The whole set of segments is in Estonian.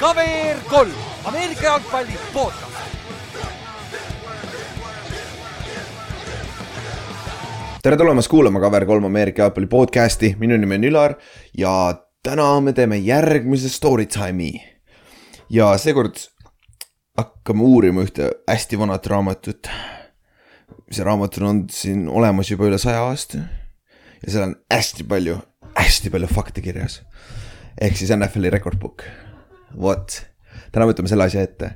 KVR kolm, Ameerika jalgpalli podcast. tere tulemast kuulama Cover kolm Ameerika jalgpalli podcast'i, minu nimi on Ülar ja täna me teeme järgmise story time'i. ja seekord hakkame uurima ühte hästi vanat raamatut. see raamat on olnud siin olemas juba üle saja aasta ja seal on hästi palju, hästi palju fakte kirjas. ehk siis NFL-i rekordbook, vot, täna võtame selle asja ette.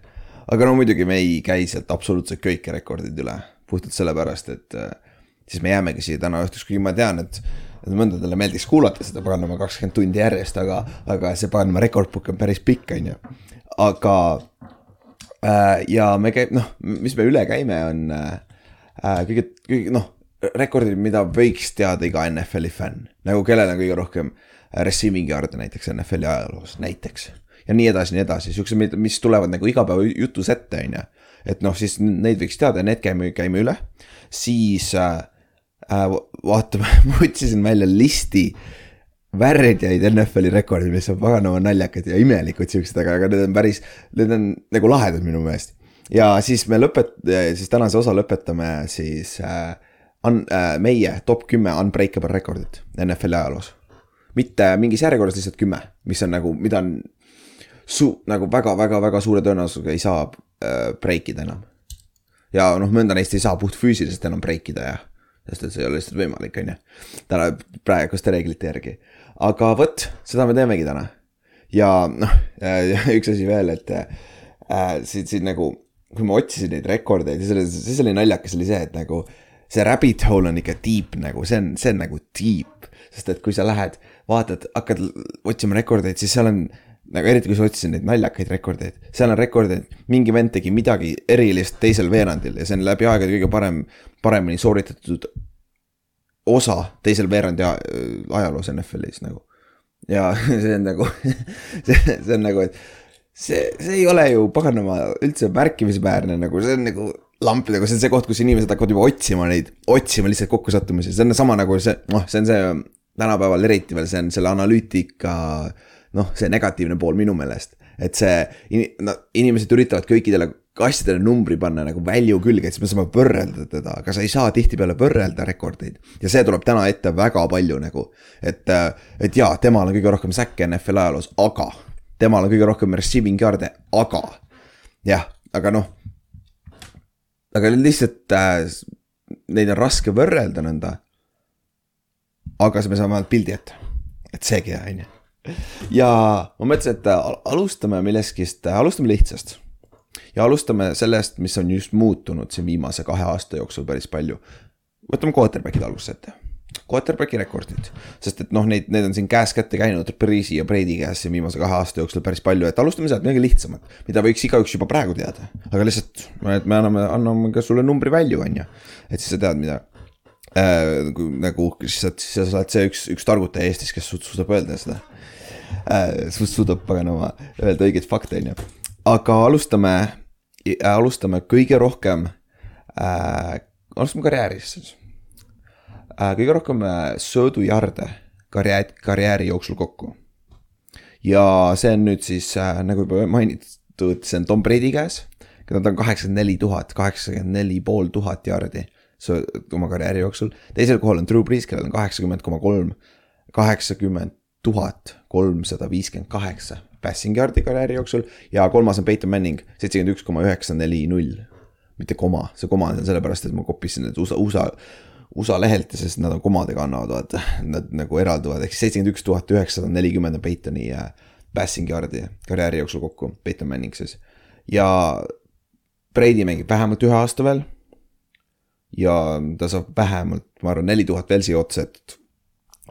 aga no muidugi me ei käi sealt absoluutselt kõiki rekordid üle, puhtalt sellepärast, et äh, siis me jäämegi siia täna õhtuks, kuigi ma tean, et mõndadele meeldiks kuulata seda paganama kakskümmend tundi järjest, aga, aga see paganama rekordbook on päris pikk, on ju. aga äh, ja me käib, noh, mis me üle käime, on äh, äh, kõige, kõige noh, rekordid, mida võiks teada iga NFL-i fänn. nagu kellel on kõige rohkem receiving yard'e näiteks NFL-i ajaloos, näiteks. ja nii edasi, nii edasi, siuksed, mis tulevad nagu igapäevajutus ette, on ju. et noh, siis neid võiks teada ja need käime, käime üle. siis äh, äh, vaatame, ma otsisin välja listi värdjaid NFL-i rekordid, mis on paganama naljakad ja imelikud siuksed, aga, aga need on päris, need on nagu lahedad minu meelest. ja siis me lõpet-, siis tänase osa lõpetame siis äh, on äh, meie top kümme unbreakable rekordit NFL-i ajaloos. mitte mingis järjekorras, lihtsalt kümme, mis on nagu, mida on su-, nagu väga-väga-väga suure tõenäosusega ei saa äh, break ida enam. ja noh, mõnda neist ei saa puhtfüüsiliselt enam break ida ja, sest et see ei ole lihtsalt võimalik, on ju. täna praeguste reeglite järgi, aga vot, seda me teemegi täna. ja noh, üks asi veel, et äh, siin, siin nagu, kui ma otsisin neid rekordeid, siis oli, siis oli naljakas oli see, et nagu see rabbit hole on ikka deep nagu, see on, see on nagu deep, sest et kui sa lähed, vaatad, hakkad otsima rekordeid, siis seal on nagu eriti kui sa otsisid neid naljakaid rekordeid, seal on rekordeid, mingi vend tegi midagi erilist teisel veerandil ja see on läbi aegade kõige parem, paremini sooritatud osa teisel veerandi ajaloos NFL-is nagu. ja see on nagu, see, see on nagu, et see, see ei ole ju paganama üldse märkimisväärne nagu, see on nagu lampidega, see on see koht, kus inimesed hakkavad juba otsima neid, otsima lihtsalt kokkusattumisi, see on sama nagu see, noh, see on see tänapäeval eriti veel, see on selle analüütika noh, see negatiivne pool minu meelest, et see, no inimesed üritavad kõikidele asjadele numbri panna nagu välju külge, et siis me saame võrrelda teda, aga sa ei saa tihtipeale võrrelda rekordeid. ja see tuleb täna ette väga palju nagu, et, et jaa, temal on kõige rohkem säkke NFL ajaloos, aga temal on kõige rohkem receiving yard'e, aga jah, aga noh aga lihtsalt äh, neid on raske võrrelda nõnda. aga me saame ainult pildi ette, et seegi on ju. ja ma mõtlesin, et al- alustame millestki, alustame lihtsast. ja alustame sellest, mis on just muutunud siin viimase kahe aasta jooksul päris palju. võtame quarterback'id alguses ette. Quarterbacki rekordid, sest et noh, neid, need on siin käest kätte käinud Breeze'i ja Brady käes siin viimase kahe aasta jooksul päris palju, et alustame sealt midagi lihtsamat, mida võiks igaüks juba praegu teada. aga lihtsalt, et me anname, anname ka sulle numbri välja, on ju, et siis sa tead, mida äh,. nagu siis sa, siis sa oled see üks, üks targutaja Eestis, kes su- suudab öelda seda äh,. suudab paganama öelda õigeid fakte, on ju. aga alustame, alustame kõige rohkem äh,, alustame äh,. Kõige rohkem äh, söödujarde karjääri, karjääri jooksul kokku. ja see on nüüd siis äh, nagu juba mainitud, see on Tom Brady käes. keda ta on kaheksakümmend neli tuhat, kaheksakümmend neli pool tuhat jardi oma karjääri jooksul. teisel kohal on Drew Brees, kellel on kaheksakümmend koma kolm, kaheksakümmend tuhat kolmsada viiskümmend kaheksa passing yard'i karjääri jooksul ja kolmas on Peyton Manning, seitsekümmend üks koma üheksa neli null. mitte koma, see koma on sellepärast, et ma kopisin need USA, USA, USA lehelt sest nad on komadega annavad, vaata, nad nagu eralduvad, ehk siis seitsekümmend üks tuhat üheksasada nelikümmend on Peytoni äh, passing yard'i karjääri jooksul kokku, Peyton Manning siis. ja Brady mängib vähemalt ühe aasta veel. ja ta saab vähemalt, ma arvan, neli tuhat veel siia otsa, et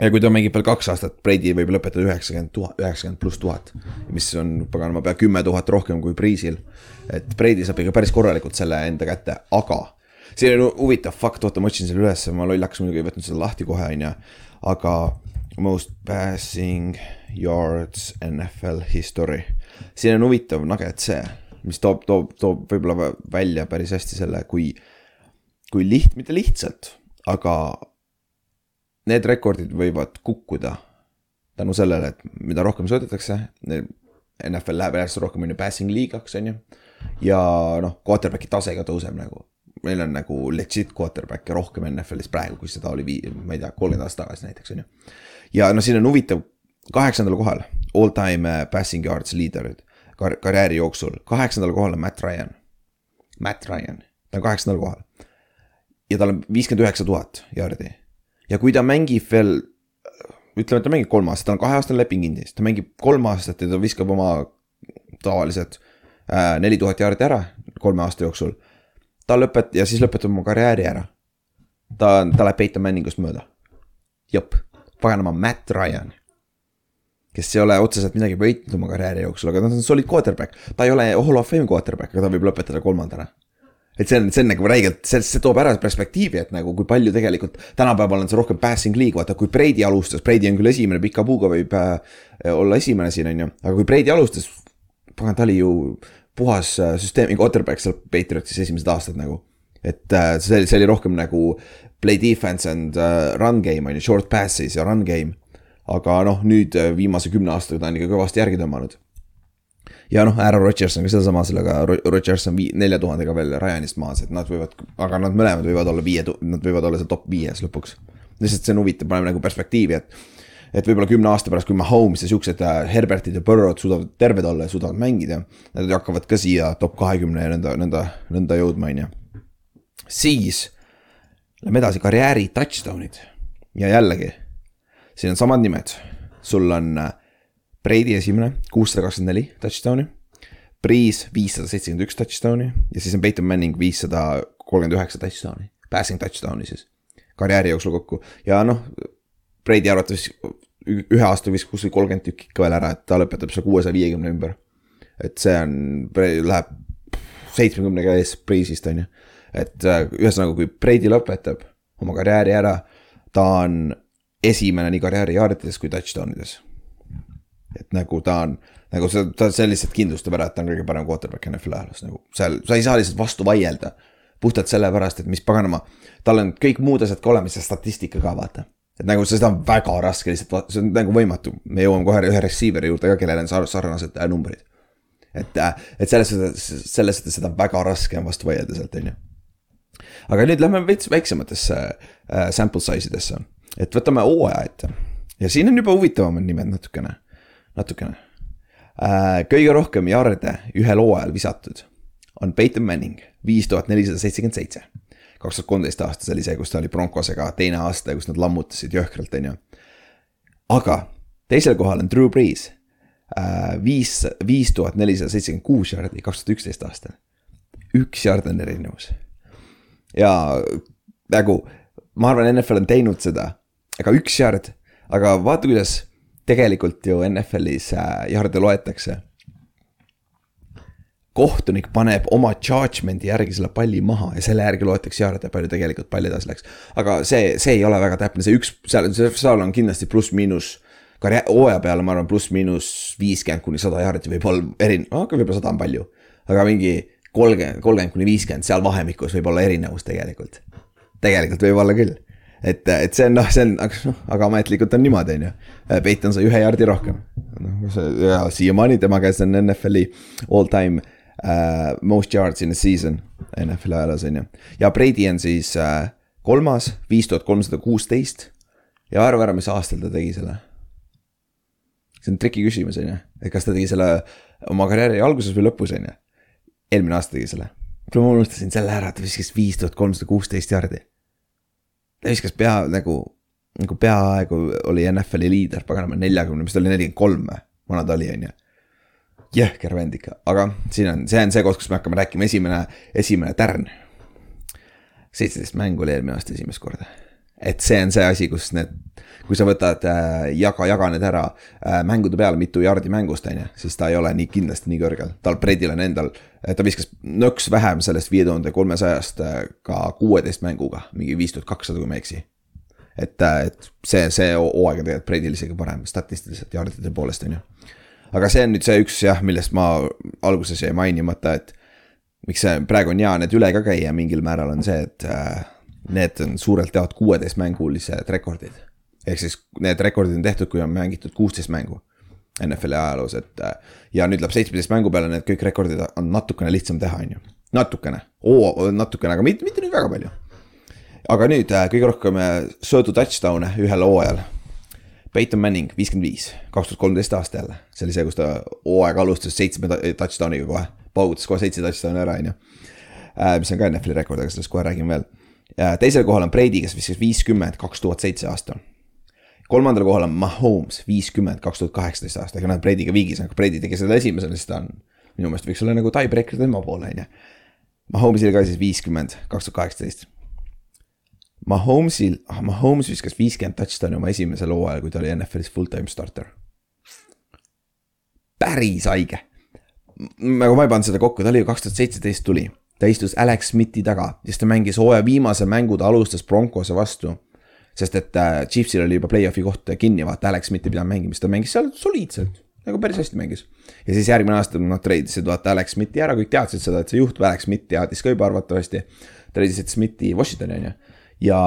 ja kui ta mängib veel kaks aastat, Brady võib lõpetada üheksakümmend tuhat, üheksakümmend pluss tuhat. mis on paganama pea kümme tuhat rohkem kui Breeze'il. et Brady saab ikka päris korralikult selle enda kätte, aga siin on huvitav fakt, oota, ma otsin selle ülesse, ma lollakas muidugi ei võtnud seda lahti kohe, on ju. aga most passing yards NFL history. siin on huvitav nugget see, mis toob, toob, toob võib-olla vä- välja päris hästi selle, kui, kui liht-, mitte lihtsalt, aga need rekordid võivad kukkuda tänu sellele, et mida rohkem söödetakse, NFL läheb järjest rohkem on ju passing liigaks, on ju. ja noh, quarterback'i tase ka tõuseb nagu. Meil on nagu legit quarterback'e rohkem NFL-is praegu, kui seda oli vii-, ma ei tea, kolmkümmend aastat tagasi näiteks, on ju. ja noh, siin on huvitav, kaheksandal kohal all time äh, passing yards leader'id kar-, karjääri jooksul, kaheksandal kohal on Matt Ryan. Matt Ryan, ta on kaheksandal kohal. ja tal on viiskümmend üheksa tuhat jaardi. ja kui ta mängib veel ütleme, et ta mängib kolm aastat, tal on kaheaastane leping Indias, ta mängib kolm aastat ja ta viskab oma tavalised äh, neli tuhat jaardi ära kolme aasta jooksul. Ta lõpet- ja siis lõpetab oma karjääri ära. ta, ta läheb Peyton Manningust mööda. jep, paganama Matt Ryan. kes ei ole otseselt midagi võitnud oma karjääri jooksul, aga ta on solid quarterback. ta ei ole hall of fame quarterback, aga ta võib lõpetada kolmandana et see on, see on nagu räigelt, see, see toob ära perspektiivi, et nagu kui palju tegelikult tänapäeval on see rohkem passing league, vaata kui Brady alustas, Brady on küll esimene, pika puuga võib äh, olla esimene siin, on ju, aga kui Brady alustas, pagan, ta oli ju puhas äh, süsteemi quarterback seal Patriotsis esimesed aastad nagu. et äh, see, see oli rohkem nagu play defense and uh, run game on ju, short passes ja run game. aga noh, nüüd äh, viimase kümne aastaga ta on ikka kõvasti järgi tõmmanud ja noh, Aaron Rodgers on ka sedasama, sellega Rodgers on nelja tuhandega veel Ryanist maas, et nad võivad, aga nad mõlemad võivad olla viie, nad võivad olla seal top viies lõpuks. lihtsalt see on huvitav, paneme nagu perspektiivi, et. Et võib-olla kümne aasta pärast, kui Mahomes ja siuksed äh, Herbertid ja Burrow'd suudavad terved olla ja suudavad mängida. Nad hakkavad ka siia top kahekümne ja nõnda, nõnda, nõnda jõudma, on ju. siis lähme edasi, karjääri touchdown'id ja jällegi, siin on samad nimed, sul on äh, Brady esimene, kuussada kakskümmend neli touchdown'i. Breeze viissada seitsekümmend üks touchdown'i ja siis on Peyton Manning viissada kolmkümmend üheksa touchdown'i, passing touchdown'i siis. karjääri jooksul kokku ja noh, Brady arvates ühe aasta viskas kuskil kolmkümmend tükki ikka veel ära, et ta lõpetab seal kuuesaja viiekümne ümber. et see on, läheb seitsmekümnega ees Breeze'ist on ju. et äh, ühesõnaga, kui Brady lõpetab oma karjääri ära, ta on esimene nii karjääri jaardides kui touchdown ides et nagu ta on, nagu see, ta, see lihtsalt kindlustab ära, et ta on kõige parem quarterback NFL ajaloos nagu seal, sa ei saa lihtsalt vastu vaielda. puhtalt sellepärast, et mis paganama, tal on kõik muud asjad ka olemas ja statistika ka vaata. Et nagu seda on väga raske lihtsalt, see on nagu võimatu, me jõuame kohe ühe receiver'i juurde ka, kellel on sarnased äh, numbrid. et, äh, et selles suhtes, selles suhtes seda on väga raske on vastu vaielda sealt, on ju. aga nüüd lähme veits väiksematesse äh, sample size idesse, et võtame hooaja ette ja siin on juba huvitavamad nimed natukene natukene. Äh, kõige rohkem jarde ühel hooajal visatud on Peyton Manning, viis tuhat nelisada seitsekümmend seitse. Kaks tuhat kolmteist aastas oli see, kus ta oli Broncosega teine aasta, kus nad lammutasid jõhkralt, on ju. aga teisel kohal on Drew Brees, äh, viis, viis tuhat nelisada seitsekümmend kuus jardi, kaks tuhat üksteist aastal. üks jard on erinevus. ja nagu ma arvan, NFL on teinud seda, aga üks jard, aga vaata, kuidas tegelikult ju NFL-is äh, jarde loetakse. Kohtunik paneb oma judgment'i järgi selle palli maha ja selle järgi loetakse jarde, palju tegelikult pall edasi läks. aga see, see ei ole väga täpne, see üks, seal, seal on kindlasti pluss-miinus. karjää-, hooaja peale ma arvan pluss-miinus viiskümmend kuni sada jaardi võib olla eri-, aga võib-olla sada on palju. aga mingi kolmkümmend, kolmkümmend kuni viiskümmend, seal vahemikus võib olla erinevus tegelikult. tegelikult võib olla küll et, et see on noh, see on, aga noh, aga ametlikult on niimoodi, on ju. Peiton sai ühe jardi rohkem. noh, see ja siiamaani tema käes on NFL-i all time uh, most yards in a season NFL-i ajaloos on ju. ja Brady on siis uh, kolmas, viis tuhat kolmsada kuusteist. ja arva ära, mis aastal ta tegi selle. see on triki küsimus, on ju, et kas ta tegi selle oma karjääri alguses või lõpus, on ju. eelmine aasta tegi selle. kuule, ma unustasin selle ära, ta viskas viis tuhat kolmsada kuusteist jardi ta viskas pea nagu, nagu peaaegu oli NFL-i liider, paganama neljakümne, mis ta oli, nelikümmend kolm või, vana ta oli, on ju. Jõhker vend ikka, aga siin on, see on see koht, kus me hakkame rääkima, esimene, esimene tärn. seitseteist mängu oli eelmine aasta esimest korda. et see on see asi, kus need, kui sa võtad äh, jaga, jaga need ära äh, mängude peale, mitu jardi mängust, on ju, siis ta ei ole nii kindlasti nii kõrgel. tal Bredil on endal, ta viskas nõks vähem sellest viie tuhande kolmesajast äh, ka kuueteist mänguga, mingi viis tuhat kakssada, kui ma ei eksi. et, äh, et see, see hooaeg on tegelikult Bredil isegi parem statistiliselt jardide poolest, on ju. Aga see on nüüd see üks jah, millest ma alguses jäi mainimata, et miks see praegu on hea need üle ka käia mingil määral, on see, et äh, need on suurelt jaolt kuueteistmängulised rekordid. ehk siis need rekordid on tehtud, kui on mängitud kuusteist mängu NFL-i ajaloos, et äh, ja nüüd läheb seitsmeteist mängu peale, need kõik rekordid on natukene lihtsam teha, on ju. natukene, natukene, aga mitte, mitte nüüd väga palju. aga nüüd äh, kõige rohkem söödu touchdown'e ühel hooajal. Peyton Manning viiskümmend viis, kaks tuhat kolmteist aasta jälle, see oli see, kus ta hooaega alustas seitsme touchdown'iga kohe, paugutas kohe seitse touchdown'i ära, on ju. mis on ka NFL-i rekord, aga sellest kohe räägime veel. teisel kohal on Brady, kes viskas viiskümmend, kaks tuhat seitse aasta. kolmandal kohal on Mahomes, viiskümmend, kaks tuhat kaheksateist aasta, ega nad Brady'ga viigis, aga Brady tegi seda esimesena, siis ta on, minu meelest võiks olla nagu tiebreaker tema poole, on ju. Mahomes'il ka siis viiskümmend, kaks tuhat kaheksateist. Mahomes'il, Mahomes viskas viiskümmend touchdown'i oma esimesel hooajal, kui ta oli NFL-is full-time starter. päris haige. nagu ma ei pannud seda kokku, ta oli ju kaks tuhat seitseteist tuli, ta istus Alex Smithi taga, siis ta mängis hooaja viimase mängu, ta alustas Broncose vastu. sest et äh, Chiefsil oli juba play-off'i koht kinni, vaata Alex Smith ei pidanud mängima, siis ta mängis seal soliidselt, nagu päris hästi mängis. ja siis järgmine aasta nad treidisid vaata Alex Smithi ära, kõik teadsid seda, et see juhtub, Alex Smith teadis ka juba arvatavasti. treidisid Smithi Washingtoni on ju, ja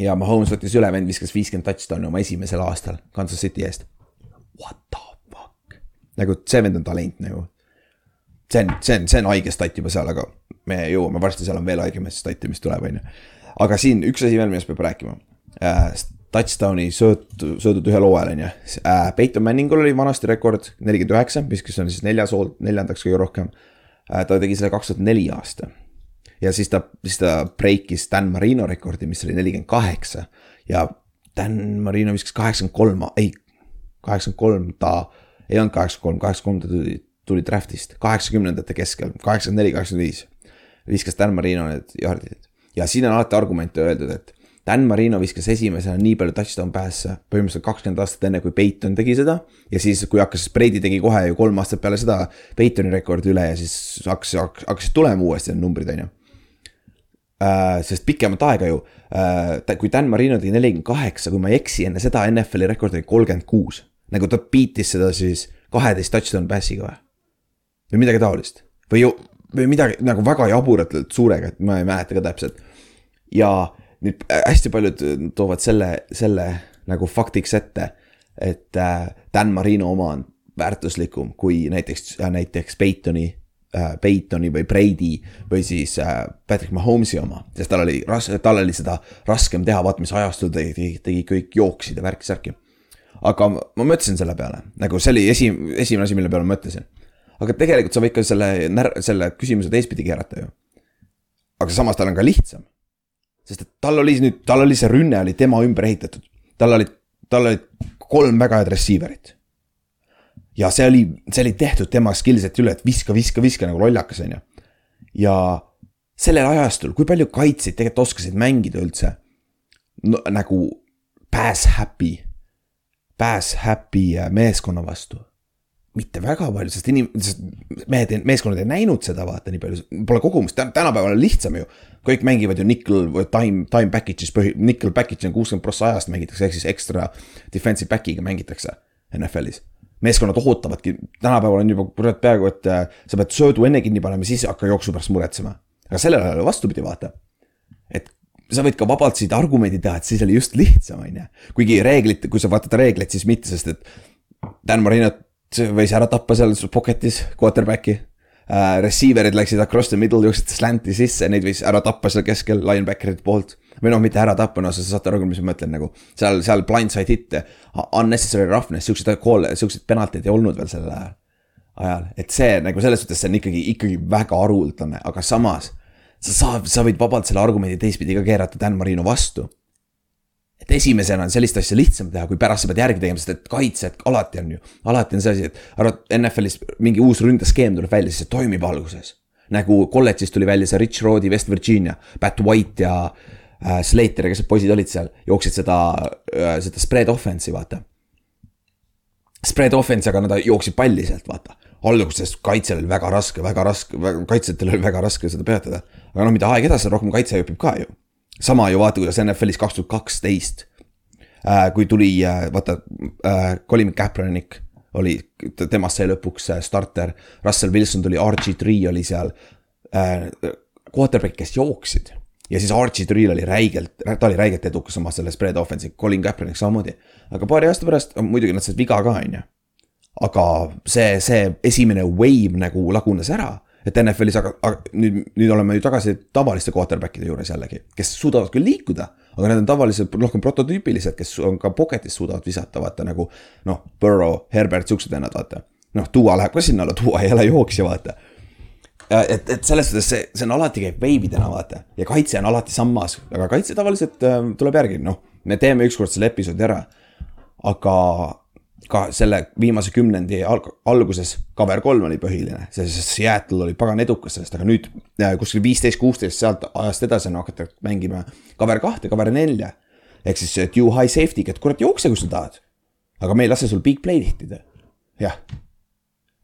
ja Mahomes võttis üle, vend viskas viiskümmend touchdown'i oma esimesel aastal Kansas City eest. What the fuck, nagu see vend on talent nagu. see on, see on, see on haige stat juba seal, aga me jõuame varsti, seal on veel haigemaid stat'e, mis tuleb, on ju. aga siin üks asi veel, millest peab rääkima äh,. Touchdown'i sööt, söödud ühel hooajal on ju äh,. Peyton Manningul oli vanasti rekord nelikümmend üheksa, mis, kes on siis neljas neljandaks kõige rohkem äh,. ta tegi selle kaks tuhat neli aasta ja siis ta, siis ta breikis Dan Marino rekordi, mis oli nelikümmend kaheksa ja Dan Marino viskas kaheksakümmend kolm, ei, kaheksakümmend kolm ta ei olnud kaheksakümmend kolm, kaheksakümmend ta tuli, tuli draft'ist, kaheksakümnendate keskel, kaheksakümmend neli, kaheksakümmend viis. viskas Dan Marino need jardid ja siin on alati argumente öeldud, et Dan Marino viskas esimesena nii palju touchdown pass'e põhimõtteliselt kakskümmend aastat enne, kui Peyton tegi seda. ja siis, kui hakkas, Brady tegi kohe ju kolm aastat peale seda Peytoni rekordi üle ja siis hakkas, hakkasid tulema uuesti need numbrid, on ju sest pikemat aega ju äh,, kui Dan Marino tegi nelikümmend kaheksa, kui ma ei eksi, enne seda NFL-i rekord oli kolmkümmend kuus. nagu ta beat'is seda siis kaheteist touchdown pass'iga või? või midagi taolist või ju, või midagi nagu väga jaburatult suurega, et ma ei mäleta ka täpselt. ja nüüd äh, hästi paljud toovad selle, selle nagu faktiks ette, et äh, Dan Marino oma on väärtuslikum kui näiteks, näiteks Peytoni äh, Peytoni või Brady või siis äh, Patrick Mahomes'i oma, sest tal oli ras-, tal oli seda raskem teha, vaata mis ajastul tegi, tegi, tegi kõik jooksid ja värki-särki. aga ma mõtlesin selle peale, nagu see oli esi-, esimene asi, mille peale ma mõtlesin. aga tegelikult sa võid ka selle selle küsimuse teistpidi keerata ju. aga samas tal on ka lihtsam. sest et tal oli nüüd, tal oli see rünne oli tema ümber ehitatud, tal olid, tal olid kolm väga head receiver'it ja see oli, see oli tehtud tema skillset üle, et viska, viska, viska nagu lollakas, on ju. ja sellel ajastul, kui palju kaitsjaid tegelikult oskasid mängida üldse no, nagu pass happy, pass happy äh, meeskonna vastu. mitte väga palju, sest inim-, sest mehed, meeskonnad ei näinud seda vaata nii palju, pole kogumust, tänapäeval on lihtsam ju. kõik mängivad ju nickel või time, time package'is põhi, nickel package on kuuskümmend prossa ajast mängitakse, ehk siis ekstra defensive back'iga mängitakse NFL-is meeskonnad ootavadki, tänapäeval on juba kurat peaaegu, et äh, sa pead söödu enne kinni panema, siis hakka jooksu pärast muretsema. aga sellel ajal vastupidi, vaata. et sa võid ka vabalt siit argumendi teha, et siis oli just lihtsam, on ju. kuigi reeglid, kui sa vaatad reegleid, siis mitte, sest et Dan Marinot võis ära tappa seal pocket'is, quarterback'i uh,. Receiver'id läksid across the middle, jooksid slant'i sisse, neid võis ära tappa seal keskel linebacker'ite poolt või noh, mitte ära tappa, no sa saate aru, mis ma mõtlen nagu seal, seal blindside hit'e, unnecessary roughness, siukseid call'e, siukseid penaltid ei olnud veel sellel ajal. ajal, et see nagu selles suhtes see on ikkagi, ikkagi väga haruldane, aga samas sa saad, sa võid vabalt selle argumendi teistpidi ka keerata Dan Marino vastu. Et esimesena on sellist asja lihtsam teha, kui pärast sa pead järgi tegema, sest et kaitsjad alati on ju, alati on see asi, et arvad NFL-is mingi uus ründeskeem tuleb välja, siis see toimib alguses. nagu kolledžis tuli välja see Rich Rod'i West Virginia, Pat White ja äh, Slater ja kes need poisid olid seal, jooksid seda äh,, seda spread offense'i vaata spread offense, aga nad jooksid palli sealt, vaata. alguses kaitsel oli väga raske, väga raske, kaitsjatel oli väga raske seda peatada. aga noh, mida aeg edasi, rohkem kaitse õpib ka ju. Sama ju vaata, kuidas NFL-is kaks tuhat kaksteist. kui tuli, vaata äh,, Colin Kaepernick oli, temast sai lõpuks äh, starter. Russell Wilson tuli, RG3 oli seal äh,. Quarterback, kes jooksid ja siis Archie Trill oli räigelt, ta oli räigelt edukas oma selle spread offense'i, Colin Kaepernick samamoodi. aga paari aasta pärast, muidugi nad said viga ka, on ju. aga see, see esimene wave nagu lagunes ära. Et NFL-is, aga, nüüd, nüüd oleme ju tagasi tavaliste quarterback'ide juures jällegi, kes suudavad küll liikuda, aga need on tavaliselt rohkem prototüüpilised, kes on ka pocket'is suudavad visata, vaata nagu noh, Burrow, Herbert, siuksed vennad, vaata. noh, Duo läheb ka sinna alla, Duo ei ole jooksja, vaata et, et selles suhtes see, see on alati käib veibidena, vaata. ja kaitse on alati sammas, aga kaitse tavaliselt äh, tuleb järgi, noh, me teeme ükskord selle episoodi ära. aga ka selle viimase kümnendi alg alguses cover kolm oli põhiline, sest Seattle oli pagan edukas sellest, aga nüüd äh, kuskil viisteist, kuusteist sealt ajast edasi on hakatud mängima cover kahte, cover nelja. ehk siis äh, due high safety'ga, et kurat jookse, kui sa tahad. aga me ei lase sul big play tehtida, jah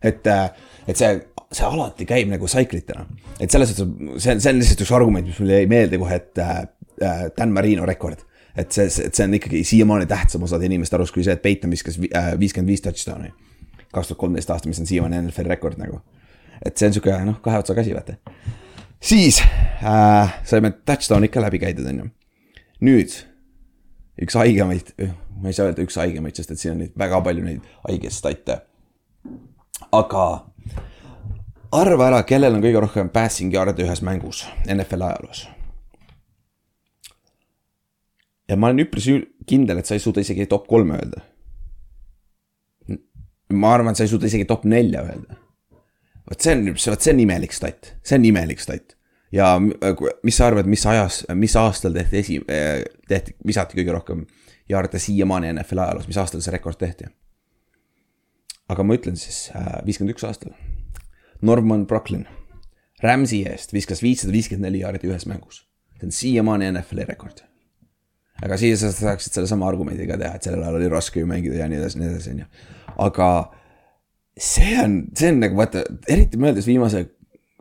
et, et see, see alati käib nagu tsaiklitena. et selles suhtes, see see on lihtsalt üks argument, mis mulle jäi meelde kohe, et äh, Dan Marino rekord. Et see, et see on ikkagi siiamaani tähtsam osade inimeste arust kui see, et Peiton viskas viiskümmend viis touchdown'i. kaks tuhat kolmteist aasta, mis on siiamaani NFL rekord nagu. et see on sihuke noh, kahe otsaga asi, vaata. siis äh, saime touchdown'id ka läbi käidud, on ju. nüüd üks haigemaid, ma ei saa öelda üks haigemaid, sest et siin on neid väga palju neid haigeid stat'e aga arva ära, kellel on kõige rohkem passing yard'e ühes mängus NFL ajaloos. Ja ma olen üpris kindel, et sa ei suuda isegi top kolme öelda. ma arvan, et sa ei suuda isegi top nelja öelda. vot see on, vot see on imelik stat, see on imelik stat. ja kui- mis sa arvad, mis ajas, mis aastal tehti esi, tehti, visati kõige rohkem yard'e siiamaani NFL ajaloos, mis aastal see rekord tehti? aga ma ütlen siis viiskümmend üks aastal. Norman Brocklin, Rams'i eest viskas viissada viiskümmend neli jaardi ühes mängus. see on siiamaani NFL-i rekord. Aga siis sa saaksid sellesama argumendi ka teha, et sellel ajal oli raske ju mängida ja nii edasi, nii edasi, on ju. aga see on, see on nagu vaata, eriti mõeldes viimase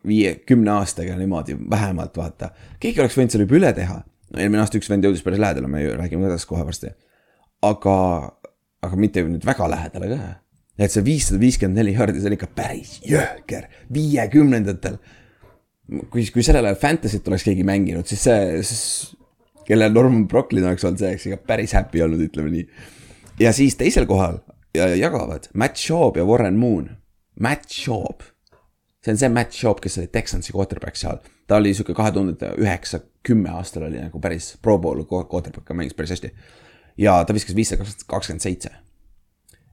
viie, kümne aastaga niimoodi vähemalt vaata. keegi oleks võinud selle juba üle teha. eelmine aasta üks vend jõudis päris lähedale, me ju räägime ka sellest kohe varsti. aga, aga mitte nüüd väga lähedale ka et see viissada viiskümmend neli jaardi, see on ikka päris jõhker, viiekümnendatel. kui, kui sellel ajal Fantasy't oleks keegi mänginud, siis see, siis kellel Norman Brocklin oleks olnud, see oleks ikka päris happy olnud, ütleme nii. ja siis teisel kohal ja- jagavad Matt Schaub ja Warren Moon. Matt Schaub, see on see Matt Schaub, kes oli Texansi quarterback seal, ta oli sihuke kahe tuhande üheksa, kümme aastal oli nagu päris pro bowl quarterback, mängis päris hästi. ja ta viskas viissada kakskümmend seitse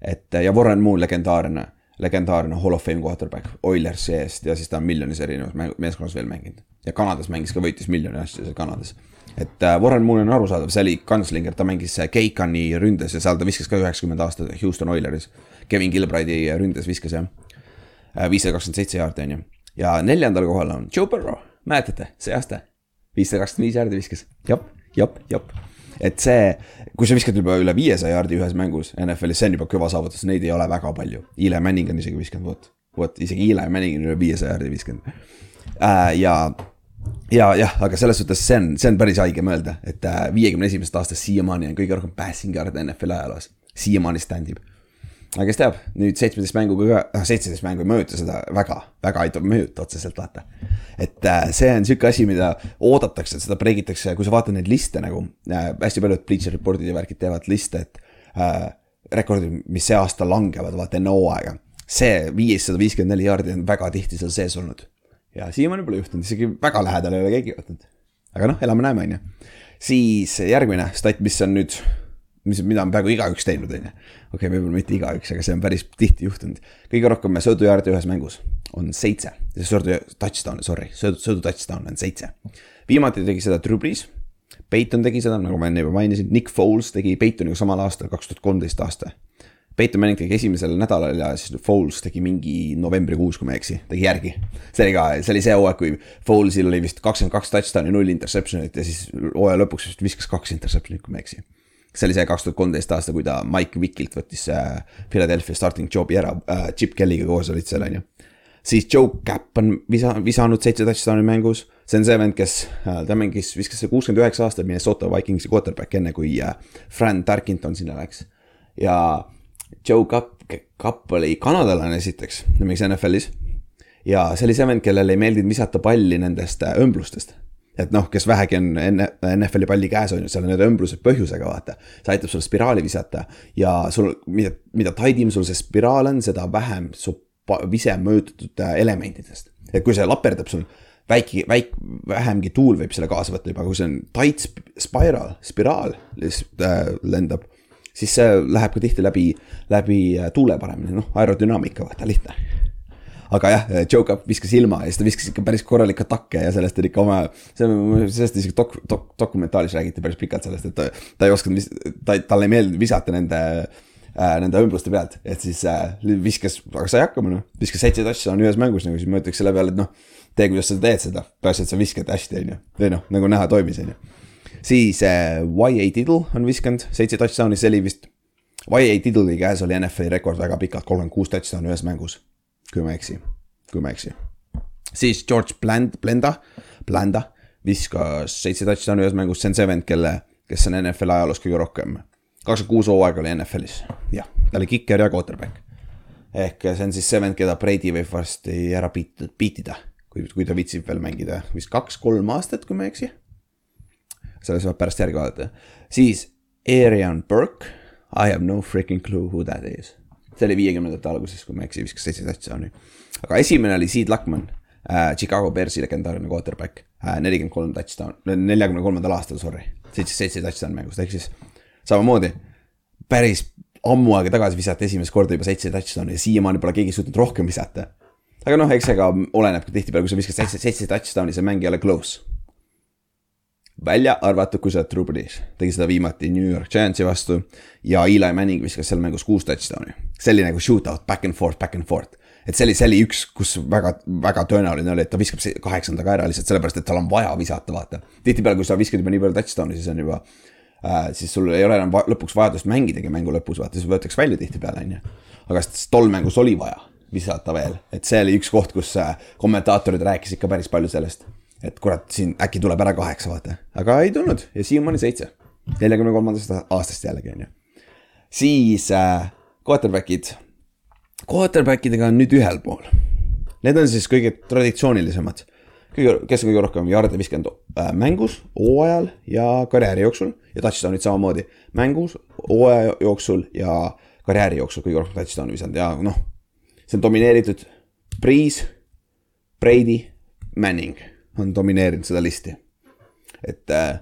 et ja Warren Moon legendaarne, legendaarne Hall of Fame quarterback Oilersi eest ja siis ta on miljonis erinevas meeskonnas veel mänginud. ja Kanadas mängis ka, võitis miljoni asju seal Kanadas. Et äh, Warren Moon on arusaadav, see oli kantslinger, ta mängis äh, Keikani ründes ja seal ta viskas ka üheksakümmend aastat Houston Oileris. Kevin Gilbride'i ründes viskas jah, viissada kakskümmend seitse jaardi on ju. ja neljandal kohal on Joe Burrow, mäletate, see aasta, viissada kakskümmend viis jaardi viskas, jop, jop, jop et see, kui sa viskad juba üle viiesaja jaardi ühes mängus NFL-is, see on juba kõva saavutus, neid ei ole väga palju. Eli Manning on isegi viskanud, vot, vot isegi Eli Manning on üle viiesaja jaardi viskanud äh,. ja, ja jah, aga selles suhtes see on, see on päris haige mõelda, et viiekümne esimesest aastast siiamaani on kõige rohkem passing yard'e NFL ajaloos, siiamaani stand ib aga kes teab, nüüd seitsmeteist mänguga ka, noh seitseteist mängu ei mõjuta seda väga, väga ei mõjuta otseselt vaata. et äh, see on sihuke asi, mida oodatakse, et seda preigitakse, kui sa vaatad neid liste nagu äh,, hästi paljud Bleacher Reportid ja värgid teevad liste, et äh, rekordid, mis see aasta langevad, vaata enne hooaega. see viissada viiskümmend neli jaardi on väga tihti seal sees olnud. Ja siiamaani pole juhtunud, isegi väga lähedal ei ole keegi jõudnud. aga noh, elame-näeme, on ju. siis järgmine stat, mis on nüüd mis, mida on peaaegu igaüks teinud, on ju. okei okay,, võib-olla mitte igaüks, aga see on päris tihti juhtunud. kõige rohkem söödujaarde ühes mängus on seitse, söödu touchdown, sorry, söödu, söödu touchdown on seitse. viimati tegi seda Brees, Peiton tegi seda, nagu ma enne juba mainisin, Nick Foles tegi Peitoniga samal aastal, kaks tuhat kolmteist aasta. Peiton Manning tegi esimesel nädalal ja siis Foles tegi mingi novembrikuus, kui ma ei eksi, tegi järgi. see oli ka, see oli see hooaeg, kui Folesil oli vist kakskümmend kaks touchdown'i, null interception'it ja siis hooaja lõpuks vist viskas kaks interception'it, kui ma ei eksi see oli see kaks tuhat kolmteist aasta, kui ta Mike Wickilt võttis äh, Philadelphia starting job'i ära äh,, Chip Kelly'ga koos olid seal, on ju. siis Joe Cap on visa, visanud seitse touchdown'i mängus, see on see vend, kes äh,, ta mängis, viskas see kuuskümmend üheksa aastat Minnesota Vikingsi quarterback, enne kui äh, Fran Tarkenton sinna läks. ja Joe Cap, Cap oli kanadalane esiteks, ta mängis NFL-is. ja see oli see vend, kellele ei meeldinud visata palli nendest äh, õmblustest et noh, kes vähegi on NFL-i palli käes on ju, seal on need õmblused põhjusega, vaata. see aitab sul spiraali visata ja sul, mida, mida taidim sul see spiraal on, seda vähem su vise mõjutatud äh, elementidest. et kui see laperdab sul väike, väik-, vähemgi tuul võib selle kaasa võtta juba, kui see on tight sp- spiral, spiraal lihtsalt äh, lendab, siis see läheb ka tihti läbi, läbi äh, tuule paremini, noh, aerodünaamika, vaata, lihtne. Aga jah, Joe Cup viskas ilma ja siis ta viskas ikka päris korralikke takke ja sellest oli ikka oma, on, sellest isegi dok-, dok-, dokumentaalis räägiti päris pikalt sellest, et ta, ta ei osanud, ta, talle ei meeldinud visata nende äh, nende õmbluste pealt, et siis äh, viskas, aga sai hakkama noh, viskas seitse touchdown'i ühes mängus nagu siis ma ütleks selle peale, et noh, tee, kuidas sa teed seda, peaasi, et sa viskad hästi, on ju, või noh, nagu näha toimis, on ju. Siis äh, YA Tiddle on viskanud seitse touchdown'i, see oli vist, YA Tiddle'i käes oli NFL-i rekord väga pikalt, kolmkümmend kuus touchdown'i ühes mängus kui ma ei eksi, kui ma ei eksi. siis George Bland, Blenda, Blanda viskas seitse touchdown'i ühes mängus, see on see vend, kelle, kes on NFL-i ajaloos kõige rohkem. kakskümmend kuus hooaega oli NFL-is, jah, ta oli kiker ja quarterback. ehk see on siis see vend, keda Brady võib varsti ära beat-, beat ida, kui, kui ta viitsib veel mängida vist kaks-kolm aastat, kui ma ei eksi. Selle saab pärast järgi vaadata, siis Arian Burke, I have no freaking clue who that is see oli viiekümnendate alguses, kui ma ei eksi, viskas seitse touchdown'i. aga esimene oli Sid Luckman äh,, Chicago Bearsi legendaarne quarterback äh,, nelikümmend kolm touchdown, neljakümne kolmandal aastal, sorry. seitse, seitse touchdown'i mängust, ehk siis samamoodi päris ammu aega tagasi visati esimest korda juba seitse touchdown'i ja siiamaani pole keegi suutnud rohkem visata. aga noh, eks ka oleneb tihtipeale, kui sa viskad seitse, seitse touchdown'i, see mäng ei ole close välja arvatud, kui sa oled Brees, tegi seda viimati New York Giantsi vastu ja Eli Manning viskas seal mängus kuus touchdown'i. see oli nagu shootout back and forth, back and forth. et see oli, see oli üks, kus väga, väga tõenäoline oli, et ta viskab see kaheksandaga ära lihtsalt sellepärast, et tal on vaja visata, vaata. tihtipeale, kui sa viskad juba nii palju touchdown'i, siis on juba äh,, siis sul ei ole enam va lõpuks vajadust mängidagi mängu lõpus, vaata, siis võetakse välja tihtipeale, on ju. aga tol mängus oli vaja visata veel, et see oli üks koht, kus äh, kommentaatorid rääkisid ka päris palju sellest et kurat, siin äkki tuleb ära kaheksa, vaata, aga ei tulnud ja siiamaani seitse. neljakümne kolmandast aastast jällegi on ju. siis äh, quarterback'id, quarterback idega on nüüd ühel pool. Need on siis kõige traditsioonilisemad, kõige, kes on kõige rohkem jarde viskanud äh, mängus, hooajal ja karjääri jooksul ja touchdown'id samamoodi. mängus, hooaja jooksul ja karjääri jooksul kõige rohkem touchdown'i visanud ja noh, see on domineeritud Breeze, Brady, Manning on domineerinud seda listi. et äh,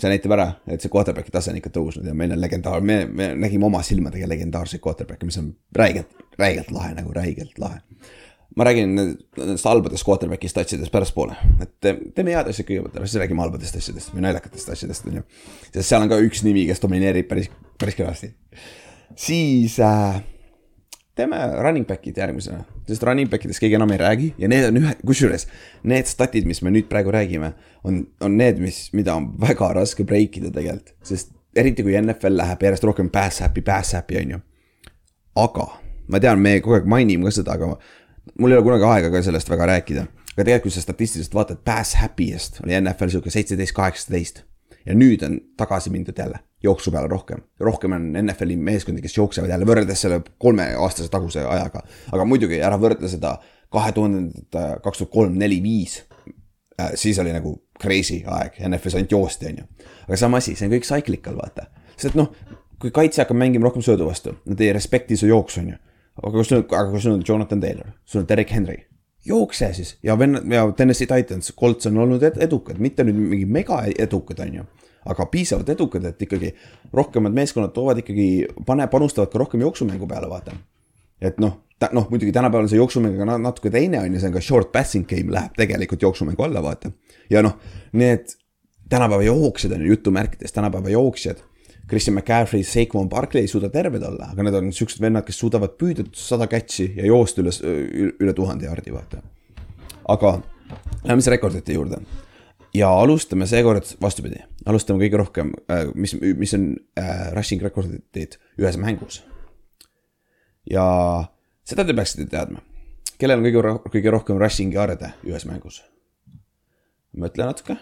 see näitab ära, et see quarterback'i tase on ikka tõusnud ja meil on legendaar, me, me nägime oma silmadega legendaarseid quarterback'e, mis on räigelt, räigelt lahe nagu räigelt lahe. ma räägin nendest halbadest quarterback'i statsidest pärastpoole, et te- teeme head asjad kõigepealt ära, siis räägime halbadest asjadest või naljakatest asjadest, on ju. sest seal on ka üks nimi, kes domineerib päris, päris kõvasti. siis äh, teeme running back'id järgmisena, sest running back idest keegi enam ei räägi ja need on ühe, kusjuures need statid, mis me nüüd praegu räägime, on, on need, mis, mida on väga raske break ida tegelikult, sest eriti kui NFL läheb järjest rohkem pass happy, pass happy on ju. aga ma tean, me kogu aeg mainime ka seda, aga mul ei ole kunagi aega ka sellest väga rääkida. aga tegelikult, kui sa statistiliselt vaatad, pass happy'st oli NFL sihuke seitseteist, kaheksateist ja nüüd on tagasi mindud jälle jooksu peale rohkem. rohkem on NFL-i meeskondi, kes jooksevad jälle võrreldes selle kolmeaastase taguse ajaga. aga muidugi ära võrdle seda kahe tuhandendate, kaks tuhat kolm, neli, viis. siis oli nagu crazy aeg, NFL-is ainult joosti, on ju. aga sama asi, see on kõik cyclical, vaata. sest et noh, kui kaitse hakkab mängima rohkem söödu vastu, nad ei respekti su jooksu, on ju. aga kui sul, aga kui sul on Jonathan Taylor, sul on Derek Henry jookse siis ja vennad ja Tennessee Titans, Colts on olnud ed- edukad, mitte nüüd mingi mega edukad, on ju. Aga piisavalt edukad, et ikkagi rohkemad meeskonnad toovad ikkagi, pane, panustavad ka rohkem jooksumängu peale, vaata. et noh, noh muidugi tänapäeval on see jooksumäng na- natuke teine on ju, see on ka short passing game läheb tegelikult jooksumängu alla, vaata. ja noh, need tänapäeva jooksjad on ju jutumärkides, tänapäeva jooksjad. Christian McCaffrey, Saquon Barkley ei suuda terved olla, aga need on siuksed vennad, kes suudavad püüda sada catch'i ja joosta üle, üle tuhande jardi, vaata. aga läheme siis rekordite juurde ja alustame seekord vastupidi, alustame kõige rohkem, mis, mis on äh, rushing rekordid ühes mängus. ja seda te peaksite teadma, kellel on kõige, kõige rohkem rushing yard'e ühes mängus? mõtle natuke.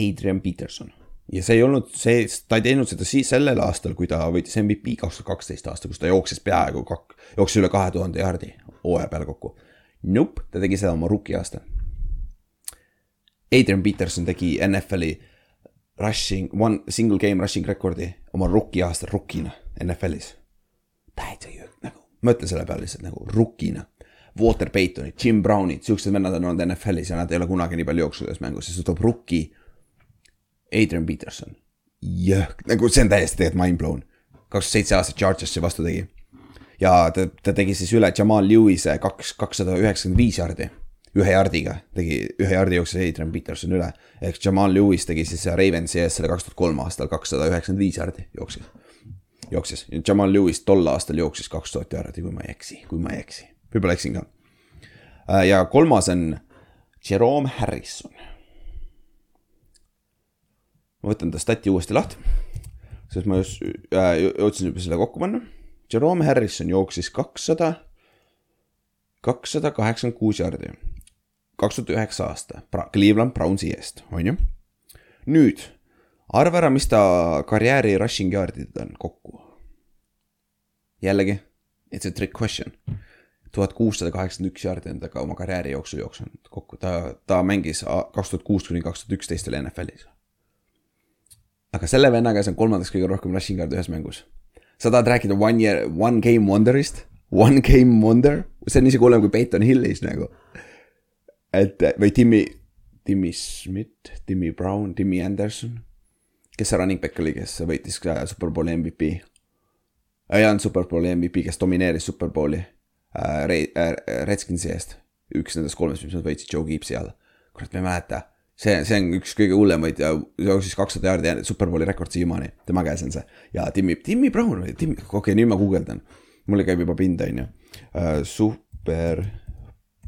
Adrian Peterson ja see ei olnud see, ta ei teinud seda siis sellel aastal, kui ta võitis MVP kaks tuhat kaksteist aasta, kus ta jooksis peaaegu kak-, jooksis üle kahe tuhande jaardi hooaja peale kokku. Nope, ta tegi seda oma rookie aastal. Adrian Peterson tegi NFL-i rushing, one single game rushing rekordi oma rookie aastal rookina NFL-is. täitsa jõhk nagu, mõtle selle peale lihtsalt nagu rookina. Walter Paytonid, Jim Brownid, siuksed vennad on olnud NFL-is ja nad ei ole kunagi nii palju jooksnud ühes mängus ja siis tuleb rookie Adrian Peterson. jõhk, nagu see on täiesti tegelikult mind blown. kakskümmend seitse aastat Chargersi vastu tegi ja ta, ta tegi siis üle Jamal Lewis'e kaks, kakssada üheksakümmend viis jardi. Ühe jardiga tegi, ühe jardi jooksis Adrian Peterson üle. ehk Jamal Lewis tegi siis Ravensi ees selle kaks tuhat kolm aastal kakssada üheksakümmend viis jardi jooksis. jooksis, Jamal Lewis tol aastal jooksis kaks tuhat jardi, kui ma ei eksi, kui ma ei eksi, võib-olla eksin ka. ja kolmas on Jerome Harrison. ma võtan ta stati uuesti lahti, sest ma just äh, jõudsin juba selle kokku panna Jerome Harrison jooksis kakssada, kakssada kaheksakümmend kuus jardi. Kaks tuhat üheksa aasta Cleveland Brownsi eest, on ju. nüüd arva ära, mis ta karjääri rushing yard'id on kokku. jällegi, it's a trick question. tuhat kuussada kaheksakümmend üks jardi on ta ka oma karjääri jooksul jooksnud kokku, ta, ta mängis kaks tuhat kuus kuni kaks tuhat üksteist oli NFL-is. aga selle venna käes on kolmandaks kõige rohkem rushing yard'e ühes mängus sa tahad rääkida one year, one game wonder'ist, one game wonder, see on isegi hullem kui Peyton Hillis nagu. Et või Timmy, Timmy Smith, Timmy Brown, Timmy Anderson, kes see running back oli, kes võitis ka superbowli MVP. ei olnud superbowli MVP, kes domineeris superbowli äh, Re- äh, Redskinsi eest, üks nendest kolmest, mis nad võitsid Joe Gibbsi all. kurat, ma ei mäleta see, see on üks kõige hullemaid ja jooksis kakssada jaardi superbowli rekord siiamaani, tema käes on see. ja Timmy, Timmy Brown või Timmy, okei okay,, nüüd ma guugeldan. mulle käib juba pind, on ju. Super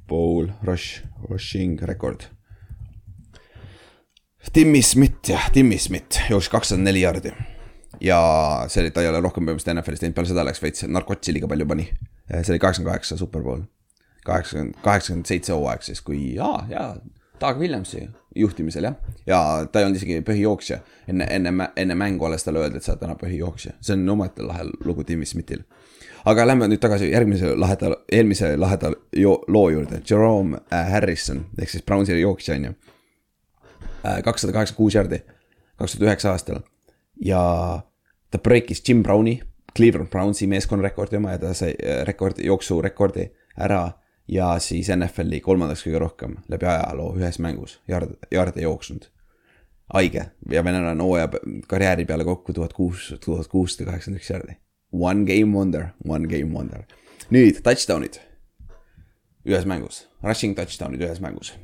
Bowl rush, rushing rekord. Timmy Smith jah, Timmy Smith jooksis kakssada neli jaardi. ja see oli, ta ei ole rohkem põhimõtteliselt NFL-is teinud, peale seda läks veits narkotsi liiga palju pani. see oli kaheksakümmend kaheksa Superbowl. kaheksakümmend, kaheksakümmend seitse hooaeg siis, kui jaa, jaa Doug Williamsi juhtimisel jah, ja ta ei olnud isegi põhijooksja. enne, enne, enne mängu alles talle öeldi, et sa oled täna põhijooksja, see on omaette lahe lugu Timmy Smithil. Aga lähme nüüd tagasi järgmise laheda, eelmise laheda loo juurde, Jerome äh, Harrison ehk siis Brownsi jooksja on ju. kakssada kaheksakümmend kuus jardi, kaks tuhat üheksa aastal ja ta break'is Jim Browni, Cleveland Brownsi meeskonna rekordi oma ja ta sai äh, rekordi, jooksurekordi ära ja siis NFL-i kolmandaks kõige rohkem läbi ajaloo ühes mängus yard, yard'e jooksnud. haige ja venelane hooaja karjääri peale kokku tuhat kuus, tuhat kuussada kaheksakümmend üks yardi. One game wonder, one game wonder. nüüd touchdown'id ühes mängus, rushing touchdown'id ühes mängus.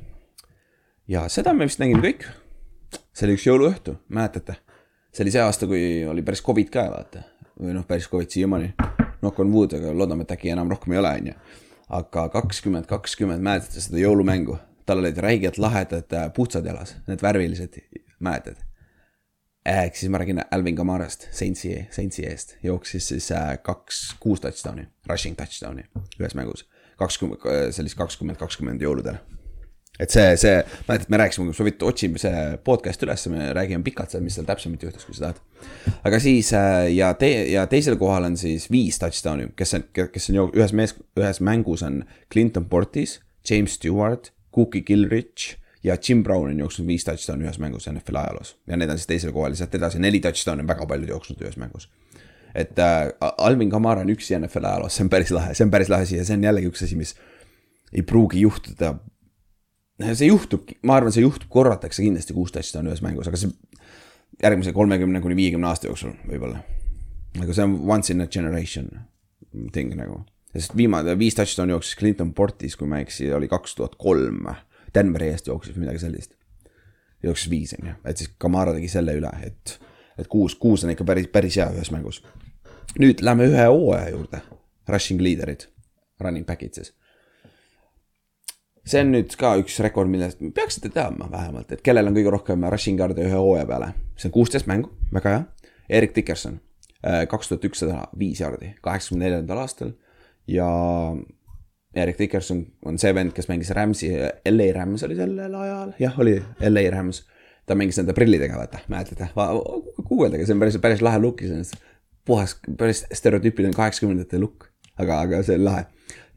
ja seda me vist nägime kõik. see oli üks jõuluõhtu, mäletate? see oli see aasta, kui oli päris Covid ka, vaata. või noh, päris Covid siiamaani. knock on wood, aga loodame, et äkki enam rohkem ei ole, on ju aga kakskümmend, kakskümmend, mäletate seda jõulumängu? tal olid räigelt lahedad äh, puhtsad jalas, need värvilised, mäletad? Ehk siis ma räägin Alvin Kamarast, Saintsi, Saintsi eest, jooksis siis äh, kaks, kuus touchdown'i, rushing touchdown'i ühes mängus. kakskümmend, oli siis kakskümmend, kakskümmend jõuludel. et see, see, mäletad, me rääkisime, kui võid, otsime see podcast üles, me räägime pikalt seal, mis seal täpsemalt juhtus, kui sa tahad. aga siis äh, ja tee- ja teisel kohal on siis viis touchdown'i, kes on, kes on ühes mees, ühes mängus on Clinton Portis, James Stewart, Cookie Gilrich ja Jim Brown on jooksnud viis touchdown'i ühes mängus NFL ajaloos ja need on siis teisel kohal ja sealt edasi neli touchdown'i on väga paljud jooksnud ühes mängus et äh, Alvin Kamara on üksi NFL ajaloos, see on päris lahe, see on päris lahe asi ja see on jällegi üks asi, mis ei pruugi juhtuda. see juhtub, ma arvan, see juhtub, korratakse kindlasti kuus touchdown'i ühes mängus, aga see järgmise kolmekümne kuni viiekümne aasta jooksul võib-olla. aga see on once in a generation thing nagu, sest viimane viis touchdown'i jooksis Clinton Portis, kui ma ei eksi, oli kaks tuhat kolm. Denveri eest jooksis või midagi sellist. jooksis viis on ju, et siis Kamara tegi selle üle, et, et kuus, kuus on ikka päris, päris hea ühes mängus. nüüd lähme ühe hooaja juurde, rushing leader'id, running back'id siis see on nüüd ka üks rekord, millest peaksite teadma vähemalt, et kellel on kõige rohkem rushing yard'e ühe hooaja peale. see on kuusteist mängu, väga hea. Erik Dickerson, kaks tuhat ükssada viis jardi, kaheksakümne neljandal aastal ja Erik Dickerson on see vend, kes mängis Rams'i, LA Rams oli sellel ajal, jah, oli LA Rams. ta mängis nende prillidega, vaata, mäletate, guugeldage, see on päris, päris lahe look iseenesest. puhas, päris stereotüüpiline kaheksakümnendate look, aga, aga see on lahe.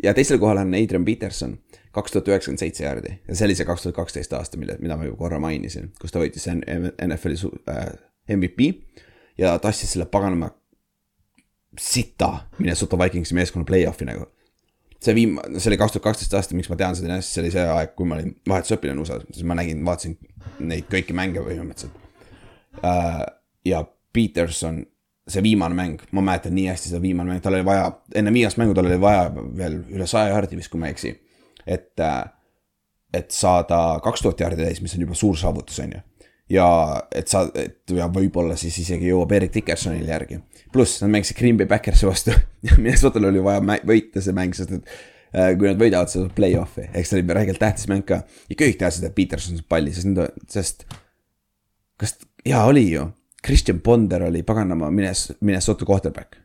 ja teisel kohal on Adrian Peterson, kaks tuhat üheksakümmend seitse jaardi ja see oli see kaks tuhat kaksteist aasta, mille, mida ma juba korra mainisin, kus ta võitis NFL-i äh, MVP ja tassis selle paganama sita Minnesota Vikingsi meeskonna play-off'i nagu. See viim-, see oli kaks tuhat kaksteist aasta, miks ma tean seda hästi, see oli see aeg, kui ma olin vahetusõpilane USA-s, siis ma nägin, vaatasin neid kõiki mänge põhimõtteliselt uh,. ja Peterson, see viimane mäng, ma mäletan nii hästi seda viimane mäng, tal oli vaja, enne viimast mängu tal oli vaja veel üle saja jardi vist, kui ma ei eksi. et uh,, et saada kaks tuhat jardi täis, mis on juba suur saavutus, on ju ja et sa, et ja võib-olla siis isegi jõuab Erik Dickersonile järgi. pluss nad mängisid Green Bay Backersi vastu Minnesotal oli vaja võita see mäng, sest et äh, kui nad võidavad seda play-off'i, ehk see oli räigelt tähtis mäng ka. ja kõik teadsid, et Peterson saab palli, sest nüüd, sest kas, jaa oli ju, Christian Ponder oli paganama Minnes-, Minnesota quarterback.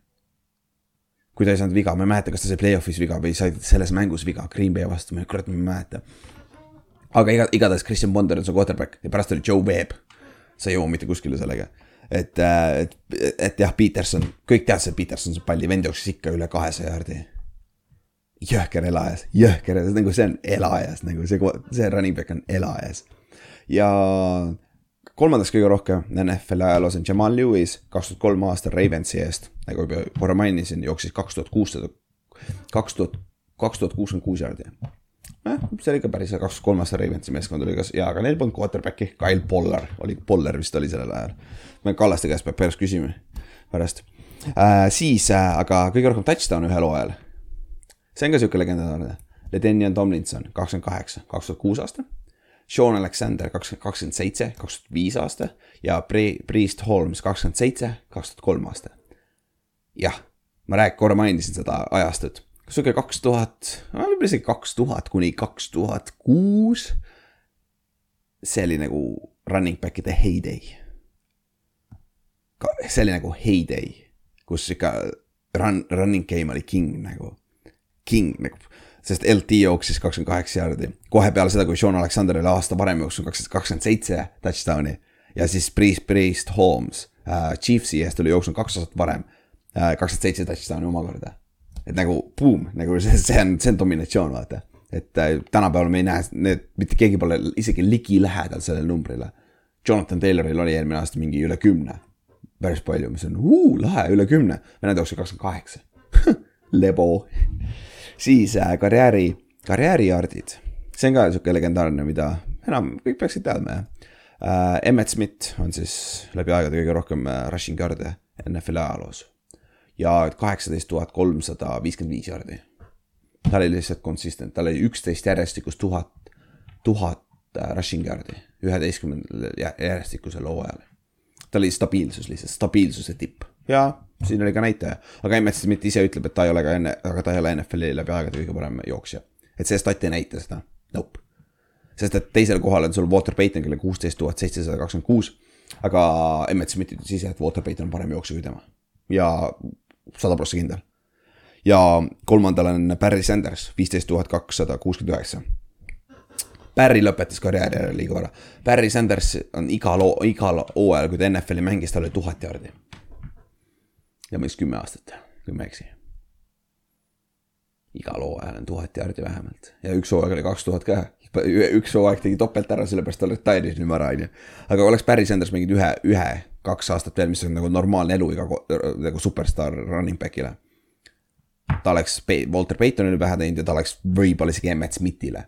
kui ta ei saanud viga, ma ei mäleta, kas ta sai play-off'is viga või sai selles mängus viga Green Bay vastu, ma kurat, ma ei mäleta aga iga, igatahes Christian Bonder on su quarterback ja pärast oli Joe Webb. sa ei jõua mitte kuskile sellega. et, äh, et, et jah, Peterson, kõik teadsid, et Peterson saab palli, vend jooksis ikka üle kahesaja jaardi. jõhker elajas, jõhker, nagu see on elajas, nagu see, see running back on elajas. ja kolmandaks kõige rohkem NFL ajaloos on Jamal Lewis, kaks tuhat kolm aastal Ravensi eest, nagu juba korra mainisin, jooksis kaks tuhat kuussada, kaks tuhat, kaks tuhat kuuskümmend kuus jaardi eh,. see oli ikka päris hea, kaks kolm aasta Ravensi meeskond oli ka ja, aga neil polnud quarterback'i, Kyle Poller oli, Poller vist oli sellel ajal. me Kallaste käest peab pärast küsima pärast äh,. siis äh,, aga kõige rohkem touchdown'e ühel hooajal. see on ka sihuke legendaarne. Ledenian Tomlinson kakskümmend kaheksa, kaks tuhat kuus aasta. Sean Alexander kakskümmend, kakskümmend seitse, kaks tuhat viis aasta ja Pre-, Priest Holmes kakskümmend seitse, kaks tuhat kolm aasta. jah, ma rääk-, korra mainisin seda ajastut sihuke kaks tuhat, võib-olla isegi kaks tuhat kuni kaks tuhat kuus. see oli nagu running back'ide heyday. see oli nagu heyday, kus ikka run, running game oli king nagu, king nagu sest LT jooksis kakskümmend kaheksa jaardi, kohe peale seda, kui Sean Alexander oli aasta varem jooksnud kakskümmend seitse touchdown'i. ja siis Priest, Priest Holmes äh, Chiefsi eest oli jooksnud kaks aastat varem äh,, kakskümmend seitse touchdown'i omakorda et nagu boom, nagu see, see on, see on dominatsioon, vaata. et äh, tänapäeval me ei näe, need, mitte keegi pole isegi ligilähedal sellele numbrile. Jonathan Tayloril oli eelmine aasta mingi üle kümne. päris palju, mis on uu, lahe, üle kümne. Vene jooksul kakskümmend kaheksa. Lebo. siis äh, karjääri, karjäärijaardid. see on ka sihuke legendaarne, mida enam kõik peaksid teadma, jah äh,. Emmet Smith on siis läbi aegade kõige rohkem äh, rushing yard'e NFL-i ajaloos ja kaheksateist tuhat kolmsada viiskümmend viis jardi. ta oli lihtsalt consistent, tal oli üksteist järjestikust tuhat, tuhat äh, rushing yard'i üheteistkümnendal järjestikusel hooajal. ta oli stabiilsus lihtsalt, stabiilsuse tipp ja siin oli ka näitaja, aga Emmet Smith ise ütleb, et ta ei ole ka enne, aga ta ei ole NFL-i läbi aegade kõige parem jooksja. et see stat ei näita seda, nope. sest et teisel kohal on sul Walter Payton, kellel kuusteist tuhat seitsesada kakskümmend kuus. aga Emmet Smith ütles ise, et Walter Payton on parem jooksja kui tema ja sada prossa kindel. ja kolmandal on Barry Sanders, viisteist tuhat kakssada kuuskümmend üheksa. Barry lõpetas karjääri ära liiga vara. Barry Sanders on igal, igal hooajal, kui ta NFL-i mängis, tal oli tuhat jaardi. ja mängis kümme aastat, kui ma ei eksi. igal hooajal on tuhat jaardi vähemalt ja üks hooaeg oli kaks tuhat ka. üks hooaeg tegi topelt ära, sellepärast ta retire'is nii vara, on ju. aga oleks Barry Sanders mänginud ühe, ühe kaks aastat veel, mis on nagu normaalne eluiga nagu superstaar running back'ile. ta oleks Walter Paytonile pähe teinud ja ta oleks võib-olla isegi Emmet Smithile.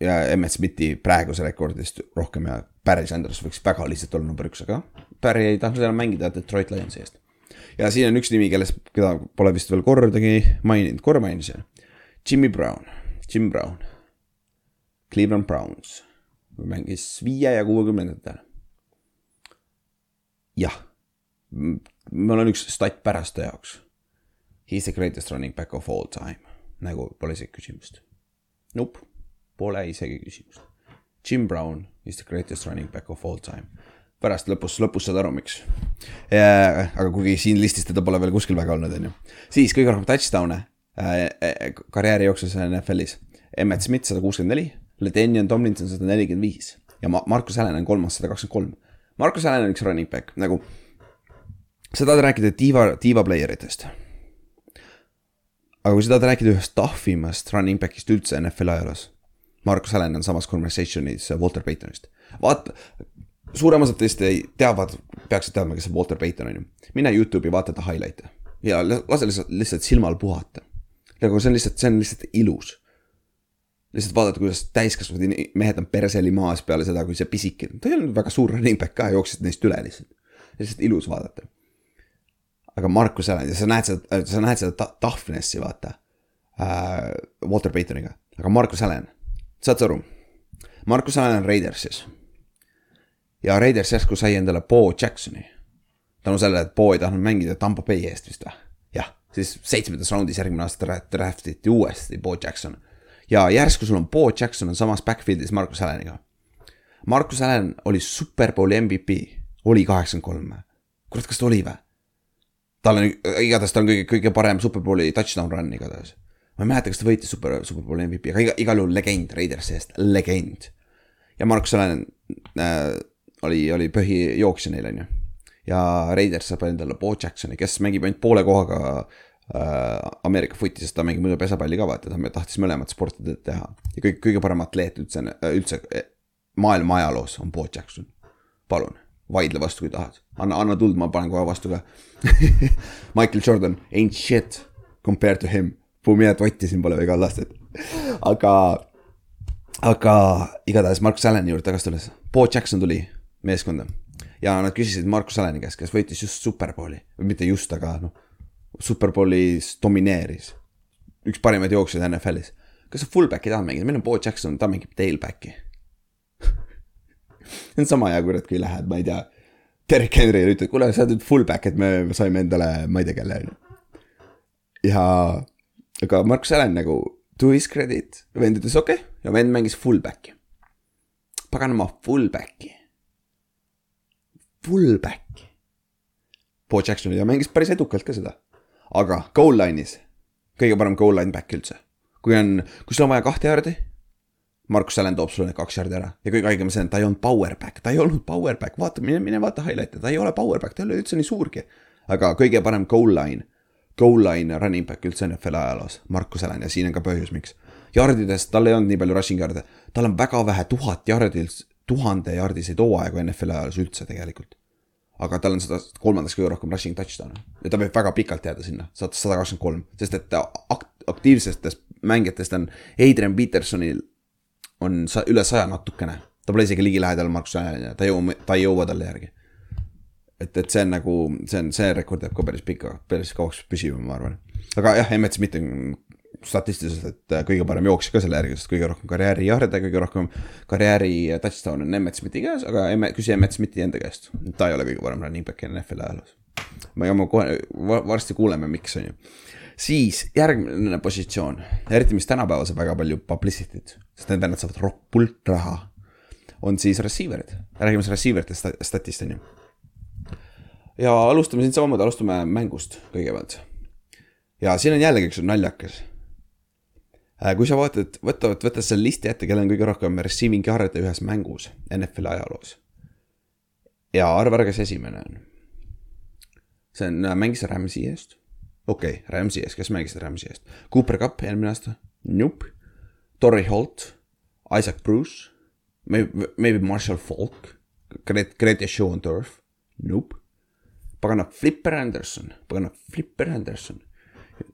ja Emmet Smithi praeguse rekordist rohkem ja Barry Sanders võiks väga lihtsalt olla number üks, aga Barry ei tahtnud enam mängida Detroit Lionsi eest. ja siin on üks nimi, kellest, keda pole vist veel kordagi maininud, korra mainisin. Jimmy Brown, Jim Brown. Cleveland Browns mängis viie ja kuuekümnendatel jah, mul on üks stat pärast jaoks. He is the greatest running back of all time, nagu pole isegi küsimust. Nope, pole isegi küsimust. Jim Brown is the greatest running back of all time. pärast lõpus, lõpus saad aru, miks. aga kuigi siin listis teda pole veel kuskil väga olnud, on ju. siis kõige rohkem touchdown'e äh, äh, karjääri jooksul NFL-is. Emmet Smith sada kuuskümmend neli, Ledenian Tomlinson sada nelikümmend viis ja Markus Allan on kolmas sada kakskümmend kolm Markus Allan on üks running back, nagu sa tahad rääkida diva, diva player itest. aga kui sa tahad rääkida ühest tahvimast running back'ist üldse NFL ajaloos. Markus Allan on samas conversation'is Walter Paytonist. vaata, suurem osa teist ei teavad, peaksid teadma, kes see Walter Payton on ju. mine Youtube'i, vaata ta highlight'e ja lase lihtsalt, lihtsalt silmal puhata. nagu see on lihtsalt, see on lihtsalt ilus. Lihtsalt vaadata, kuidas täiskasvanud mehed on perseli maas peale seda, kui see pisike, ta ei olnud väga suur running back ka, jooksid neist üle lihtsalt. lihtsalt ilus vaadata. aga Markus Allan ja sa näed seda, sa näed seda ta- toughness'i vaata äh,. Walter Paytoniga, aga Markus Allan, saad sa aru? Markus Allan on Raidersis ja Raiders järsku sai endale Bo Jacksoni. tänu sellele, et Bo ei tahtnud mängida Tampa Bay eest vist või? jah, siis seitsmendas raundis järgmine aasta draftiti uuesti Bo Jackson. Ja järsku sul on Bo Jackson on samas backfield'is Markus Alleniga. Markus Allan oli superbowli MVP, oli kaheksakümmend kolm kurat, kas ta oli või? tal on, igatahes ta on kõige, kõige parem superbowli touchdown run igatahes. ma ei mäleta, kas ta võitis super, superbowli MVP, aga iga, igal juhul legend Raidersi eest, legend. ja Markus Allan äh, oli, oli põhijooksja neil, on ju. ja Raiders saab endale Bo Jacksoni, kes mängib ainult poole kohaga äh, Ameerika footi, sest ta mängib muidu pesapalli ka vaata, ta tahtis mõlemat sporti teha. ja kõige, kõige parem atleet üldse, üldse maailma ajaloos on Bo Jackson. palun, vaidle vastu, kui tahad. anna, anna tuld, ma panen kohe vastu ka Michael Jordan, ain't shit compared to him. Pumiat Vatti siin pole väga lastud. aga, aga igatahes Markus Allani juurde tagasi tulles. Bo Jackson tuli meeskonda ja nad küsisid Markus Allani käest, kes võitis just Superbowli või mitte just, aga noh. Superbowlis domineeris. üks parimaid jooksjaid NFL-is. kas sa fullback'i tahad mängida, meil on Bo Jackson, ta mängib tailback'i see on sama hea kurat, kui lähed, ma ei tea. Derek Henry'le ütled, kuule, sa oled nüüd fullback, et me saime endale, ma ei tea kelle on ju. ja, aga Markus Allan nagu to his credit, vend ütles okei okay, ja vend mängis fullback'i. paganama fullback'i. Fullback'i. Bo Jackson ja mängis päris edukalt ka seda. Aga goal line'is, kõige parem goal line back üldse. kui on, kui sul on vaja kahte jaardi Markus Allan toob sulle need kaks jardi ära ja kõige haigem see on, ta ei olnud powerback, ta ei olnud powerback, vaata, mine, mine vaata highlight'e, ta ei ole powerback, ta ei ole üldse nii suurgi. aga kõige parem goal line, goal line running back üldse NFL ajaloos, Markus Allan ja siin on ka põhjus, miks. jardidest, tal ei olnud nii palju rushing jard'e, tal on väga vähe tuhat jardil, tuhande jardiseid hooaegu NFL ajaloos üldse tegelikult. Aga tal on seda kolmandaks kõige rohkem rushing touchdown'e ja ta võib väga pikalt jääda sinna, sada kakskümmend kolm, sest et akt-, aktiivsetest mängijatest on Adrian Petersonil on sa, üle saja natukene. ta pole isegi ligilähedal Markus Allanile, ta ei jõua, ta ei jõua talle järgi. et, et see on nagu, see on, see rekord jääb ka päris pika, päris kauaks püsima, ma arvan. aga jah, Emmet Smith on statistiliselt, et kõige parem jooksja ka selle järgi, sest kõige rohkem karjääri jarde, kõige rohkem karjääri touchdown on Emmet Smithi käes, aga Emmet, küsi Emmet Smithi enda käest. ta ei ole kõige parem running back NFL-i ajaloos. ma, ma kohe, varsti kuuleme, miks, on ju siis järgmine positsioon, eriti mis tänapäeval saab väga palju publicity't, sest need vennad saavad roppult raha. on siis receiver'id, räägime siis receiver ite statist on ju. ja alustame siin samamoodi, alustame mängust kõigepealt. ja siin on jällegi üks naljakas. Kui sa vaatad, võta, võta selle listi ette, kellel on kõige rohkem receiving yard'e ühes mängus NFL-i ajaloos. ja arva ära, kes esimene on. see on, mängis Rams'i eest okei okay,, Rams'i ees, kes mängisid Rams'i eest? Cooper Cup eelmine aasta, nope. Torrey Holt, Isaac Bruce, maybe, Marshall Falk, Gret-, Grete Schoendorf, nope. pagana Flipper Anderson, pagana Flipper Anderson.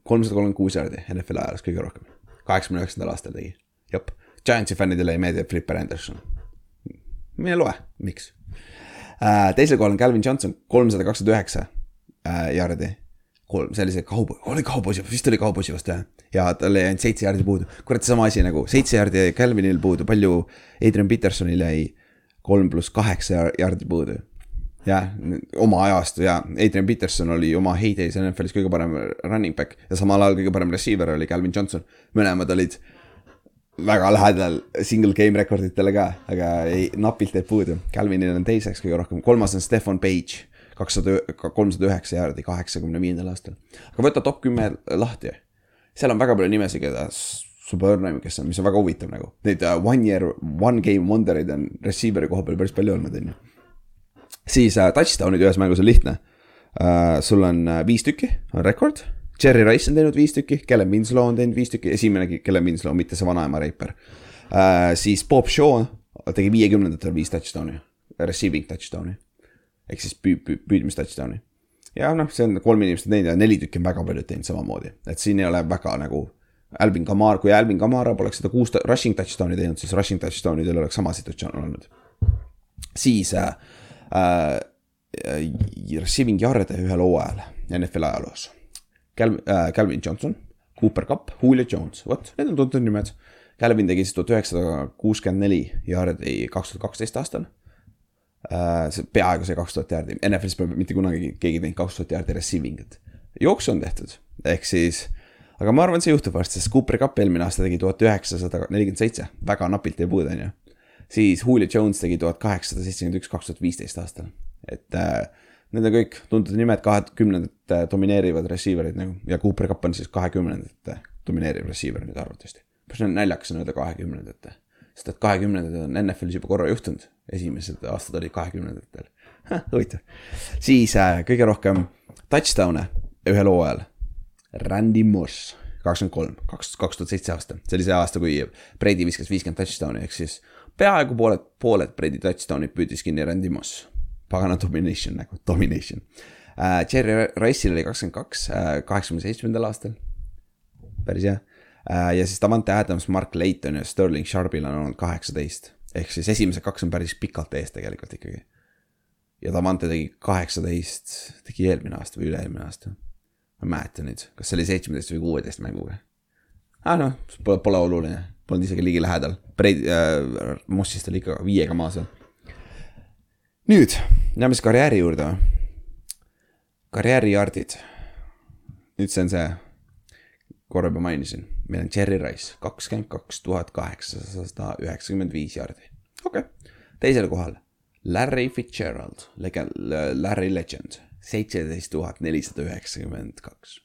kolmsada kolmkümmend kuus jaardi NFL ajaloos kõige rohkem, kaheksakümne üheksandal aastal tegi, jep. Giantsi fännidele ei meeldi Flipper Anderson. mine loe, miks äh,. teisel kohal on Calvin Johnson, kolmsada kakskümmend üheksa äh, jaardi kolm, see oli see kaubo-, oli kauboisi, vist oli kauboisi vast jah. ja tal jäi ainult seitse jaardi puudu, kurat sama asi nagu seitse jaardi jäi Calvinil puudu, palju Adrian Petersonil jäi kolm pluss kaheksa jaardi puudu. Jah, oma ajastu ja Adrian Peterson oli oma heydays NFL-is kõige parem running back ja samal ajal kõige parem receiver oli Calvin Johnson. mõlemad olid väga lähedal single game rekorditele ka, aga ei, napilt jäid puudu. Calvinil on teiseks kõige rohkem, kolmas on Stefan Page kakssada, kolmsada üheksa jaardi kaheksakümne viiendal aastal. aga võta top kümme lahti. seal on väga palju nimesid, keda Supernaim, kes on, mis on väga huvitav nagu. Neid uh, one year, one game wonder'id on receiver'i koha peal päris palju olnud, on ju. Siis uh, touchdown'id ühes mängus on lihtne uh,. sul on uh, viis tükki, on rekord Cherry Rice on teinud viis tükki, Kellen Winslow on teinud viis tükki, esimene Kellen Winslow, mitte see vanaema reiper äh,. siis Bob Shaw tegi viiekümnendatel viis touchdown'i, receiving touchdown'i ehk siis püü-, püü-, püüdmis touchdown'i. ja noh, see on kolm inimest teinud ja neli tükki on väga paljud teinud samamoodi, et siin ei ole väga nagu Alvin Kamar, kui Alvin Kamara poleks seda kuus rushing touchdown'i teinud, siis rushing touchdown idel oleks sama situatsioon olnud. siis äh, äh, receiving yard'e ühel hooajal NFL ajaloos. Cal- äh,, Calvin Johnson, Cooper Cup, Julio Jones, vot need on tuntud nimed. Calvin tegi siis tuhat üheksasada kuuskümmend neli yard'i kaks tuhat kaksteist aastal äh,. see peaaegu see kaks tuhat yard'i, NFL-is pole mitte kunagi keegi teinud kaks tuhat yard'i receiving ut. jooksu on tehtud, ehk siis, aga ma arvan, see juhtub varsti, sest Cooper Cup eelmine aasta tegi tuhat üheksasada nelikümmend seitse, väga napilt jäi puudu, on ju siis Julio Jones tegi tuhat kaheksasada seitsekümmend üks, kaks tuhat viisteist aastal. et äh, need on kõik tuntud nimed, kahekümnendate domineerivad receiver'id nagu ja Cooper Cup on siis kahekümnendate domineeriv receiver nüüd arvatavasti. see on naljakas on öelda kahekümnendate, sest et kahekümnendad on NFL-is juba korra juhtunud, esimesed aastad olid kahekümnendatel. huvitav, siis äh, kõige rohkem touchdown'e ühel hooajal, Randy Moss, kakskümmend kolm, kaks, kaks tuhat seitse aasta, see oli see aasta, kui Brady viskas viiskümmend touchdown'i, ehk siis peaaegu pooled, pooled Brady touchdown'id püüdis kinni Randy Moss. pagana domination nagu, domination uh,. Jerry Rice'il oli kakskümmend kaks, kaheksakümne seitsmendal aastal. päris hea uh,. ja siis Davante Adams, Mark Layton ja Sterling Sharpil on olnud kaheksateist. ehk siis esimesed kaks on päris pikalt ees tegelikult ikkagi. ja Davante tegi kaheksateist, tegi eelmine aasta või üle-eelmine aasta. ma ei mäleta nüüd, kas see oli seitsmeteist või kuueteist mänguga ah noh, pole, pole oluline, polnud isegi ligilähedal, Brady äh,, Mossist oli ikka viiega maas veel. nüüd läheme siis karjääri juurde. karjäärijardid. nüüd see on see, korra juba mainisin, meil on Cherry Rice, kakskümmend kaks tuhat kaheksasada üheksakümmend viis jardi, okei okay.. teisel kohal Larry Fitzgerald, Larry Legend, seitseteist tuhat nelisada üheksakümmend kaks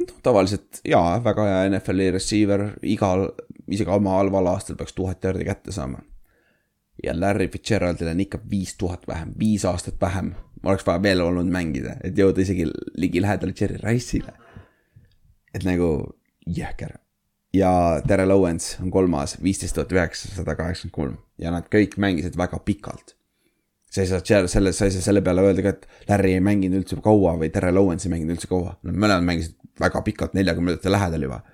noh, tavaliselt jaa, väga hea NFL-i receiver, igal, isegi oma halval aastal peaks tuhat jardi kätte saama. ja Larry Fitzgeraldil on ikka viis tuhat vähem, viis aastat vähem. oleks vaja veel olnud mängida, et jõuda isegi ligilähedale Cherry Rice'ile. et nagu jõhker. ja Terrel Owens on kolmas, viisteist tuhat üheksasada kaheksakümmend kolm ja nad kõik mängisid väga pikalt sa ei saa seal selle, sa ei saa selle peale öelda ka, et Larry ei mänginud üldse kaua või Terrel Owens ei mänginud üldse kaua. Nad mõlemad mängisid väga pikalt, neljakümnendate lähedal juba.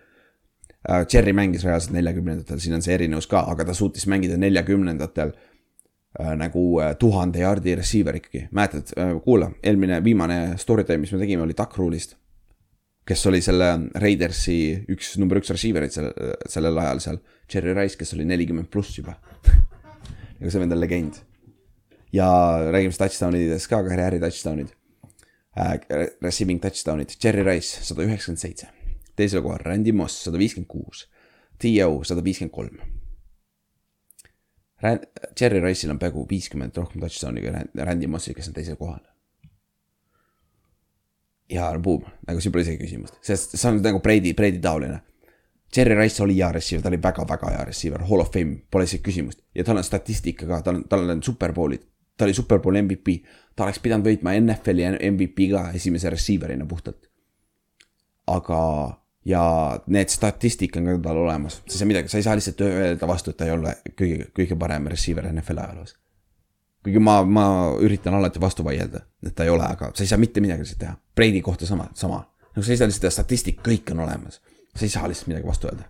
Cherry mängis reaalselt neljakümnendatel, siin on see erinevus ka, aga ta suutis mängida neljakümnendatel äh, nagu äh, tuhande jaardi receiver ikkagi, mäletad äh,, kuula, eelmine viimane story time, mis me tegime, oli Duck Rule'ist. kes oli selle Raidersi üks, number üks receiver'id sel, sellel ajal seal, Cherry Rice, kes oli nelikümmend pluss juba. aga see vend on legend ja räägime siis touchdown idest ka, karjääri touchdown'id äh,. Receiving touchdown'id, Cherry Rice sada üheksakümmend seitse, teisel kohal Randy Moss sada viiskümmend kuus, T.O sada viiskümmend kolm. Cherry Rice'il on peaaegu viiskümmend rohkem touchdown'i kui Randy Mossil, kes on teisel kohal. ja boom, nagu siin pole isegi küsimust, sest see on nagu Brady, Brady taoline. Cherry Rice oli hea receiver, ta oli väga-väga hea receiver, hall of fame, pole isegi küsimust ja tal on statistika ka, tal on, tal on superbowlid, ta oli superbowl MVP, ta oleks pidanud võitma NFL-i MVP ka esimese receiver'ina puhtalt. aga, ja need statistika on ka tal olemas, sa ei saa midagi, sa ei saa lihtsalt öelda vastu, et ta ei ole kõige, kõige parem receiver NFL-i ajaloos. kuigi ma, ma üritan alati vastu vaielda, et ta ei ole, aga sa ei saa mitte midagi lihtsalt teha, Brady kohta sama, sama. nagu sa ei saa lihtsalt teha statistika, kõik on olemas, sa ei saa lihtsalt midagi vastu öelda.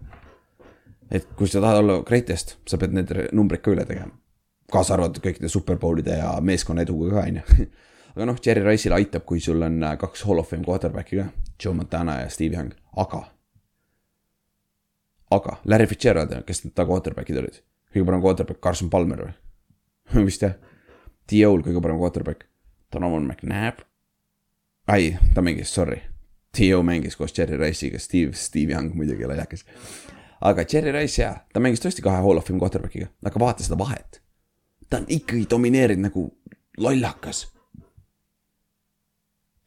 et kui sa tahad olla greatest, sa pead need numbrid ka üle tegema kaasa arvatud kõikide superbowlide ja meeskonna eduga ka, on ju. aga noh, Cherry Rice'il aitab, kui sul on äh, kaks hall of fame quarterback'i ka, Joe Montana ja Steve Young, aga. aga Larry Fitzgerald, kes ta quarterback'id olid, kõige parem quarterback Carson Palmer või? vist jah. T.O.l kõige parem quarterback, Donovan McNabb. ai, ta mängis, sorry. T.O mängis koos Cherry Rice'iga, Steve, Steve Young muidugi laiakas. aga Cherry Rice jaa, ta mängis tõesti kahe hall of fame quarterback'iga, aga vaata seda vahet ta on ikkagi domineerinud nagu lollakas.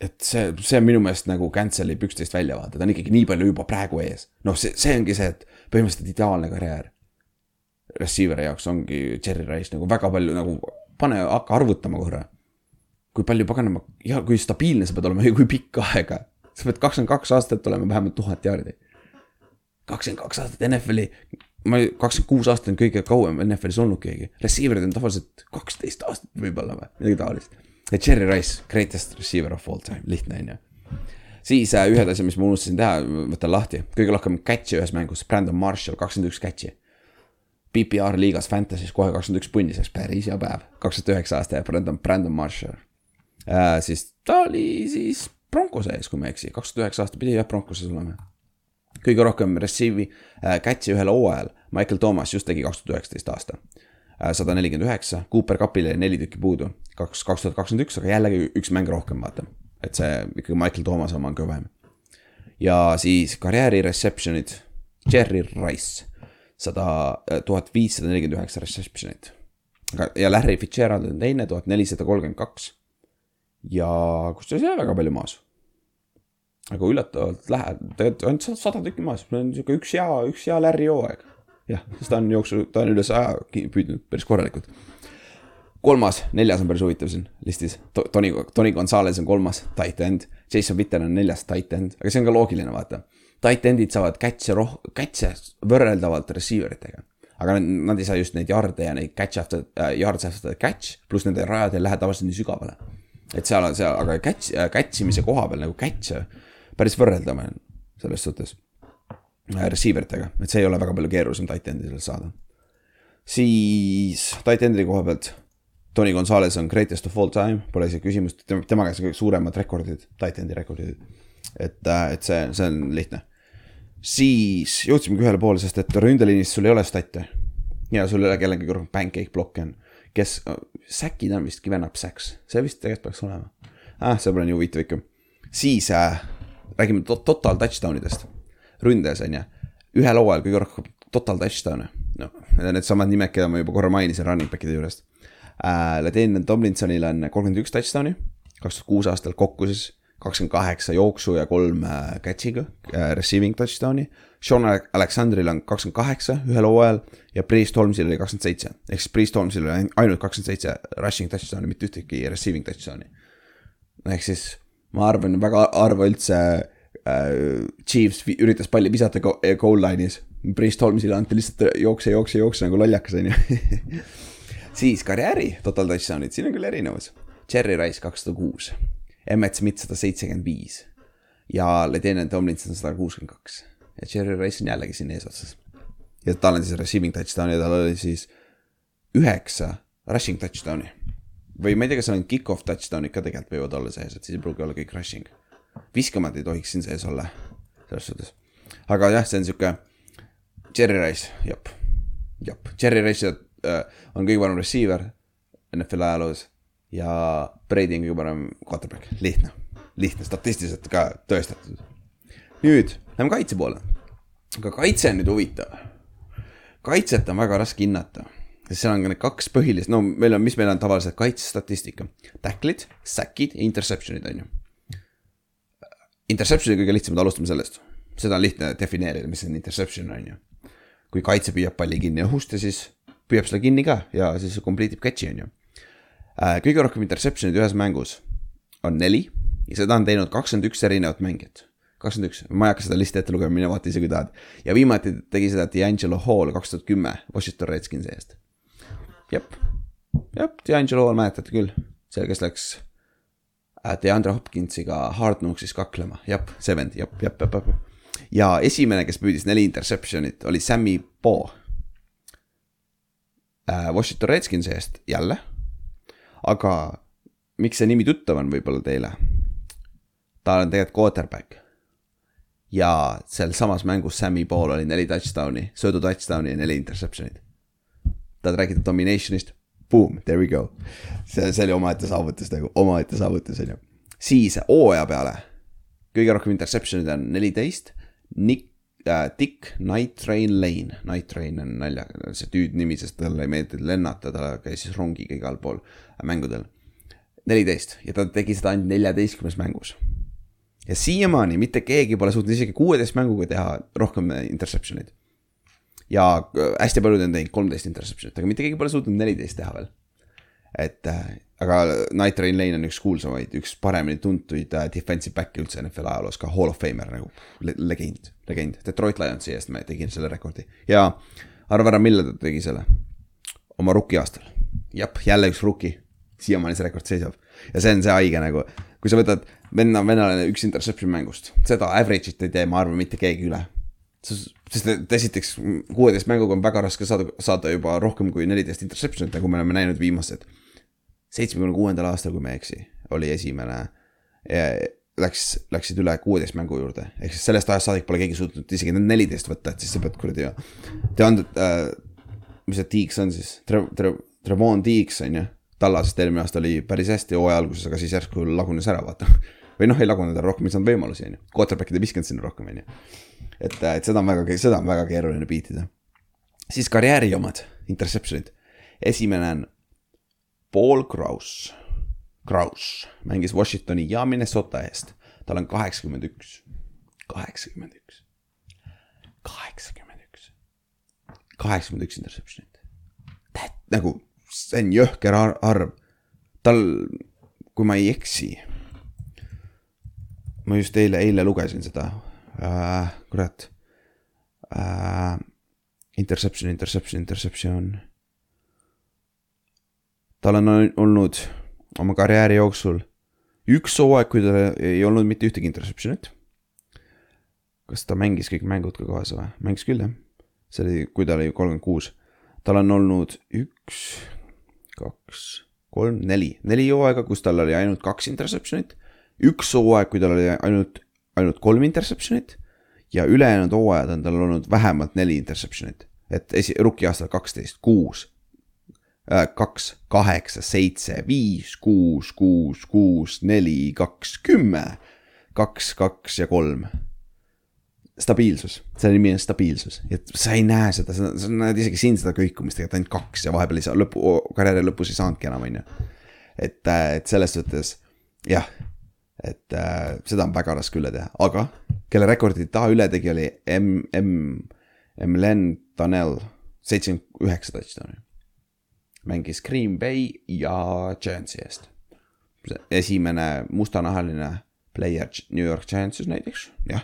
et see, see on minu meelest nagu cancel'ib üksteist välja vaata, ta on ikkagi nii palju juba praegu ees. noh, see, see ongi see, et põhimõtteliselt ideaalne karjäär. Receiver'i jaoks ongi Cherry Rice nagu väga palju nagu, pane, hakka arvutama korra. kui palju paganama ja kui stabiilne sa pead olema ja kui pikka aega sa pead kakskümmend kaks aastat olema vähemalt tuhat jaardi. kakskümmend kaks aastat NFL-i, ma ei, kakskümmend kuus aastat on kõige kauem NFL-is olnud keegi. Receiver'id on tavaliselt kaksteist aastat võib-olla või midagi taolist. ja Cherry Rice, greatest receiver of all time, lihtne on ju siis äh, ühed asjad, mis ma unustasin teha, võtan lahti, kõige rohkem catch'e ühes mängus, Brandon Marshall, kakskümmend üks catch'i. PPR liigas Fantasy's kohe kakskümmend üks punni, see oleks päris hea päev, kaks tuhat üheksa aasta ja Brandon, Brandon Marshall äh,. siis ta oli siis Broncose ees, kui ma ei eksi, kaks tuhat üheksa aasta pidi jah Broncoses olema. Kõige rohkem receive'i äh, catch'i ühel hooajal, Michael Thomas just tegi kaks tuhat üheksateist aasta äh,. sada nelikümmend üheksa, Cooper Cupile jäi neli tükki puudu, kaks, kaks tuhat kakskümmend üks, aga jällegi üks mäng rohkem, vaata et see ikkagi Michael Thomas oma on kõvem. ja siis karjääri reception'id, Jerry Rice, sada, äh, tuhat viissada nelikümmend üheksa reception'it. ja Larry Fitzgerald on teine, tuhat nelisada kolmkümmend kaks. ja kusjuures ei ole väga palju maas. Aga üllatavalt läheb, tegelikult ainult sada tükki maas, see on sihuke üks hea, üks hea Larry hooaeg. jah, sest ta on jooksu, ta on üle saja püüdnud päris korralikult kolmas, neljas on päris huvitav siin listis. Tony, Tony Gonzalez on kolmas, tight end. Jason Witten on neljas, tight end, aga see on ka loogiline, vaata. Tight end'id saavad catch'e roh-, catch'e võrreldavalt receiver itega. aga nad, nad ei saa just neid yard'e ja neid catch after äh,, yards after catch, pluss nende rajad ei lähe tavaliselt nii sügavale. et seal on seal, aga catch äh,, catch imise koha peal nagu catch'e päris võrreldav on selles suhtes äh,. Receiver itega, et see ei ole väga palju keerulisem tight end'i sealt saada. siis tight end'i koha pealt Tony Gonzalez on greatest of all time, pole isegi küsimust, tema käes on kõige suuremad rekordid, Titani rekordid. et, äh, et see, see on lihtne. siis jõudsimegi ühele poole, sest et ründeliinis sul ei ole stat'e. ja sul ei ole kellelgi rohkem pancake block'e on, kes, säkid on vist given up sacks, see vist tegelikult peaks olema. ah, see pole nii huvitav ikka. siis äh, räägime to total touchdown idest, ründes on ju, ühel hooajal kõige rohkem total touchdown'e. no need on needsamad nimed, keda ma juba korra mainisin running back'ide juurest äh,. Ladine Tomlinsonil on kolmkümmend üks touchdown'i, kaks tuhat kuus aastal kokku siis kakskümmend kaheksa jooksu ja kolm äh, catch'iga äh, receiving touchdown'i. Sean Alexanderil on kakskümmend kaheksa ühel hooajal ja Priest Holmesil oli kakskümmend seitse. ehk siis Priest Holmesil oli ainult kakskümmend seitse rushing touchdown'i, mitte ühtegi receiving touchdown'i. ehk siis ma arvan, väga harva üldse äh, Chiefs üritas palli visata goal line'is. Priest Holmesile anti lihtsalt jookse, jookse, jookse nagu lollakas, on ju siis karjääri total touchdown'id, siin on küll erinevus. Cherry Rice kakssada kuus, Emmet Smith sada seitsekümmend viis ja Ledenian Tomlinson sada kuuskümmend kaks. ja Cherry Rice on jällegi siin eesotsas. ja tal on siis receiving touchdown ja tal oli siis üheksa rushing touchdown'i. Või ma ei tea, kas seal on kick-off touchdown'id ka tegelikult võivad olla sees, et siis ei pruugi olla kõik rushing. viskamad ei tohiks siin sees olla, selles suhtes. aga jah, see on sihuke Cherry Rice, jep, jep, Cherry Rice äh, on kõige parem receiver NFL ajaloos ja Brady on kõige parem quarterback, lihtne, lihtne, statistiliselt ka tõestatud. nüüd lähme kaitse poole. aga kaitse on nüüd huvitav. kaitset on väga raske hinnata, seal on need kaks põhilist, no meil on, mis meil on tavaliselt kaitsestatistika, tackle'id, sack'id ja interception'id on ju. Interception'i kõige lihtsam, alustame sellest, seda on lihtne defineerida, mis on interception on ju. kui kaitse püüab palli kinni õhust ja siis püüab selle kinni ka ja siis complete ib catch'i on ju. Äh, kõige rohkem interception'id ühes mängus on neli ja seda on teinud kakskümmend üks erinevat mängijat. kakskümmend üks, ma ei hakka seda listi ette lugema, mine vaata ise, kui tahad. ja viimati tegi seda D'Angelo Hall kaks tuhat kümme Washington Redskinsi eest. Jep, jep, D'Angelo Hall mäletate küll, see, kes läks äh, DeAndre Hopkinsiga Hard Knocksis kaklema, jep, see vend, jep, jep, jep, jep. ja esimene, kes püüdis neli interception'it, oli Sammy Poe Äh, Washington Redskinsi eest jälle. aga miks see nimi tuttav on võib-olla teile? ta on tegelikult quarterback. ja sealsamas mängus Sammy Paul oli neli touchdown'i, söödu touchdown'i ja neli interception'it. Tahad rääkida domination'ist? Boom, there we go. see, see oli omaette saavutus nagu, omaette saavutus on ju. siis hooaja peale kõige rohkem interception'id on neliteist. Nick äh, Dick Night Train Lane, Night Train on naljaga, see tüüdnimi, sest talle ei meeldinud lennata, ta käis siis rongiga igal pool mängudel. neliteist ja ta tegi seda ainult neljateistkümnes mängus. ja siiamaani mitte keegi pole suutnud isegi kuueteist mänguga teha rohkem interception eid. Ja äh, hästi paljud on teinud kolmteist interception'it, aga mitte keegi pole suutnud neliteist teha veel. et äh, aga Night Train Lane on üks kuulsamaid, üks paremini tuntuid äh, defensive back'e üldse NFL ajaloos, ka Hall of Famer nagu. Le legend, legend, Detroit Lionsi eest ma tegin selle rekordi. Ja arva ära, millal ta tegi selle, oma rookie aastal, jah, jälle üks rookie, siiamaani see rekord seisab. Ja see on see haige nagu, kui sa võtad venna, venelane üks interception mängust, seda average'it ei tee, ma arvan, mitte keegi üle sest esiteks kuueteist mänguga on väga raske saada, saada juba rohkem kui neliteist interception'it, nagu me oleme näinud viimased. seitsmekümne kuuendal aastal, kui ma ei eksi, oli esimene. Läks, läksid üle kuueteist mängu juurde, ehk siis sellest ajast saadik pole keegi suutnud isegi need neliteist võtta, et siis sa pead kuradi ju. Te on äh,, mis see Deeks on siis, Tre-, Tre-, Trevon Deeks on ju. Tallasest eelmine aasta oli päris hästi hooaja alguses, aga siis järsku lagunes ära, vaata. Või noh, ei lagunenud ära rohkem, ei saanud võimalusi, on ju. Quarterback'id ei viskanud sinna rohkem, on ju et, et seda on väga, seda on väga keeruline beatida. siis karjääri omad, interception'id. esimene on Paul Kraus. Kraus mängis Washingtoni ja Minnesota eest, tal on kaheksakümmend üks, kaheksakümmend üks, kaheksakümmend üks, kaheksakümmend üks interception'it. nagu, see on jõhker ar- arv. tal, kui ma ei eksi, ma just eile, eile lugesin seda äh,, kurat äh,. Interception, interception, interception. tal on olnud oma karjääri jooksul üks hooaeg, kui tal ei olnud mitte ühtegi interception'it. kas ta mängis kõik mängud ka kaasa või? mängis küll jah. see oli, kui ta oli kolmkümmend kuus. tal on olnud üks, kaks, kolm, neli, neli hooaega, kus tal oli ainult kaks interception'it. Üks hooaeg, kui tal oli ainult, ainult kolm interception'it ja ülejäänud hooajad on tal olnud vähemalt neli interception'it. et esi, rookie aastal kaksteist, kuus, kaks, kaheksa, seitse, viis, kuus, kuus, kuus, neli, kaks, kümme, kaks, kaks ja kolm. stabiilsus, selle nimi on stabiilsus, et sa ei näe seda, sa, näed isegi siin seda kõikumist tegelikult ainult kaks ja vahepeal ei saa lõpu, karjääri lõpus ei saanudki enam, on ju. et, et selles suhtes jah et äh, seda on väga raske üle teha, aga kelle rekordit ta üle tegi, oli M, M, M Len Tanel, seitsekümmend üheksa touchdown'i. mängis Green Bay ja Giantsi eest. esimene mustanahaline player New York Giantsis näiteks, jah.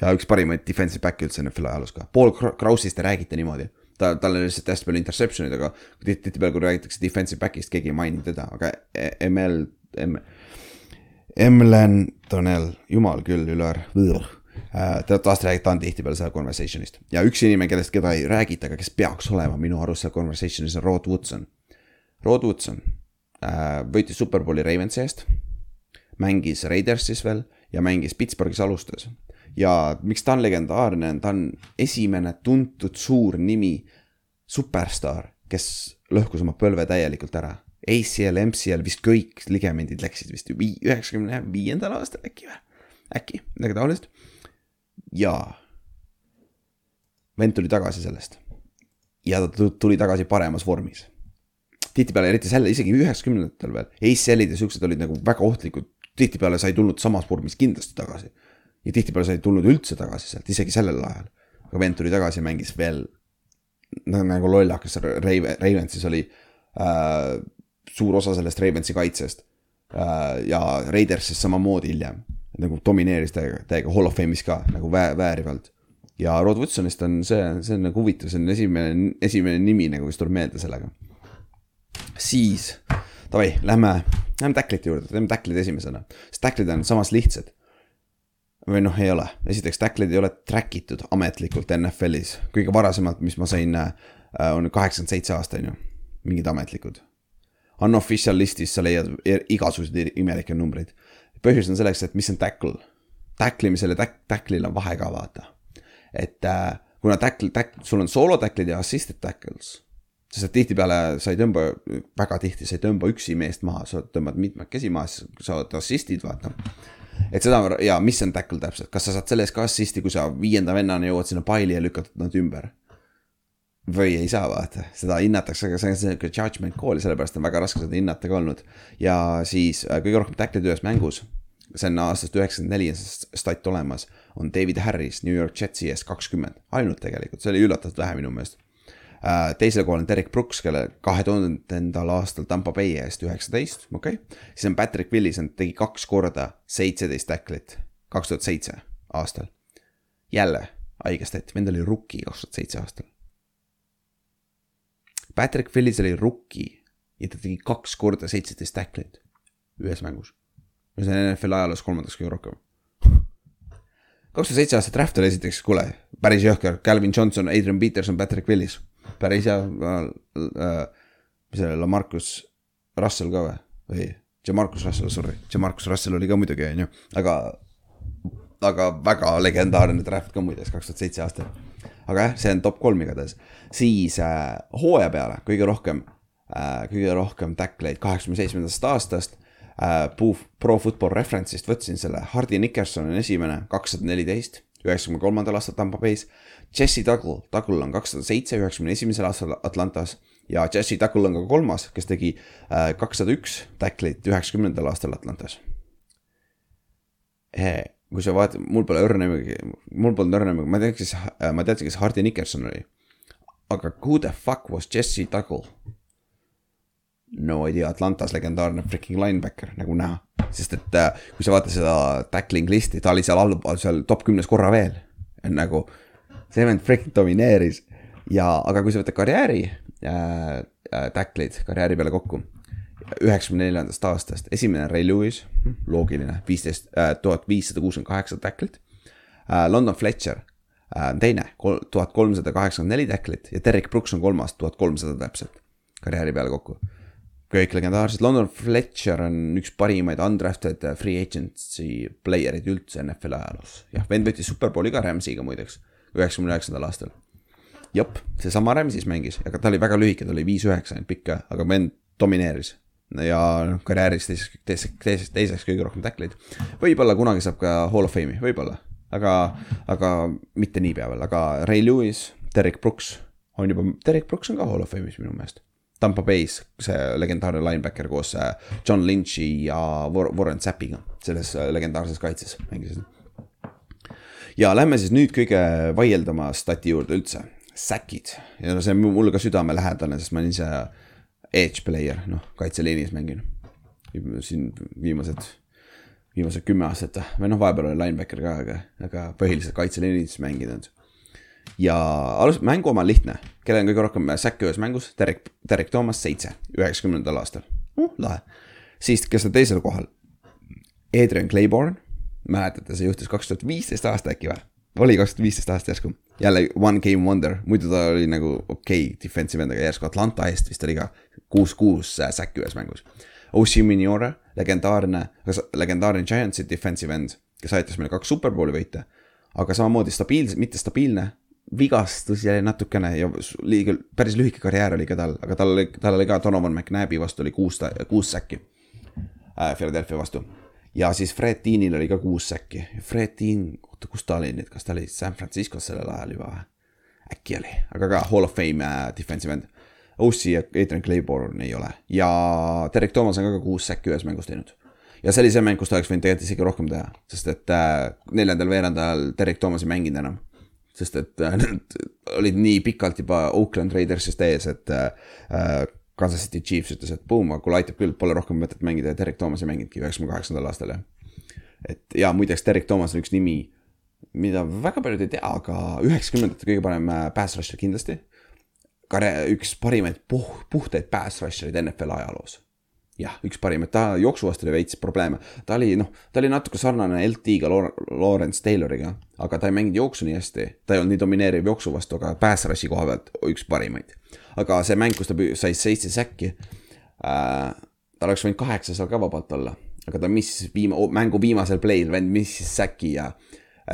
ja üks parimaid defensive back'e üldse NFL ajaloos ka, Paul Krausist ei räägita niimoodi ta, tal oli lihtsalt hästi palju interception'id, aga tihtipeale, kui räägitakse defensive back'ist, keegi ei maini teda, aga ML, M, Emlen Donel, jumal küll, Ülar. ta taas räägib, ta on tihtipeale seal conversation'ist ja üks inimene, kellest, keda ei räägita, aga kes peaks olema minu arust seal conversation'is on Rod Woodson. Rod Woodson äh, võitis Superbowli Ravensi eest, mängis Raidersis veel ja mängis Pittsburghis alustas. ja miks ta on legendaarne, ta on esimene tuntud suur nimi, superstaar, kes lõhkus oma põlve täielikult ära ACL, MCL vist kõik ligemendid läksid vist üheksakümne viiendal aastal äkki või, äkki midagi taolist. ja vend tuli tagasi sellest ja ta tu- tuli tagasi paremas vormis. tihtipeale, eriti selle isegi üheksakümnendatel veel, ACL-id ja siuksed olid nagu väga ohtlikud, tihtipeale sa ei tulnud samas vormis kindlasti tagasi. ja tihtipeale sa ei tulnud üldse tagasi sealt, isegi sellel ajal. aga vend tuli tagasi ja mängis veel nagu lollakas, Raven, Ravensis oli äh, suur osa sellest Ravensi kaitsest äh,. ja Raidersis samamoodi hiljem, nagu domineeris täiega, täiega Hall of Fame'is ka nagu vä-, väärivalt. ja Rod Woodsonist on see, see on nagu huvitav, see on esimene, esimene nimi nagu, kes tuleb meelde sellega. siis, davai, lähme, lähme tacklite juurde, teeme tacklid esimesena, sest tacklid on samas lihtsad. või noh, ei ole, esiteks tacklid ei ole track itud ametlikult NFL-is, kõige varasemalt, mis ma sain, on kaheksakümmend seitse aasta, on ju, mingid ametlikud unofficial listis sa leiad i- igasuguseid imelikke numbreid. põhjus on selleks, et mis on tackle. Tackle imisel ja tack-, tackle'il on vahe ka vaata. et äh, kuna tackle, tackle, sul on solo tackle'id ja assisted tackles. sest et tihtipeale sa ei tõmba, väga tihti sa ei tõmba üksi meest maha, sa tõmbad mitmekesi maha, siis sa oled assist'id vaata. et seda ja mis on tackle täpselt, kas sa saad selle eest ka assist'i, kui sa viienda vennana jõuad sinna paili ja lükkad nad ümber või ei saa vaata, seda hinnatakse, aga see on sihuke judgment call ja sellepärast on väga raske seda hinnata ka olnud. ja siis äh, kõige rohkem tackle'id ühes mängus, see on aastast üheksakümmend neli stat olemas, on David Harris New York Jetsi eest kakskümmend, ainult tegelikult, see oli üllatavalt vähe minu meelest. äh,. teisel kohal on Derek Brooks, kelle kahe tuhandendal aastal Tampa Bay eest üheksateist, okei okay.. siis on Patrick Willis, tegi kaks korda seitseteist tacklit, kaks tuhat seitse aastal. jälle haige stat, vend oli rookie kaks tuhat seitse aastal. Patrick Willis oli rookie ja ta tegi kaks korda seitseteist tacklit ühes mängus. see on NFL ajaloos kolmandaks kõige rohkem kaks tuhat seitse aasta draft oli esiteks, kuule, päris jõhker, Calvin Johnson, Adrian Peterson, Patrick Willis, päris hea. Äh, mis see oli, Lamarcus Russell ka või, või Jamarcus Russell, sorry, Jamarcus Russell oli ka muidugi, on ju, aga. aga väga legendaarne draft ka muideks, kaks tuhat seitse aastal. Aga jah, see on top kolm igatahes, siis äh, hooaja peale kõige rohkem äh,, kõige rohkem tackleid kaheksakümne seitsmendast aastast äh,. Pro Football Reference'ist võtsin selle, Hardy Nickerson on esimene, kakssada neliteist, üheksakümne kolmandal aastal Tampa Bay's. Jesse Tuggle, Tuggle on kakssada seitse, üheksakümne esimesel aastal Atlantas ja Jesse Tuggle on ka kolmas, kes tegi äh, kakssada üks tacklit üheksakümnendal aastal Atlantas. Kui sa vaatad, mul pole õrna nimegi, mul polnud õrna nimegi, ma tean, kes, ma teadsin, kes Hardy Nickerson oli. aga who the fuck was Jesse Tuggle? no idea, Atlantas legendaarne freaking linebacker, nagu näha. sest et äh, kui sa vaatad seda tackling list'i, ta oli seal allpool, seal top kümnes korra veel. nagu see vend freaking domineeris ja, aga kui sa võtad karjääri äh, äh, tackleid karjääri peale kokku. Üheksakümne neljandast aastast, esimene Ray Lewis, loogiline, viisteist, tuhat viissada kuuskümmend kaheksa tacklit äh,. London Fletcher äh, teine, tuhat kolmsada kaheksakümmend neli tacklit ja Derek Brooks on kolmas, tuhat kolmsada täpselt karjääri peale kokku kõik legendaarsed, London Fletcher on üks parimaid undrafted free agency player'id üldse NFL ajaloos. jah, vend võttis superbowli ka Rams'iga muideks, üheksakümne üheksandal aastal. jep, seesama Rams'is mängis, aga ta oli väga lühike, ta oli viis-üheksa ainult pikk, aga vend domineeris. Ja noh, karjääris teiseks, teiseks, teiseks, teiseks kõige rohkem tackleid. võib-olla kunagi saab ka Hall of Fame'i, võib-olla, aga, aga mitte niipea veel, aga Ray Lewis, Derek Brooks on juba, Derek Brooks on ka Hall of Fame'is minu meelest Tampa Bay's see legendaarne linebacker koos äh, John Lynch'i ja Warren Zappiga selles äh, legendaarses kaitses mängisid. ja lähme siis nüüd kõige vaieldama stati juurde üldse, säkid ja no see on mulle ka südamelähedane, sest ma olen ise edge player, noh kaitseliinis mängin. siin viimased, viimased kümme aastat või noh, vahepeal oli linebacker ka, aga, aga põhiliselt kaitseliinis mänginud ja alus-, mängu oma lihtne, kellel on kõige rohkem säkke ühes mängus, Derek, Derek Thomas seitse, üheksakümnendal aastal uh,, lahe. siis, kes on teisel kohal, Adrian Claiborne, mäletate, see juhtus kaks tuhat viisteist aasta äkki või? Oli kaks tuhat viisteist aasta järsku, jälle one game wonder, muidu ta oli nagu okei okay, defensive end, aga järsku Atlanta eest vist oli ka kuus, kuus säkki ühes mängus. Oshie Miniore, legendaarne, legendaarne Giantsi defensive end, kes aitas meile kaks superbowli võita, aga samamoodi stabiilne, mitte stabiilne vigastus jäi natukene ja liiga, päris lühike karjäär oli ka tal, aga tal oli, tal oli ka Donovan McNabi vastu oli kuus, kuus säkki äh,. Philadelphia vastu. ja siis Fred Deanil oli ka kuus säkki. Fred Dean, oota, kus ta oli nüüd, kas ta oli San Franciscos sellel ajal juba või? äkki oli, aga ka Hall of Fame äh, defensive end. OC ja Adrian Claiborne ei ole ja Derek Thomas on ka kuus säkki ühes mängus teinud ja see oli see mäng, kus ta oleks võinud tegelikult isegi rohkem teha, sest et äh, neljandal veerandajal Derek Thomas ei mänginud enam sest et äh, nad olid nii pikalt juba Oakland Raidersist ees, et äh, Kansas City Chiefs ütles, et boom, kuule aitab küll, pole rohkem mõtet mängida ja Derek Thomas ei mänginudki üheksakümne kaheksandal aastal jah. et ja muideks Derek Thomas on üks nimi, mida väga paljud ei tea, aga üheksakümnendate kõige parem äh, pass rusher kindlasti. karjää-, üks parimaid puh-, puhtaid pass rusher'id NFL ajaloos. Jah, üks parimaid, ta jooksu vastu oli veits probleeme, ta oli noh, ta oli natuke sarnane LT-ga, Lawrence Tayloriga, aga ta ei mänginud jooksu nii hästi, ta ei olnud nii domineeriv jooksu vastu, aga pass rush'i koha pealt üks parimaid. aga see mäng, kus ta sai seitse säkki äh,, tal oleks võinud kaheksa seal ka vabalt olla, aga ta missis viima-, mängu viimasel play'l, vend missis säki ja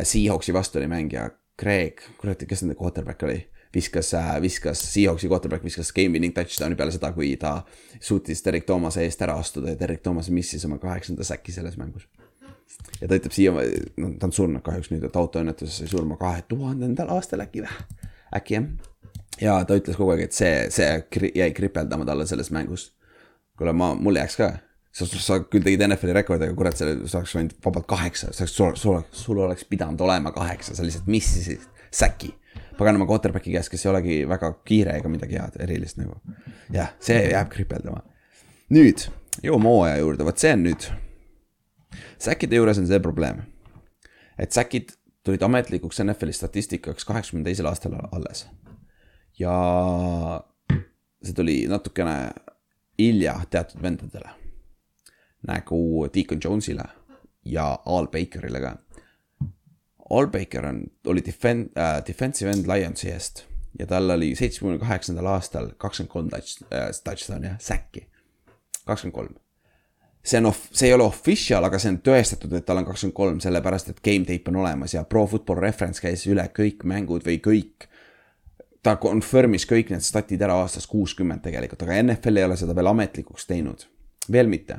Seahawksi vastu oli mängija Craig, kurat, kes nende quarterback oli viskas, viskas, Seahawksi quarterback viskas game winning touchdown'i peale seda, kui ta suutis Derek Thomase eest ära astuda ja Derek Thomas missis oma kaheksanda säki selles mängus. ja ta ütleb siia, no ta on surnud kahjuks nüüd, et autoõnnetuses sai surma kahe tuhandendal aastal äkki või, äkki jah. ja ta ütles kogu aeg, et see, see jäi kripeldama talle selles mängus. kuule, ma, mul jääks ka, sa, sa küll tegid NFL-i rekordi, aga kurat, selle, sa oleks võinud vabalt kaheksa, sa oleks, sul, sul, sul oleks pidanud olema kaheksa, sa lihtsalt missisid säki. paganama quarterback'i käest, kes ei olegi väga kiire ega midagi head, erilist nagu. jah, see jääb kripeldama. nüüd jõuame hooaja juurde, vot see on nüüd. säkkide juures on see probleem, et säkid tulid ametlikuks NFL-i statistikaks kaheksakümne teisel aastal alles. ja see tuli natukene hilja teatud vendadele. Nagu Deacon Jones'ile ja Al Bakerile ka. Al Baker on, oli defen- äh,, defensive end Lionsi eest ja tal oli seitsmekümne kaheksandal aastal kakskümmend kolm touch äh,, touchdown'i jah, säkki. kakskümmend kolm. see on, see ei ole official, aga see on tõestatud, et tal on kakskümmend kolm, sellepärast et game tape on olemas ja Pro Football Reference käis üle kõik mängud või kõik ta confirm'is kõik need statid ära aastast kuuskümmend tegelikult, aga NFL ei ole seda veel ametlikuks teinud. veel mitte.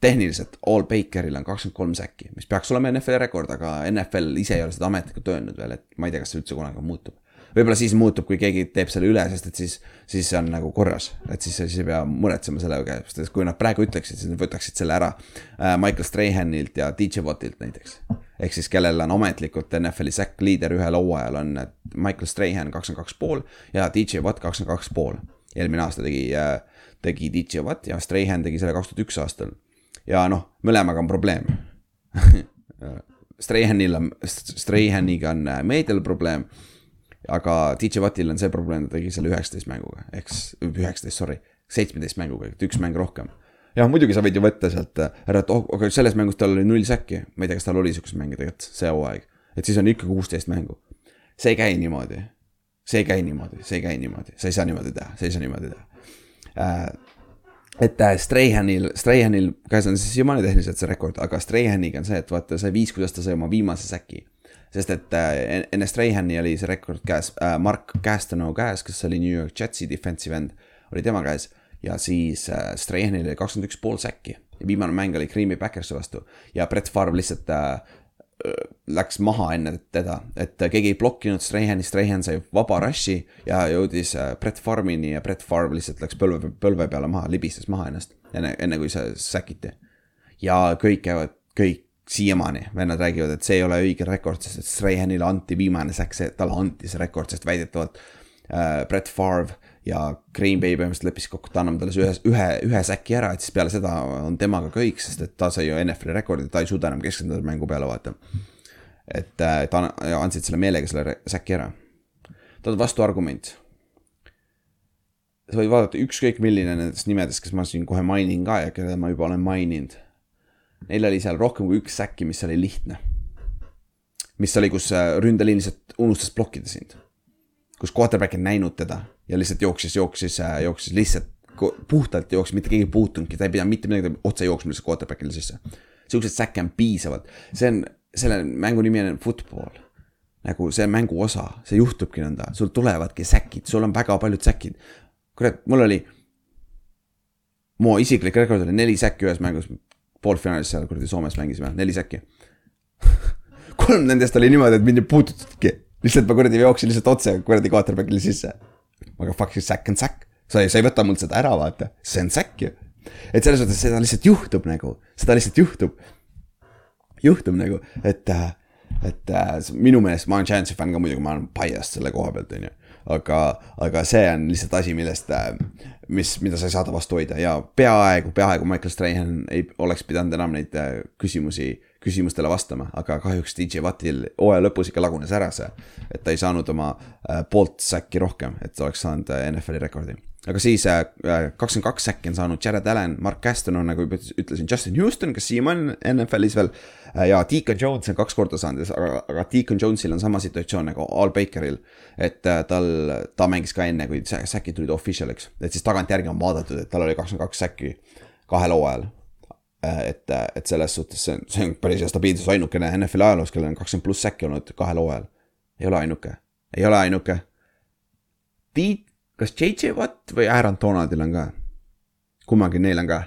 Tehniliselt All Bakeril on kakskümmend kolm säkki, mis peaks olema NFL-i rekord, aga NFL ise ei ole seda ametlikult öelnud veel, et ma ei tea, kas see üldse kunagi muutub. võib-olla siis muutub, kui keegi teeb selle üle, sest et siis, siis see on nagu korras, et siis, siis ei pea muretsema selle üle, sest kui nad praegu ütleksid, siis nad võtaksid selle ära äh, Michael Strahanilt ja DJ Wattilt näiteks ehk siis kellel on ametlikult NFL-i sack leader ühel hooajal on Michael Strahan kakskümmend kaks pool ja DJ Watt kakskümmend kaks pool. eelmine aasta tegi, tegi DJ Watt ja Strahan tegi selle kaks tuhat üks aastal. Ja noh, mõlemaga on probleem Strahanil on, Strahaniga on meedial probleem. aga DJ Wattil on see probleem, ta tegi selle üheksateist mänguga, ehk üheksateist, sorry, seitsmeteist mänguga, et üks mäng rohkem jah, muidugi sa võid ju võtta sealt ära, et oh, aga selles mängus tal oli null säkki. ma ei tea, kas tal oli siukseid mänge tegelikult see hooaeg. et siis on ikka kuusteist mängu. see ei käi niimoodi. see ei käi niimoodi, see ei käi niimoodi, sa ei saa niimoodi teha, sa ei saa niimoodi teha äh,. Et äh, Strahanil, Strahanil käes on siis siiamaani tehniliselt see rekord, aga Strahaniga on see, et vaata, see viis, kuidas ta sai oma viimase säki. sest et äh, enne Strahani oli see rekord käes äh,, Mark Castano käes, kes oli New York Jetsi defensive end, oli tema käes. Ja siis äh, Strahanil oli kakskümmend üks pool säkki ja viimane mäng oli Creamy Backersi vastu. Ja Brett Favre lihtsalt äh, läks maha enne teda, et äh, keegi ei blokkinud Strahani, Strahan sai vaba rush'i ja jõudis äh, Brett Favre'ini ja Brett Favre lihtsalt läks põlve, põlve peale maha, libistas maha ennast enne, enne kui see säkiti. ja kõik käivad, kõik siiamaani vennad räägivad, et see ei ole õige rekord, sest Strahanile anti viimane säkk, talle anti see rekord, sest väidetavalt äh, Brett Favre ja Green Bay põhimõtteliselt leppis kokku, et anname talle ühe, ühe, ühe säki ära, et siis peale seda on temaga kõik, sest et ta sai ju NFL-i rekordi, ta ei suuda enam keskenduda mängu peale, vaata. et ta andsid selle meelega selle säki ära. tal on vastuargument. sa võid vaadata ükskõik milline nendest nimedest, kes ma siin kohe mainin ka ja keda ma juba olen maininud. Neil oli seal rohkem kui üks säki, mis oli lihtne. mis oli, kus ründeliin lihtsalt unustas blokkida sind kus quarterback ei näinud teda ja lihtsalt jooksis, jooksis, jooksis lihtsalt puhtalt jooksis, mitte keegi ei puutunudki, ta ei pidanud mitte midagi otse jooksma lihtsalt quarterback'ile sisse. siukseid säkke on piisavalt, see on, selle mängu nimi on football. nagu see mängu osa, see juhtubki nõnda, sul tulevadki säkid, sul on väga paljud säkid. kurat, mul oli. mu isiklik rekord oli neli säkki ühes mängus, poolfinaalis seal kuradi Soomes mängisime, neli säkki kolm nendest oli niimoodi, et mind ei puudutudki lihtsalt ma kuradi jooksin lihtsalt otse kuradi quarterback'ile sisse. Aga fuck you, sack on sack. sa ei, sa ei võta mult seda ära, vaata, see on sack ju. et selles mõttes seda lihtsalt juhtub nagu, seda lihtsalt juhtub. juhtub nagu, et, et minu meelest ma olen Giantsi fänn ka muidugi, ma olen biased selle koha pealt, on ju. aga, aga see on lihtsalt asi, millest, mis, mida sa ei saada vastu hoida ja peaaegu, peaaegu Michael Strahan ei oleks pidanud enam neid küsimusi küsimustele vastama, aga kahjuks DJ Wattil hooaja lõpus ikka lagunes ära see. et ta ei saanud oma äh, poolt säkki rohkem, et oleks saanud äh, NFL-i rekordi. aga siis äh, kakskümmend kaks säkki on saanud Jared Allan, Mark Caston on nagu ütlesin, Justin Houston, kes siiamaani on NFL-is veel. ja Deacon Jones on kaks korda saanud, aga, aga Deacon Jonesil on sama situatsioon nagu Al Bakeril. et tal, ta mängis ka enne, kui säkid tulid official'iks, et siis tagantjärgi on vaadatud, et tal oli kakskümmend kaks säkki kahel hooajal et, et selles suhtes see on, see on päris hea stabiilsus, ainukene NFL-i ajaloos, kellel on kakskümmend pluss säkki olnud kahel hooajal. ei ole ainuke, ei ole ainuke. Tiit, kas JJ Watt või Aaron Donaldil on ka? kummagi neil on ka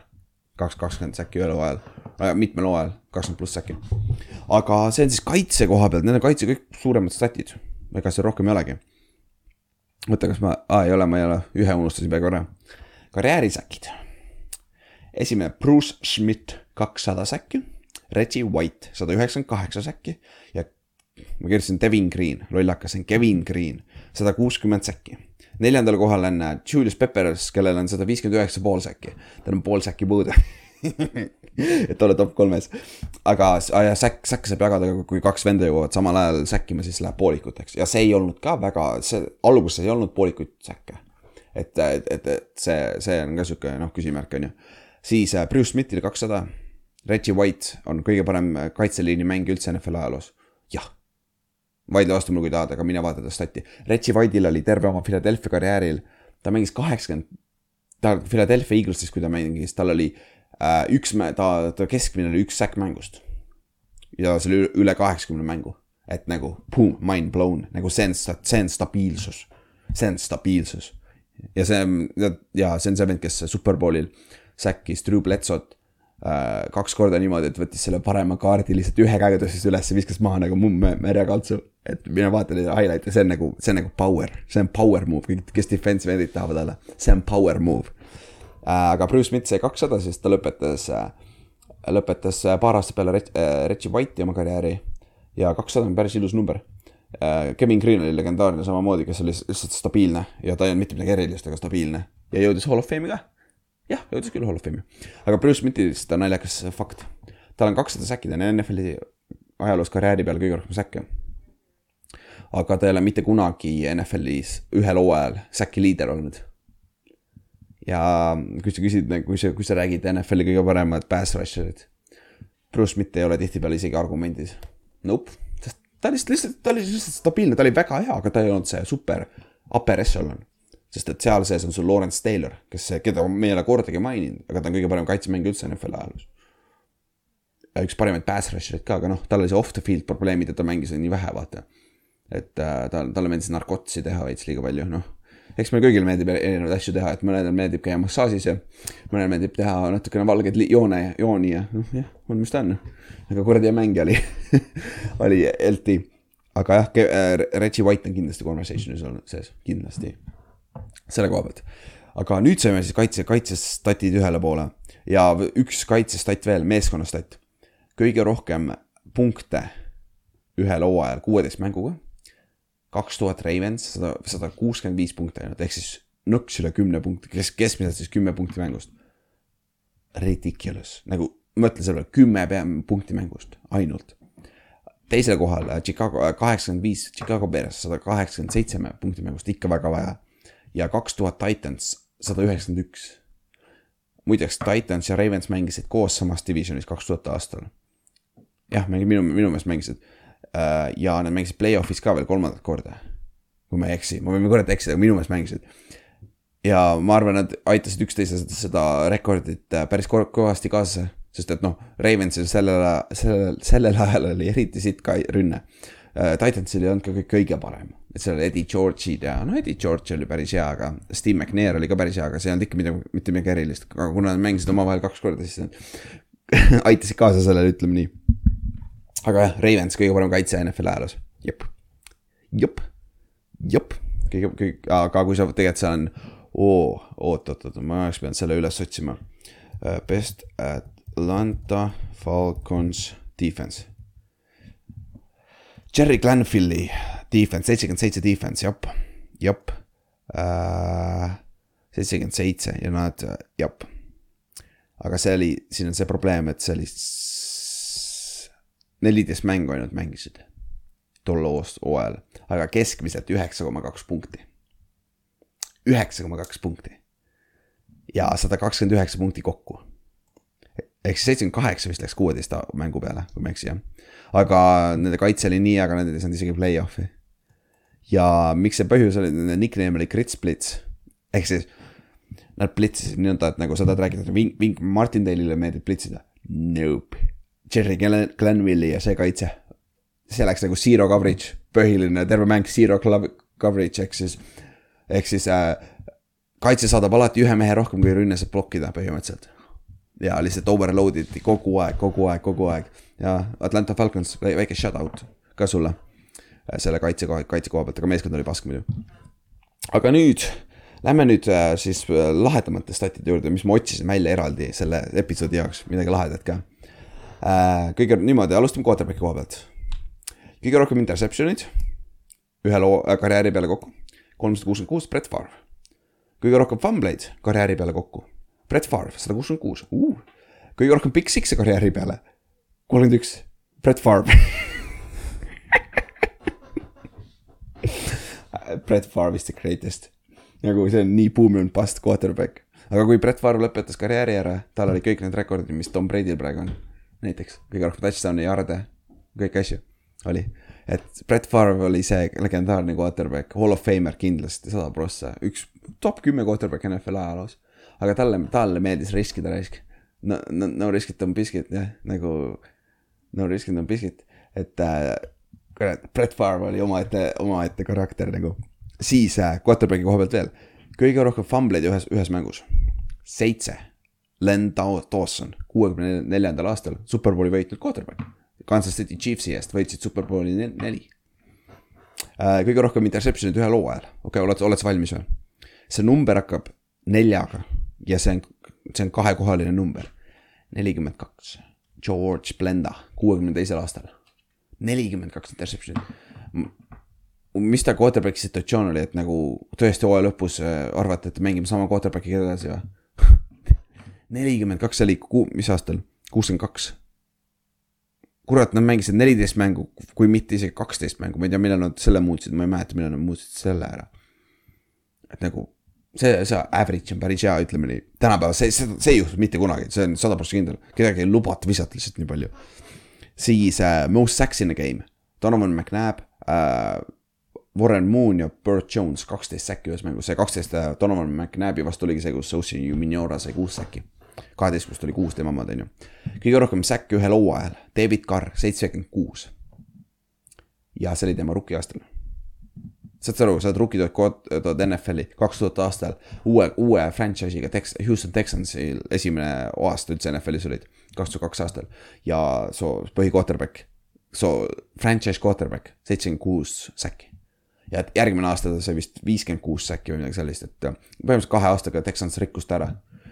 kaks, kakskümmend säkki ühel hooajal äh,, mitmel hooajal, kakskümmend pluss säkki. aga see on siis kaitse koha pealt, need on kaitse kõik suuremad statid, ega seal rohkem ei olegi. oota, kas ma, aa ei ole, ma ei ole, ühe unustasin peaaegu ära. karjäärisäkid esimene Bruce Schmidt kakssada säkki, Reggie White sada üheksakümmend kaheksa säkki ja ma kirjutasin Devin Green, lollakas, on Kevin Green, sada kuuskümmend säkki. neljandal kohal on äh, Julius Peppers, kellel on sada viiskümmend üheksa pool säkki, tal on pool säkki puudu et olla top kolmes. aga ja säkk, säkke saab jagada, kui kaks venda jõuavad samal ajal säkkima, siis läheb poolikuteks ja see ei olnud ka väga, see alguses ei olnud poolikuid säkke. et, et, et see, see on ka sihuke noh, küsimärk on ju. Siis äh, Bruce Smithil kakssada, Reggie White on kõige parem äh, kaitseliini mäng üldse NFL ajaloos, jah vaidle vastu mulle, kui tahad, aga mine vaata ta stati. Reggie White'il oli terve oma Philadelphia karjääril, ta mängis kaheksakümmend, ta Philadelphia Eaglesis, kui ta mängis, tal oli äh, üks, ta, ta keskmine oli üks säkk mängust. ja see oli üle- kaheksakümne mängu, et nagu boom, mind blown, nagu see on, see on stabiilsus, see on stabiilsus. ja see on, ja see on see vend, kes Superbowlil säkkis Drew Bledsoe't äh, kaks korda niimoodi, et võttis selle parema kaardi lihtsalt ühe käega tõstis üles ja viskas maha nagu mumm märjakaltsu. et mine vaata neid highlight'e, see on nagu, see on nagu power, see on power move, kõik, kes defensive end'id tahavad olla, see on power move äh,. aga Bruce Smith sai kakssada, sest ta lõpetas äh,, lõpetas paar aastat peale Reg- Reggie White'i oma karjääri ja kakssada on päris ilus number. Kevin Green oli legendaarne samamoodi, kes oli lihtsalt stabiilne ja ta ei olnud mitte midagi erilist, aga stabiilne ja jõudis Hall of Fame'i ka jah, jõudis küll Hall of Fame'i. aga Bruce Smithist on naljakas fakt. tal on kakssada säkki, ta on NFL-i ajaloos karjääri peal kõige rohkem säkke. aga ta ei ole mitte kunagi NFL-is ühel hooajal säki liider olnud. ja kui sa küsid, kui sa, kui sa räägid NFL-i kõige paremad pass rusher'id. Bruce Smith ei ole tihtipeale isegi argumendis. Nope, ta lihtsalt, lihtsalt, ta oli lihtsalt stabiilne, ta oli väga hea, aga ta ei olnud see super upper echelon sest et seal sees on sul Lawrence Taylor, kes, keda me ei ole kordagi maininud, aga ta on kõige parem kaitsemängija üldse NFL ajaloos. ja üks parimaid pass rusher'id ka, aga noh, tal oli see off the field probleemid, et ta mängis nii vähe, vaata. et äh, tal, talle meeldis narkotsi teha veits liiga palju, noh. eks meil kõigil meeldib erinevaid asju teha, et mõnedel meeldib käia massaažis ja mõnel meeldib teha natukene valgeid joone, jooni ja noh, jah, on mis ta on. aga kuradi hea mängija oli, oli LT. aga jah, Reggie White on kindlasti conversation'is olnud sees, kindlasti selle koha pealt. aga nüüd saime siis kaitse, kaitsestatid ühele poole ja üks kaitsestat veel, meeskonnastat. kõige rohkem punkte ühel hooajal kuueteist mänguga. kaks tuhat Ravens, sada, sada kuuskümmend viis punkti ainult, ehk siis nõks üle kümne punkti, kes, keskmiselt siis kümme punkti mängust. Ridiculous, nagu mõtle selle peale, kümme peam- punkti mängust ainult teisel kohal Chicago kaheksakümmend viis, Chicago Bears sada kaheksakümmend seitse punkti mängust, ikka väga vaja. Ja kaks tuhat Titans sada üheksakümmend üks. muideks Titans ja Ravens mängisid koos samas divisionis kaks tuhat aastal. jah, minu, minu meelest mängisid. ja nad mängisid play-off'is ka veel kolmandat korda. kui ma ei eksi, ma võin korrata eksida, aga minu meelest mängisid. ja ma arvan, nad aitasid üksteise seda, seda rekordit äh, päris kõvasti kaasa, sest et noh, Ravensil sellel, sellel, sellel ajal oli eriti sitt ka rünne. Titansil ei olnud ka kõik kõige parem, et seal oli Eddie George'id ja no Eddie George oli päris hea, aga Steve McNair oli ka päris hea, aga see ei olnud ikka midagi, mitte midagi erilist, aga kuna nad mängisid omavahel kaks korda, siis nad aitasid kaasa sellele, ütleme nii. aga jah, Ravens kõige parem kaitse NFL ajaloos, jep, jep, jep, kõige, kõige, aga kui sa tegelikult seal on oo, oot, oot, oot, ma oleks pidanud selle üles otsima. Best Atlanta Falcons defense. Jerry Glanville'i defense, seitsekümmend seitse defense, jep, jep. seitsekümmend seitse ja nad, jep. aga see oli, siin on see probleem, et see oli neliteist mängu ainult mängisid tol hooajal, aga keskmiselt üheksa koma kaks punkti. üheksa koma kaks punkti ja sada kakskümmend üheksa punkti kokku. ehk siis seitsekümmend kaheksa vist läks kuueteist mängu peale, kui ma ei eksi jah. Aga nende kaitse oli nii, aga nad ei saanud isegi play-off'i. ja miks see põhjus oli, nende nickname oli Grits Blitz ehk siis nad blitsisid nõnda, et nagu sa tahad rääkida, et Vink, Vink Martindale'ile meeldib blitsida. Nope. Jerry Glen- Glenville'i ja see kaitse, see läks nagu zero coverage, põhiline terve mäng zero coverage ehk siis, ehk siis äh, kaitse saadab alati ühe mehe rohkem, kui rünne saab blokkida põhimõtteliselt. Ja lihtsalt overload iti kogu aeg, kogu aeg, kogu aeg ja Atlanta Falcons, väike shout out ka sulle. selle kaitse kaitse koha pealt, aga meeskond oli pask muidu. aga nüüd Lähme nüüd äh, siis äh, lahedamate statide juurde, mis ma otsisin välja eraldi selle episoodi jaoks, midagi lahedat ka äh,. kõige niimoodi, alustame quarterback'i koha pealt. kõige rohkem interception'id ühe loo äh, karjääri peale kokku, kolmsada kuuskümmend kuus, Brett Favre. kõige rohkem fumbleid karjääri peale kokku, Brett Favre, sada kuuskümmend kuus, kõige rohkem big six'e karjääri peale, kolmkümmend üks, Brett Favre. Brett Favre is the greatest. nagu see on nii boom and bust quarterback. aga kui Brett Favre lõpetas karjääri ära, tal olid kõik need rekordid, mis Tom Brady'l praegu on. näiteks kõige rohkem touchdown'i, yard'e, kõiki asju oli. et Brett Favre oli see legendaarne quarterback, hall of famer kindlasti, sada prossa, üks top kümme quarterback NFL ajaloos. Aga talle, talle meeldis riskida raisk. no, no, no risk it on biscuit jah, nagu no risk it on biscuit, et äh, kurat, Brett Favre oli omaette, omaette karakter nagu. siis äh, quarterback'i koha pealt veel, kõige rohkem fumbleid ühes, ühes mängus, seitse. Len Daw- Dawson, kuuekümne neljandal aastal superbowli võitnud quarterback. Kansas City Chiefsi eest võitsid superbowli nel- neli. kõige rohkem interception'id ühel hooajal, okei okay,, oled, oled sa valmis või? see number hakkab neljaga ja see on, see on kahekohaline number. nelikümmend kaks, George Blenda, kuuekümne teisel aastal. nelikümmend kaks interception'it. mis ta quarterback'i situatsioon oli, et nagu tõesti hooaja lõpus äh, arvati, et mängime sama quarterback'iga edasi või? nelikümmend kaks, oli mis aastal? kuuskümmend kaks. kurat, nad mängisid neliteist mängu, kui mitte isegi kaksteist mängu, ma ei tea, millal nad selle muutsid, ma ei mäleta, millal nad muutsid selle ära. et nagu see, see average on päris hea, ütleme nii, tänapäeval see, see, see ei juhtu mitte kunagi, see on sada prossa kindel, kedagi ei lubata visata lihtsalt nii palju. siis äh, most sacks in a game, Donovan McNabb äh,, Warren Moon ja Bert Jones, kaksteist säkki ühes mängus, see kaksteist äh, Donovan McNabbi vastu oligi see, kus Sosi Minora sai kuus säkki. kaheteistkümnest oli kuus tema omad, on ju. kõige rohkem säkke ühel hooajal, David Carr, seitsekümmend kuus. ja see oli tema rookie aastal saad sa aru, sa oled rookie tuhat, tuhat NFL-i kaks tuhat aastal uue, uue franchise'iga Tex-, Houston Texansil esimene aasta üldse NFL-is olid, kaks tuhat kaks aastal. ja so põhi quarterback, so franchise quarterback, seitsekümmend kuus säkki. ja et järgmine aasta ta sai vist viiskümmend kuus säkki või midagi sellist, et äh, põhimõtteliselt kahe aastaga Texans rikkus ta ära.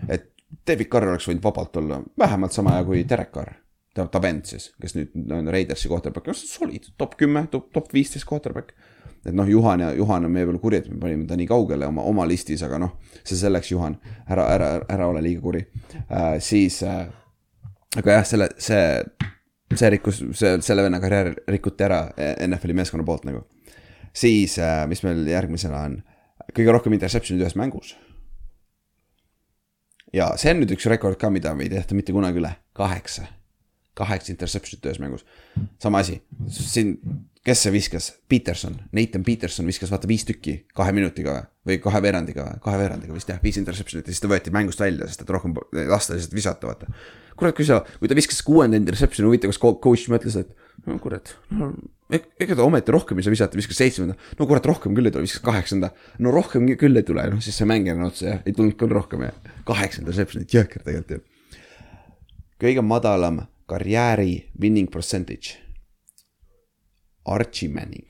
et David Carr oleks võinud vabalt olla vähemalt sama hea kui Derek Carr, ta, ta vend siis, kes nüüd on Raidersi quarterback, solid, top kümme, top, top viisteist quarterback et noh, Juhan ja Juhan on meie peal kuri, et me panime ta nii kaugele oma, oma listis, aga noh, see selleks, Juhan, ära, ära, ära ole liiga kuri äh,. siis äh,, aga jah, selle, see, see rikkus, see, selle venna karjäär rikuti ära NFL-i meeskonna poolt nagu. siis äh,, mis meil järgmisena on, kõige rohkem interception'id ühes mängus. ja see on nüüd üks rekord ka, mida me ei tehta mitte kunagi üle, kaheksa kaheksa interception'it ühes mängus. sama asi, siin, kes see viskas, Peterson, Nathan Peterson viskas vaata viis tükki kahe minutiga või? Kahe veerandiga, kahe veerandiga vist jah, viis interception'it ja siis ta võeti mängust välja, sest et rohkem lasta lihtsalt visata, vaata. kurat, kui sa, kui ta viskas kuuenda interception'i, huvitav, kas co- coach mõtles, et no kurat no,, ega ta ometi rohkem ei saa visata, viskas seitsmenda, no kurat, rohkem küll ei tule, viskas kaheksanda. no rohkem küll ei tule, noh siis see mäng on otsa jah, ei tulnud küll rohkem ja kaheksa interception'it, jõhker tegelikult ju kõige madalam karjääri winning percentage. Archie Manning.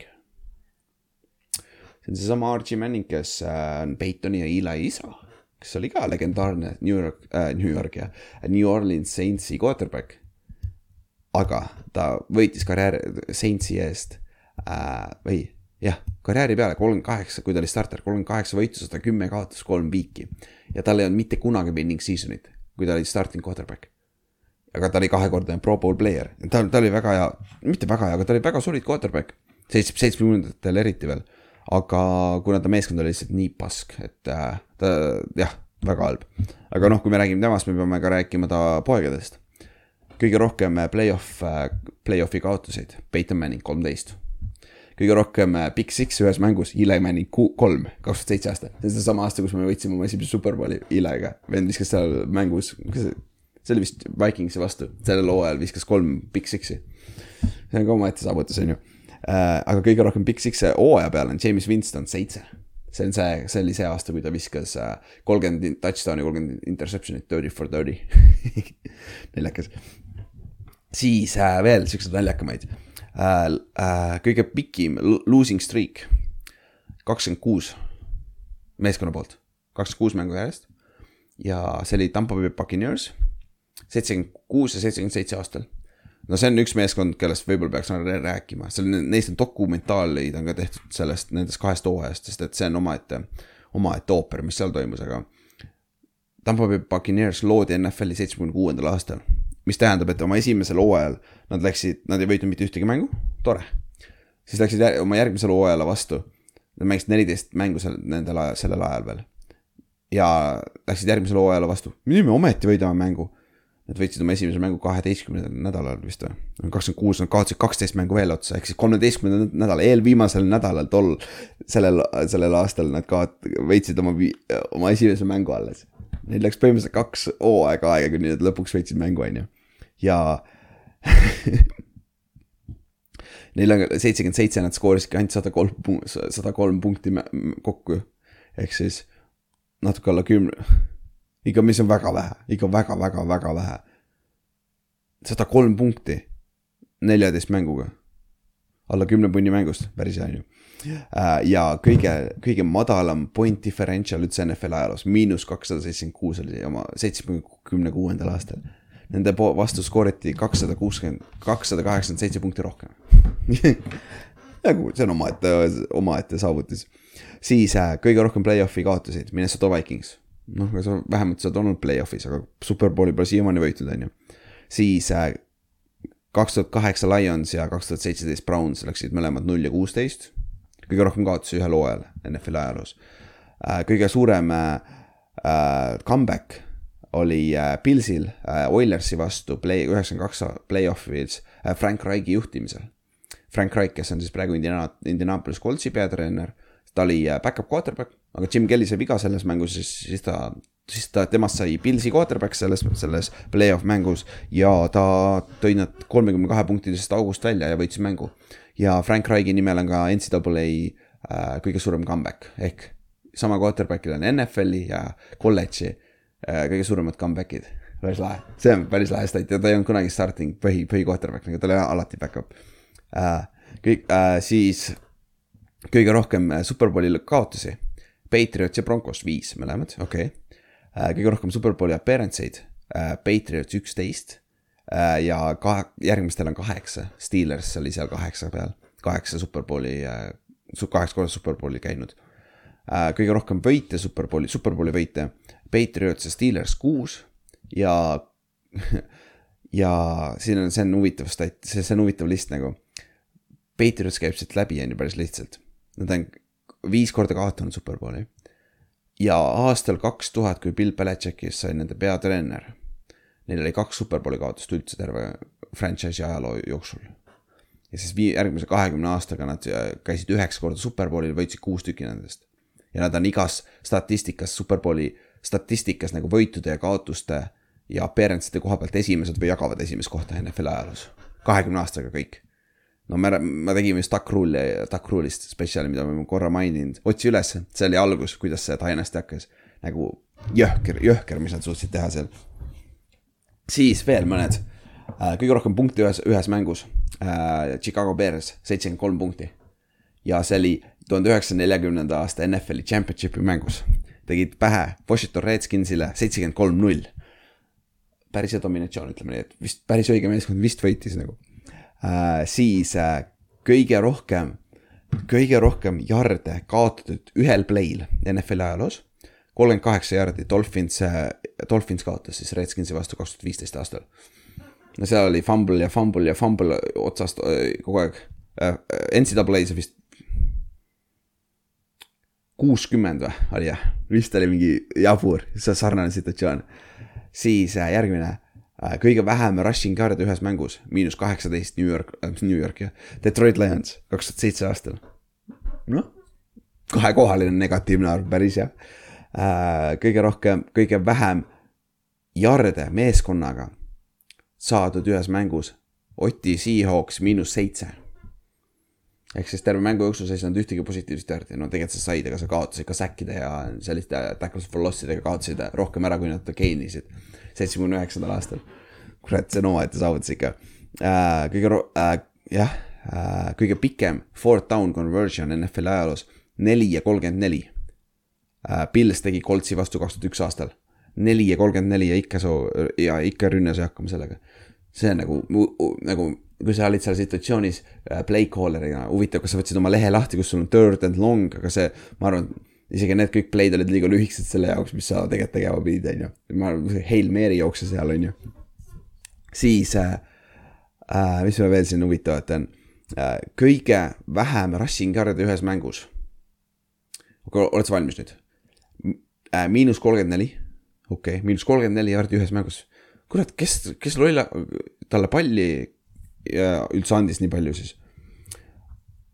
see on seesama Archie Manning, kes äh, on Peytoni ja Eli isa, kes oli ka legendaarne New York äh,, New York ja New Orleans Saintsi quarterback. aga ta võitis karjääri Saintsi eest äh, või jah, karjääri peale kolmkümmend kaheksa, kui ta oli starter, kolmkümmend kaheksa võitu, sada kümme kaotas, kolm viiki. ja tal ei olnud mitte kunagi winning season'it, kui ta oli starting quarterback aga ta oli kahekordne Pro Bowl player, ta, ta oli väga hea, mitte väga hea, aga ta oli väga solid quarterback. seitsme, seitsmekümnendatel eriti veel. aga kuna ta meeskond oli lihtsalt nii pask, et äh, ta jah, väga halb. aga noh, kui me räägime temast, me peame ka rääkima ta poegadest. kõige rohkem äh, play-off, play-off'i kaotuseid, Peyton Manning kolmteist. kõige rohkem äh, Big Six ühes mängus, Eli Manning kolm, kaks tuhat seitse aasta. see on seesama aasta, kus me võitsime oma esimese superbowli Eliga, vend viskas seal mängus, see oli vist Vikingsi vastu, sellel hooajal viskas kolm Big Six'i. see on ka omaette saavutus, on ju. aga kõige rohkem Big Six'e hooaja peal on James Winston seitse. see on see, see oli see aasta, kui ta viskas äh, kolmkümmend touchdown'i, kolmkümmend interception'it, thirty for thirty. naljakas. siis äh, veel siukseid naljakamaid äh,. Äh, kõige pikim losing streak, kakskümmend kuus meeskonna poolt kakskümmend kuus mängu järjest. ja see oli Tampa Bay Buccaneers, seitsekümmend kuus ja seitsekümmend seitse aastal. no see on üks meeskond, kellest võib-olla peaks nagu rääkima, seal neist on dokumentaalid on ka tehtud sellest, nendest kahest hooajast, sest et see on omaette, omaette ooper, mis seal toimus, aga Tampa Bay Buccaneers loodi NFL-i seitsmekümne kuuendal aastal, mis tähendab, et oma esimesel hooajal nad läksid, nad ei võitnud mitte ühtegi mängu, tore. siis läksid jär, oma järgmisele hooajale vastu, nad mängisid neliteist mängu seal nendel ajal, sellel ajal veel. ja läksid järgmisele hooajale vastu, nüüd me ometi võidame mängu. Nad võitsid oma esimese mängu kaheteistkümnendal nädalal vist või, kakskümmend kuus, nad kaotasid kaksteist mängu veel otsa, ehk siis kolmeteistkümnendal nädalal, eelviimasel nädalal tol, sellel, sellel aastal nad kaot-, võitsid oma, oma esimese mängu alles. Neil läks põhimõtteliselt kaks hooaega aega, kuni nad lõpuks võitsid mängu, on ju. ja Neil on seitsekümmend seitse, nad skoorisidki ainult sada kolm, sada kolm punkti kokku. ehk siis natuke alla kümne, ikka, mis on väga vähe, ikka väga-väga-väga vähe. sada kolm punkti neljateist mänguga. alla kümne punni mängust, päris hea on ju. ja kõige, kõige madalam point differential üldse NFL ajaloos, miinus kakssada seitsekümmend kuus oli oma seitsmekümne kuuendal aastal. Nende vastu skooriti kakssada kuuskümmend, kakssada kaheksakümmend seitse punkti rohkem. nagu see on omaette, omaette saavutus. siis äh, kõige rohkem play-off'i kaotasid Minnesota Vikings. noh, aga sa vähemalt sa oled olnud play-off'is, aga superbowli pole siiamaani võitnud, on ju. siis äh, kaks tuhat kaheksa Lions ja kaks tuhat seitseteist Browns läksid mõlemad null ja kuusteist. kõige rohkem kaotusi ühel hooajal NFL-i ajaloos. kõige suurem äh, äh, comeback oli äh, Pilsil äh, Oilersi vastu play, üheksakümmend kaks play-off'is äh, Frank Reichi juhtimisel. Frank Reich, kes on siis praegu Indiana, Indianapolis Coltsi peatreener, ta oli äh, back-up quarterback, aga Jim Kelly sai viga selles mängus, siis, siis ta, siis ta, temast sai Pilsi quarterback selles, selles play-off mängus ja ta tõi nad kolmekümne kahe punktilisest august välja ja võitis mängu. ja Frank Reichi nimel on ka NCAA äh, kõige suurem comeback ehk sama quarterback'il on NFL-i ja kolledži äh, kõige suuremad comeback'id. päris lahe, see on päris lahe stat ja ta ei olnud kunagi starting põhi, põhi quarterback, aga ta oli alati back-up äh,. kõik äh, siis kõige rohkem äh, superbowli kaotusi. Patriots ja Broncos viis mõlemad, okei okay.. kõige rohkem superbowli appearance eid äh,, Patriots üksteist äh, ja kahe, järgmistel on kaheksa, Steelers oli seal kaheksa peal, kaheksa superbowli äh,, kaheksa korda superbowli käinud äh,. kõige rohkem võite superbowli, superbowli võite, Patriots ja Steelers kuus ja ja siin on, see on huvitav stat, see, see on huvitav list nagu. Patriots käib siit läbi, on ju päris lihtsalt. Nad on viis korda kaotanud Superbowli. ja aastal kaks tuhat, kui Bill Belichickist sai nende peatreener, neil oli kaks Superbowli kaotust üldse terve franchise'i ajaloo jooksul. ja siis vii-, järgmise kahekümne aastaga nad äh, käisid üheksa korda Superbowlil, võitsid kuus tükki nendest. ja nad on igas statistikas, Superbowli statistikas nagu võitude ja kaotuste ja appearance'ide koha pealt esimesed või jagavad esimest kohta NFL ajaloos. kahekümne aastaga kõik no me, me tegime just Duck Rule'ist spetsiali, mida me korra maininud, otsi ülesse, see oli algus, kuidas see Dynasty hakkas. nagu jõhker, jõhker, mis nad suutsid teha seal. siis veel mõned, kõige rohkem punkte ühes, ühes mängus. Chicago Bears, seitsekümmend kolm punkti. ja see oli tuhande üheksasaja neljakümnenda aasta NFL-i championship'i mängus. tegid pähe Washington Redskinsile seitsekümmend kolm, null. päris hea dominatsioon, ütleme nii, et vist päris õige meeskond vist võitis nagu äh,. Siis äh, kõige rohkem, kõige rohkem jarde kaotatud ühel play'l NFL-i ajaloos. kolmkümmend kaheksa jardi, Dolphins äh,, Dolphins kaotas siis Redskinsi vastu kaks tuhat viisteist aastal. no seal oli fumble ja fumble ja fumble otsast äh, kogu aeg äh,. NCAA-s vist kuuskümmend või oli jah, vist oli mingi jabur, sarnane situatsioon. siis äh, järgmine äh, kõige vähem rushing yard'e ühes mängus, miinus kaheksateist New York äh,, New York jah, Detroit Lions kaks tuhat seitse aastal. noh, kahekohaline negatiivne arv, päris hea äh,. kõige rohkem, kõige vähem jarde meeskonnaga saadud ühes mängus, Oti Seahawks miinus seitse ehk siis terve mängu jooksul sa ei saanud ühtegi positiivset järgi, no tegelikult sa said, aga sa kaotasid ka säkkide ja selliste tackles for loss idega kaotasid rohkem ära, kui nad geenisid. seitsmekümne üheksandal aastal. kurat, see on omaette saavutus ikka äh,. kõige ro- äh,, jah äh,, kõige pikem fourth down conversion NFL ajaloos, neli ja kolmkümmend neli. äh,. Pils tegi Coltsi vastu kaks tuhat üks aastal. neli ja kolmkümmend neli ja ikka soo- ja ikka rünne sai hakkama sellega. see on nagu, nagu kui sa olid seal situatsioonis äh, play caller'ina, huvitav, kas sa võtsid oma lehe lahti, kus sul on third and long, aga see, ma arvan, isegi need kõik play'd olid liiga lühikesed selle jaoks, mis sa tegelikult tegema pidid, on ju. ma arvan, Hail Mary jookse seal, on ju. siis äh,, äh, mis meil veel siin huvitavat on äh,, kõige vähem rushing yard'e ühes mängus. oled sa valmis nüüd? äh, miinus kolmkümmend neli, okei okay,, miinus kolmkümmend neli jaardi ühes mängus. kurat, kes, kes lolla, talle palli ja üldse andis nii palju siis.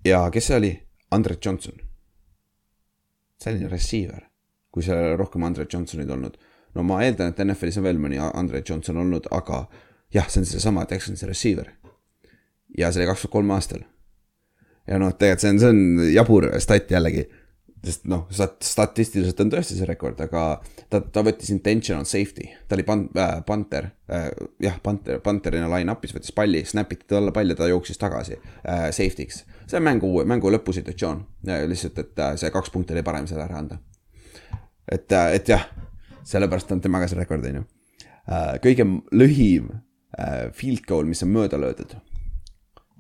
ja kes see oli? Andre Johnson. selline receiver, kui seal rohkem Andre Johnsonid olnud. no ma eeldan, et NFL-is on veel mõni Andre Johnson olnud, aga jah, see on seesama Texansi receiver. ja see oli kaks tuhat kolm aastal. ja noh, tegelikult see on, see on jabur stat jällegi sest noh, statistiliselt on tõesti see rekord, aga ta, ta võttis intentional safety, ta oli pan- äh,, panter äh,, jah, panter, panterina line-up'is võttis palli, snap iti talle pall ja ta jooksis tagasi äh, safety'ks. see on mängu, mängu lõpusituatsioon äh,, lihtsalt, et äh, see kaks punkti oli parem selle ära anda. et, et jah, sellepärast on temaga see rekord, on ju. kõige lühim äh, field goal, mis on mööda löödud,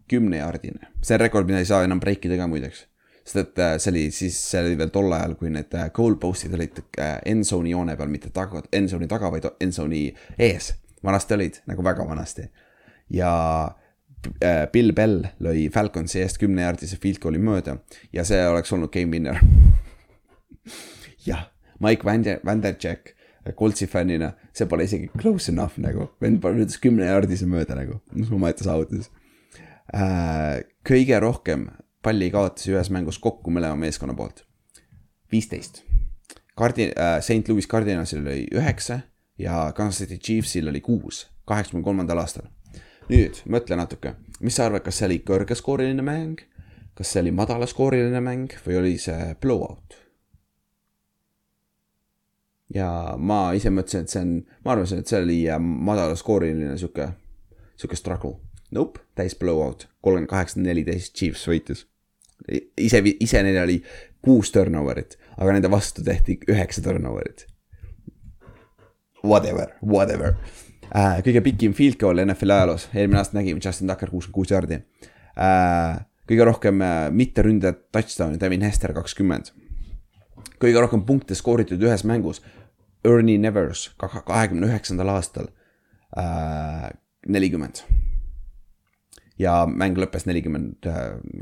kümnejaardine, see on rekord, mida ei saa enam break ida ka muideks sest et äh, see oli siis, see oli veel tol ajal, kui need äh, goal post'id olid äh, endzone'i joone peal, mitte taga, endzone'i taga, vaid endzone'i ees. vanasti olid nagu väga vanasti. ja Bill Bell lõi Falconsi eest kümnejaardise field goal'i mööda ja see oleks olnud game winner. jah, Mike Vander, Vanderjack Coltsi fännina, see pole isegi close enough nagu, vend ütles kümnejaardise mööda nagu, omaette saavutus äh,. kõige rohkem palli kaotas ühes mängus kokku mõlema meeskonna poolt. viisteist. Cardi- äh,, St Louis Cardinalsil oli üheksa ja Kansas City Chiefsil oli kuus, kaheksakümne kolmandal aastal. nüüd mõtle natuke, mis sa arvad, kas see oli kõrgeskooriline mäng, kas see oli madalaskooriline mäng või oli see blowout? ja ma ise mõtlesin, et see on, ma arvasin, et see oli äh, madalaskooriline sihuke, sihuke struggle. Nope, täis blowout, kolmkümmend kaheksa, neliteist Chiefs võitis. ise, ise neil oli kuus turnover'it, aga nende vastu tehti üheksa turnover'it. Whatever, whatever äh,. kõige pikim field goal NFL ajaloos, eelmine aasta nägime Justin Tucker kuuskümmend kuus jaardi äh,. kõige rohkem äh, mitteründajat touchdown'i, Devin Hester kakskümmend. kõige rohkem punkte skooritud ühes mängus, Ernie Nevers kahekümne üheksandal aastal äh, nelikümmend ja mäng lõppes nelikümmend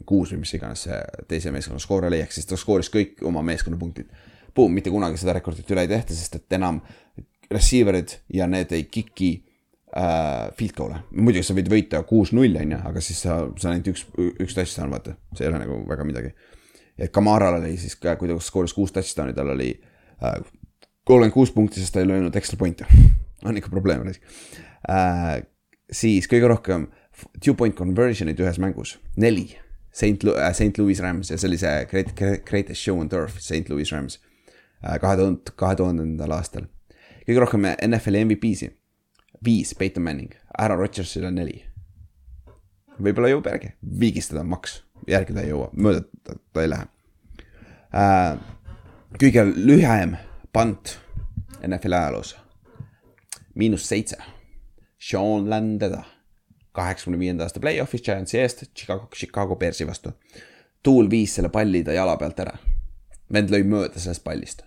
kuus või mis iganes see teise meeskonna skoor oli, ehk siis ta skooris kõik oma meeskonna punktid. Boom, mitte kunagi seda rekordit üle ei tehta, sest et enam receiver'id ja need ei kiki äh, field goal'e. muidugi sa võid võita kuus-null on ju, aga siis sa, sa ainult üks, üks touchdown vaata, see ei ole nagu väga midagi. et Kamaral oli siis, kui ta skooris kuus touchdown'i, tal oli äh, kolmkümmend kuus punkti, sest ta ei löönud extra point'e. on ikka probleem äh,. siis kõige rohkem two point conversion'id ühes mängus, neli. St Lu- äh,, St Louis Rams ja see oli see great, greatest show on turf, St Louis Rams. kahe tuhande, kahe tuhandendal aastal. kõige rohkem NFL-i MVP-si, viis, Peyton Manning, Aaron Rodgersil on neli. võib-olla jõuab järgi, viigistada maks, järgi ta ei jõua, mööda ta, ta ei lähe äh,. kõige lühem pant NFL-i ajaloos, miinus seitse, Sean Landeda kaheksakümne viienda aasta play-off'is Giantsi eest Chicago, Chicago Bearsi vastu. tuul viis selle palli ta jala pealt ära. vend lõi mööda sellest pallist.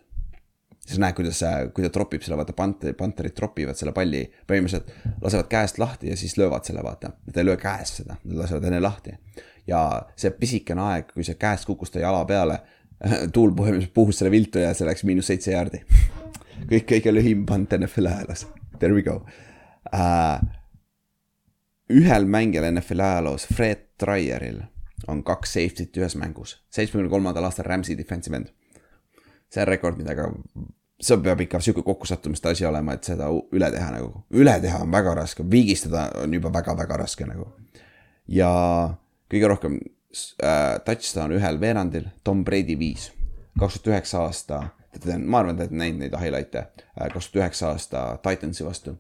siis näed, kuidas, kui ta tropib selle, vaata panter, panterid tropivad selle palli, põhimõtteliselt lasevad käest lahti ja siis löövad selle, vaata. Nad ei löö käest seda, nad lasevad enne lahti. ja see pisikene aeg, kui see käest kukkus ta jala peale, tuul põhimõtteliselt puhus selle viltu ja see läks miinus seitse jaardi. kõik kõige lühim pant NFL-i ajaloos, there we go uh, ühel mängijal NFL ajaloos, Fred Tryeril on kaks safety't ühes mängus, seitsmekümne kolmandal aastal Rams'i defensive end. see on rekord, mida ka, see peab ikka sihuke kokkusattumiste asi olema, et seda üle teha nagu, üle teha on väga raske, viigistada on juba väga-väga raske nagu. ja kõige rohkem äh, touchdown ühel veerandil, Tom Brady viis, kaks tuhat üheksa aasta, ma arvan, te olete näinud neid highlight'e, kaks tuhat üheksa aasta Titansi vastu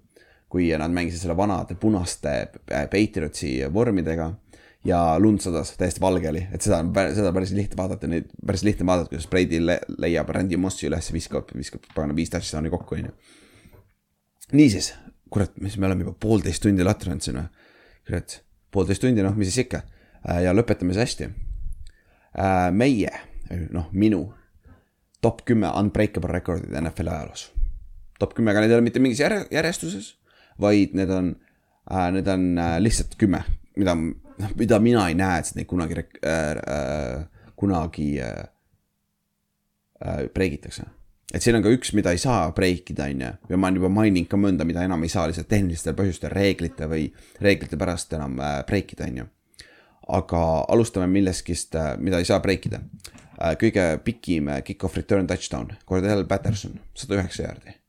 kui nad mängisid selle vanade punaste Patriotsi vormidega ja lund sadas, täiesti valge oli, et seda on, seda on päris lihtne vaadata, neid päris lihtne vaadata, kuidas Brady le leiab Randy Mossi üles, viskab, viskab pagana viis touchdown'i kokku, onju. niisiis, kurat, mis me oleme juba poolteist tundi latri olnud siin või? kurat, poolteist tundi, noh, mis siis ikka. ja lõpetame see hästi. meie, noh, minu top kümme unbreakable rekordid NFL-i ajaloos. top kümme, aga need ei ole mitte mingis järje-, järjestuses, vaid need on äh,, need on äh, lihtsalt kümme, mida, noh, mida mina ei näe, et neid kunagi äh,, äh, kunagi äh, äh, break itakse. et siin on ka üks, mida ei saa break ida, on ju, ja ma olen juba maininud ka mõnda, mida enam ei saa lihtsalt tehnilistel põhjustel, reeglite või reeglite pärast enam äh, break ida, on ju. aga alustame millestki, mida ei saa break ida. kõige pikim kick-off return touchdown, Cordell Patterson, sada üheksa jaardi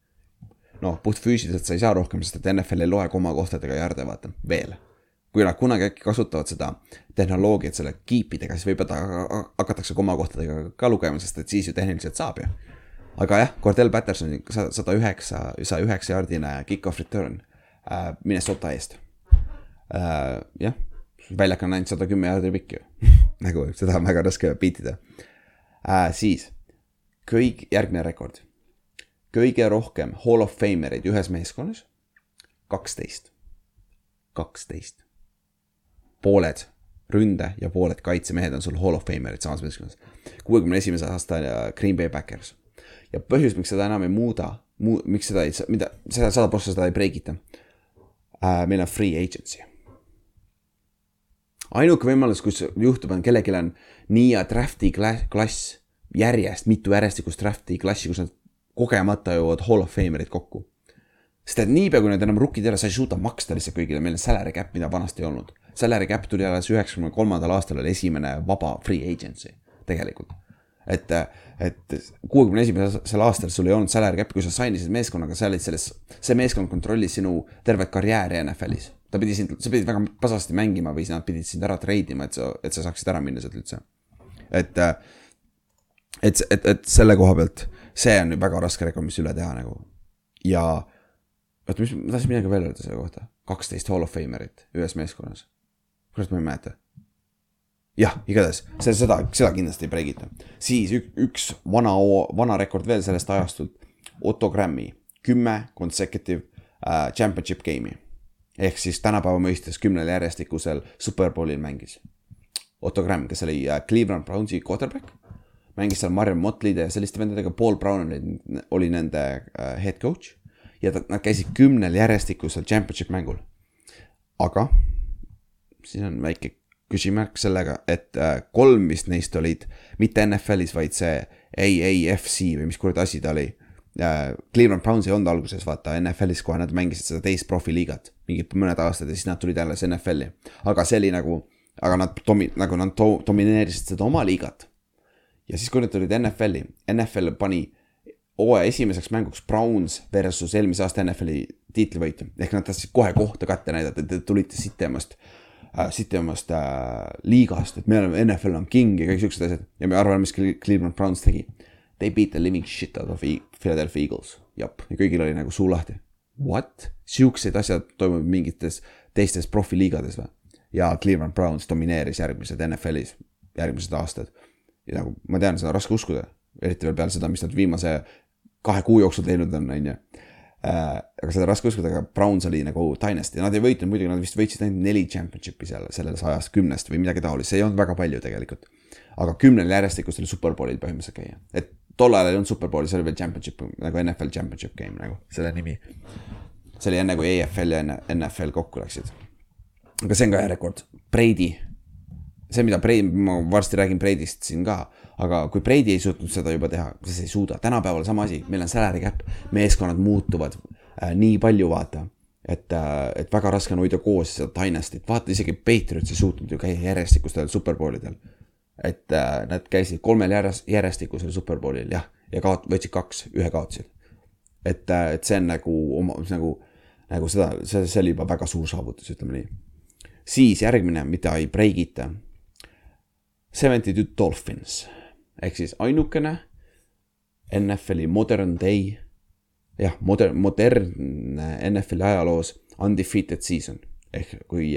noh, puhtfüüsiliselt sa ei saa rohkem, sest et NFL ei loe komakohtadega jarde, vaata, veel. kui nad kunagi äkki kasutavad seda tehnoloogiat selle keep idega, siis võib-olla ta hakatakse komakohtadega ka lugema, sest et siis ju tehniliselt saab ju. aga jah, Cordell Pattersoni sada üheksa, saja üheksa jaardine kick-off return äh, Minnesota eest äh,. jah, väljak on ainult sada kümme jaardi pikk ju nagu seda on väga raske beatida äh,. siis kõik, järgmine rekord kõige rohkem Hall of Famereid ühes meeskonnas, kaksteist, kaksteist. pooled ründe ja pooled kaitsemehed on sul Hall of Famerid samas meeskonnas. kuuekümne esimese aasta Green Bay Packers. ja põhjus, miks seda enam ei muuda, muu-, miks seda ei, mida, seda sada prossa seda ei break ita äh,. meil on free agency. ainuke võimalus, kus juhtub, on kellelgi on nii ja draft'i kla- klass järjest, mitu järjestikust draft'i klassi, kus nad kogemata jõuavad Hall of Famerid kokku. sest et niipea, kui need enam rookid ei ole, sa ei suuda maksta lihtsalt kõigile, meil on salary cap, mida vanasti ei olnud. Salary cap tuli alles üheksakümne kolmandal aastal oli esimene vaba free agency tegelikult. et, et kuuekümne esimesel aastal sul ei olnud salary cap'i, kui sa sign isid meeskonnaga, sa olid selles, see meeskond kontrollis sinu tervet karjääri NFL-is. ta pidi sind, sa pidid väga pasasti mängima või nad pidid sind ära treidima, et sa, et sa saaksid ära minna sealt üldse. et, et, et, et selle koha pealt, see on väga raske rekord, mis üle teha nagu. ja oota, mis, ma tahtsin midagi veel öelda selle kohta, kaksteist Hall of Famerit ühes meeskonnas. kurat, ma ei mäleta jah, igatahes see, seda, seda kindlasti ei break ita. siis ük, üks vana, vana rekord veel sellest ajastult. Otto Grammi kümme consecutive äh, championship game'i. ehk siis tänapäeva mõistes kümnel järjestikusel Superbowlil mängis. Otto Gramm, kes oli äh, Cleveland Brownsi quarterback, mängis seal Marion Motley'de ja selliste vendadega, Paul Brown oli, oli nende äh, head coach. ja ta, nad käisid kümnel järjestikusel championship mängul. aga siin on väike küsimärk sellega, et äh, kolm vist neist olid mitte NFL-is, vaid see AAFC või mis kuradi asi ta oli äh,. Cleveland Browns ei olnud alguses vaata NFL-is kohe, nad mängisid seda teist profiliigat mingid mõned aastad ja siis nad tulid jälle NFL-i. aga see oli nagu, aga nad domi-, nagu nad do, domineerisid seda oma liigat. Ja siis, kui nad tulid NFL-i, NFL pani hooaja esimeseks mänguks Browns versus eelmise aasta NFL-i tiitlivõitja, ehk nad tahtsid kohe kohta kätte näidata, te tulite sitemast äh, sitemast äh, liigast, et me oleme, NFL on king ja kõik siuksed asjad ja me arvame, mis Cle- Cleveland Browns tegi. They beat the living shit out of E- Philadelphia Eagles, jep, ja kõigil oli nagu suu lahti. What? siuksed asjad toimuvad mingites teistes profiliigades või? ja Cleveland Browns domineeris järgmised NFL-is, järgmised aastad. Ja nagu ma tean, seda on raske uskuda, eriti veel peale seda, mis nad viimase kahe kuu jooksul teinud on, on ju äh, aga seda on raske uskuda, aga Browns oli nagu dynasty, nad ei võitnud muidugi, nad vist võitsid ainult neli championship'i seal selles ajas kümnest või midagi taolist, see ei olnud väga palju tegelikult. aga kümnel järjestikusel superbowlil põhimõtteliselt käia, et tol ajal ei olnud superbowli, see oli veel championship nagu NFL championship game nagu selle nimi. see oli enne kui EFL ja NFL kokku läksid. aga see on ka hea rekord, Brady see, mida Brady, ma varsti räägin Brady'st siin ka, aga kui Brady ei suutnud seda juba teha, siis ei suuda, tänapäeval sama asi, meil on salary cap, meeskonnad muutuvad äh, nii palju, vaata. et äh,, et väga raske on hoida koos seda dynasty't, vaata isegi Patriots ei suutnud ju käia järjestikustel superbowlidel. et äh, nad käisid kolmel järjest, järjestikusel superbowlil jah, ja kaot-, võtsid kaks, ühe kaotasid. et äh,, et see on nagu oma, nagu, nagu seda, see, see oli juba väga suur saavutus, ütleme nii. siis järgmine, mida ei break ita Seventy Two Dolphins. Ehk siis ainukene NFL-i modern day, jah, modern, modernne NFL-i ajaloos undefeated season. Ehk kui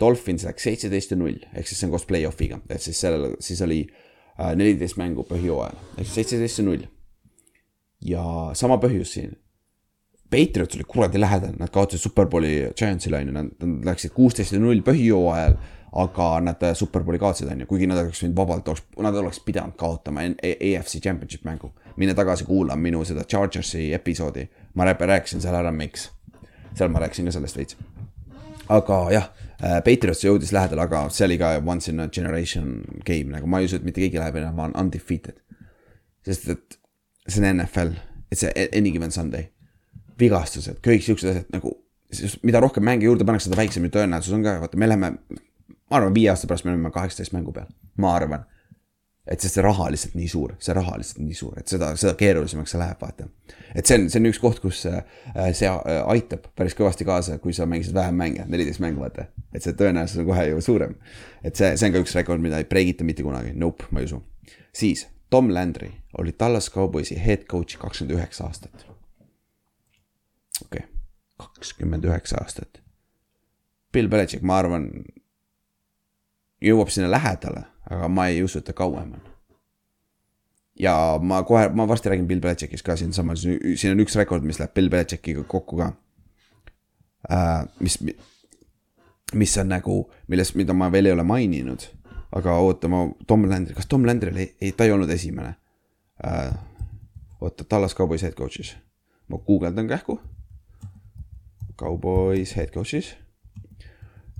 Dolphins läks seitseteist ja null, ehk siis see on koos play-off'iga, et siis sellel, siis oli äh, neliteist mängu põhjooajal, ehk seitseteist ja null. ja sama põhjus siin. Patriots oli kuradi lähedal, nad kaotasid Superbowli Giantsile on ju, nad läksid kuusteist ja null põhjooajal, aga nad äh, Superbowli kaotasid on ju, kuigi nad oleks võinud vabalt, nad oleks pidanud kaotama A- AFC Championship mängu. mine tagasi kuula minu seda Chargersi episoodi, ma rää- rääkisin seal ära, miks. seal ma rääkisin ka sellest veits. Aga jah, Patriots jõudis lähedale, aga see oli ka once in a generation game, nagu ma ei usu, et mitte keegi läheb enam undefeated. sest et see on NFL, et see any given Sunday, vigastused, kõik siuksed asjad nagu, mida rohkem mänge juurde pannakse, seda väiksem ju tõenäosus on ka, vaata, me läheme, ma arvan, viie aasta pärast me oleme kaheksateist mängu peal, ma arvan. et sest see raha lihtsalt nii suur, see raha lihtsalt nii suur, et seda, seda keerulisemaks see läheb, vaata. et see on, see on üks koht, kus äh, see äh, aitab päris kõvasti kaasa, kui sa mängisid vähem mänge, neliteist mängu, vaata. et see tõenäosus on kohe ju suurem. et see, see on ka üks rekord, mida ei breigita mitte kunagi, nope, ma ei usu. siis Tom Landry oli Tallas Cowboysi head coach kakskümmend üheksa aastat. okei okay., kakskümmend üheksa aastat. Bill Belichik, ma arvan, jõuab sinna lähedale, aga ma ei usu, et ta kauem on. ja ma kohe, ma varsti räägin Bill Belichikist ka siinsamas, siin on üks rekord, mis läheb Bill Belichikiga kokku ka äh,. mis, mis on nagu, millest, mida ma veel ei ole maininud, aga oota, ma, Tom Landry, kas Tom Landry oli, ei, ta ei olnud esimene äh,. oota, Tallas Cowboys head coach'is, ma guugeldan kähku. Cowboys head coach'is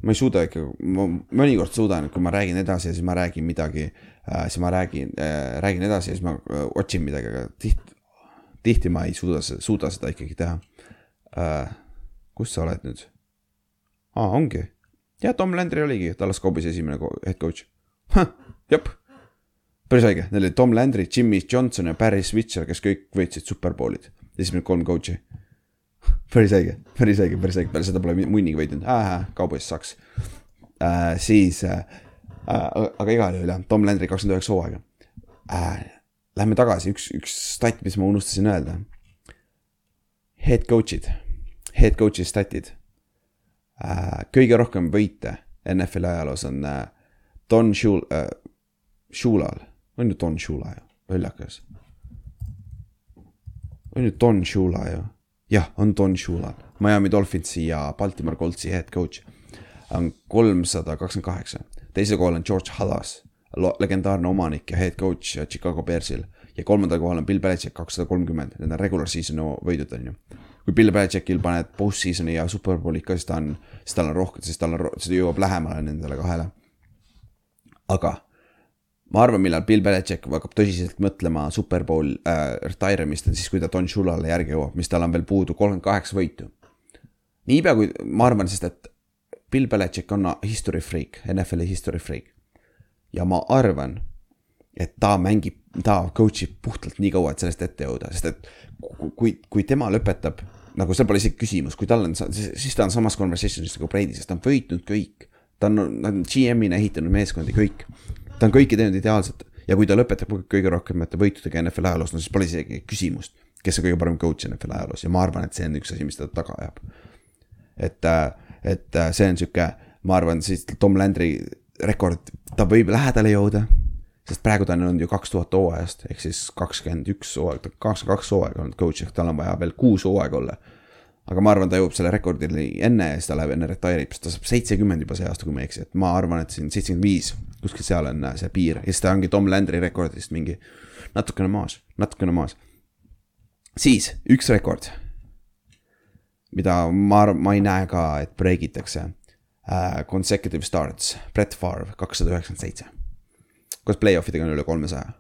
ma ei suuda ikka, ma mõnikord suudan, kui ma räägin edasi ja siis ma räägin midagi äh,, siis ma räägin äh,, räägin edasi ja siis ma äh, otsin midagi, aga tihti, tihti ma ei suuda, suuda seda ikkagi teha äh,. kus sa oled nüüd? aa, ongi. jah, Tom Landry oligi Tallas Cowboysi esimene head coach. jep, päris õige, neil oli Tom Landry, Jimmy Johnson ja Barry Switzer, kes kõik võitsid superbowlid, esimene kolm coach'i päris õige, päris õige, päris õige, peale seda pole munnigi võitnud, Cowboys saks äh,. siis äh,, aga igal juhul jah, Tom Landry kakskümmend üheksa hooaega äh,. Lähme tagasi, üks, üks stat, mis ma unustasin öelda. Head coach'id, head coach'i statid äh,. kõige rohkem võite NFL-i ajaloos on äh, Don Shul- äh,, Shulal, on ju Don Shula ju, lollakas. on ju Don Shula ju jah, on Don Shula, Miami Dolphinsi ja Baltimore Coltsi head coach. on kolmsada kakskümmend kaheksa, teisel kohal on George Halas, legendaarne omanik ja head coach Chicago Bearsil. ja kolmandal kohal on Bill Belichik kakssada kolmkümmend, need on regular season'i võidud on ju. kui Bill Belichikil paned post-season'i ja superbowl'id ka, siis ta on, siis tal on rohkem, siis tal on, siis ta jõuab lähemale nendele kahele. aga ma arvan, millal Bill Belichik hakkab tõsiselt mõtlema superbowl äh, retire imist, on siis, kui ta Don Shulale järgi jõuab, mis tal on veel puudu kolmkümmend kaheksa võitu. niipea kui, ma arvan, sest et Bill Belichik on history freak, NFL-i history freak. ja ma arvan, et ta mängib, ta coach ib puhtalt nii kaua, et sellest ette jõuda, sest et ku- kui, kui tema lõpetab, nagu seal pole isegi küsimus, kui tal on, siis ta on samas conversation'is nagu Brady, sest ta on võitnud kõik. ta on, ta on GM-ina ehitanud meeskondi kõik, ta on kõike teinud ideaalselt ja kui ta lõpetab kõige rohkemate võitudega NFL ajaloos, no siis pole isegi küsimust, kes on kõige parem coach NFL ajaloos ja ma arvan, et see on üks asi, mis teda taga ajab. et, et see on sihuke, ma arvan, siis Tom Landry rekord, ta võib lähedale jõuda. sest praegu ta on olnud ju kaks tuhat hooajast ehk siis kakskümmend üks hooaega, kakskümmend kaks hooaega olnud coach ehk tal on vaja veel kuus hooaega olla. Aga ma arvan, ta jõuab selle rekordini enne ja siis ta läheb enne retire ib, sest ta saab seitsekümmend juba see aasta, kui ma ei eksi, et ma arvan, et siin seitsekümmend viis, kuskil seal on äh, see piir ja siis ta ongi Tom Landry rekordist mingi natukene maas, natukene maas. siis üks rekord, mida ma ma ei näe ka, et break itakse uh,. Consecutive starts, Brett Favre kakssada üheksakümmend seitse. koos play-off idega on üle kolmesaja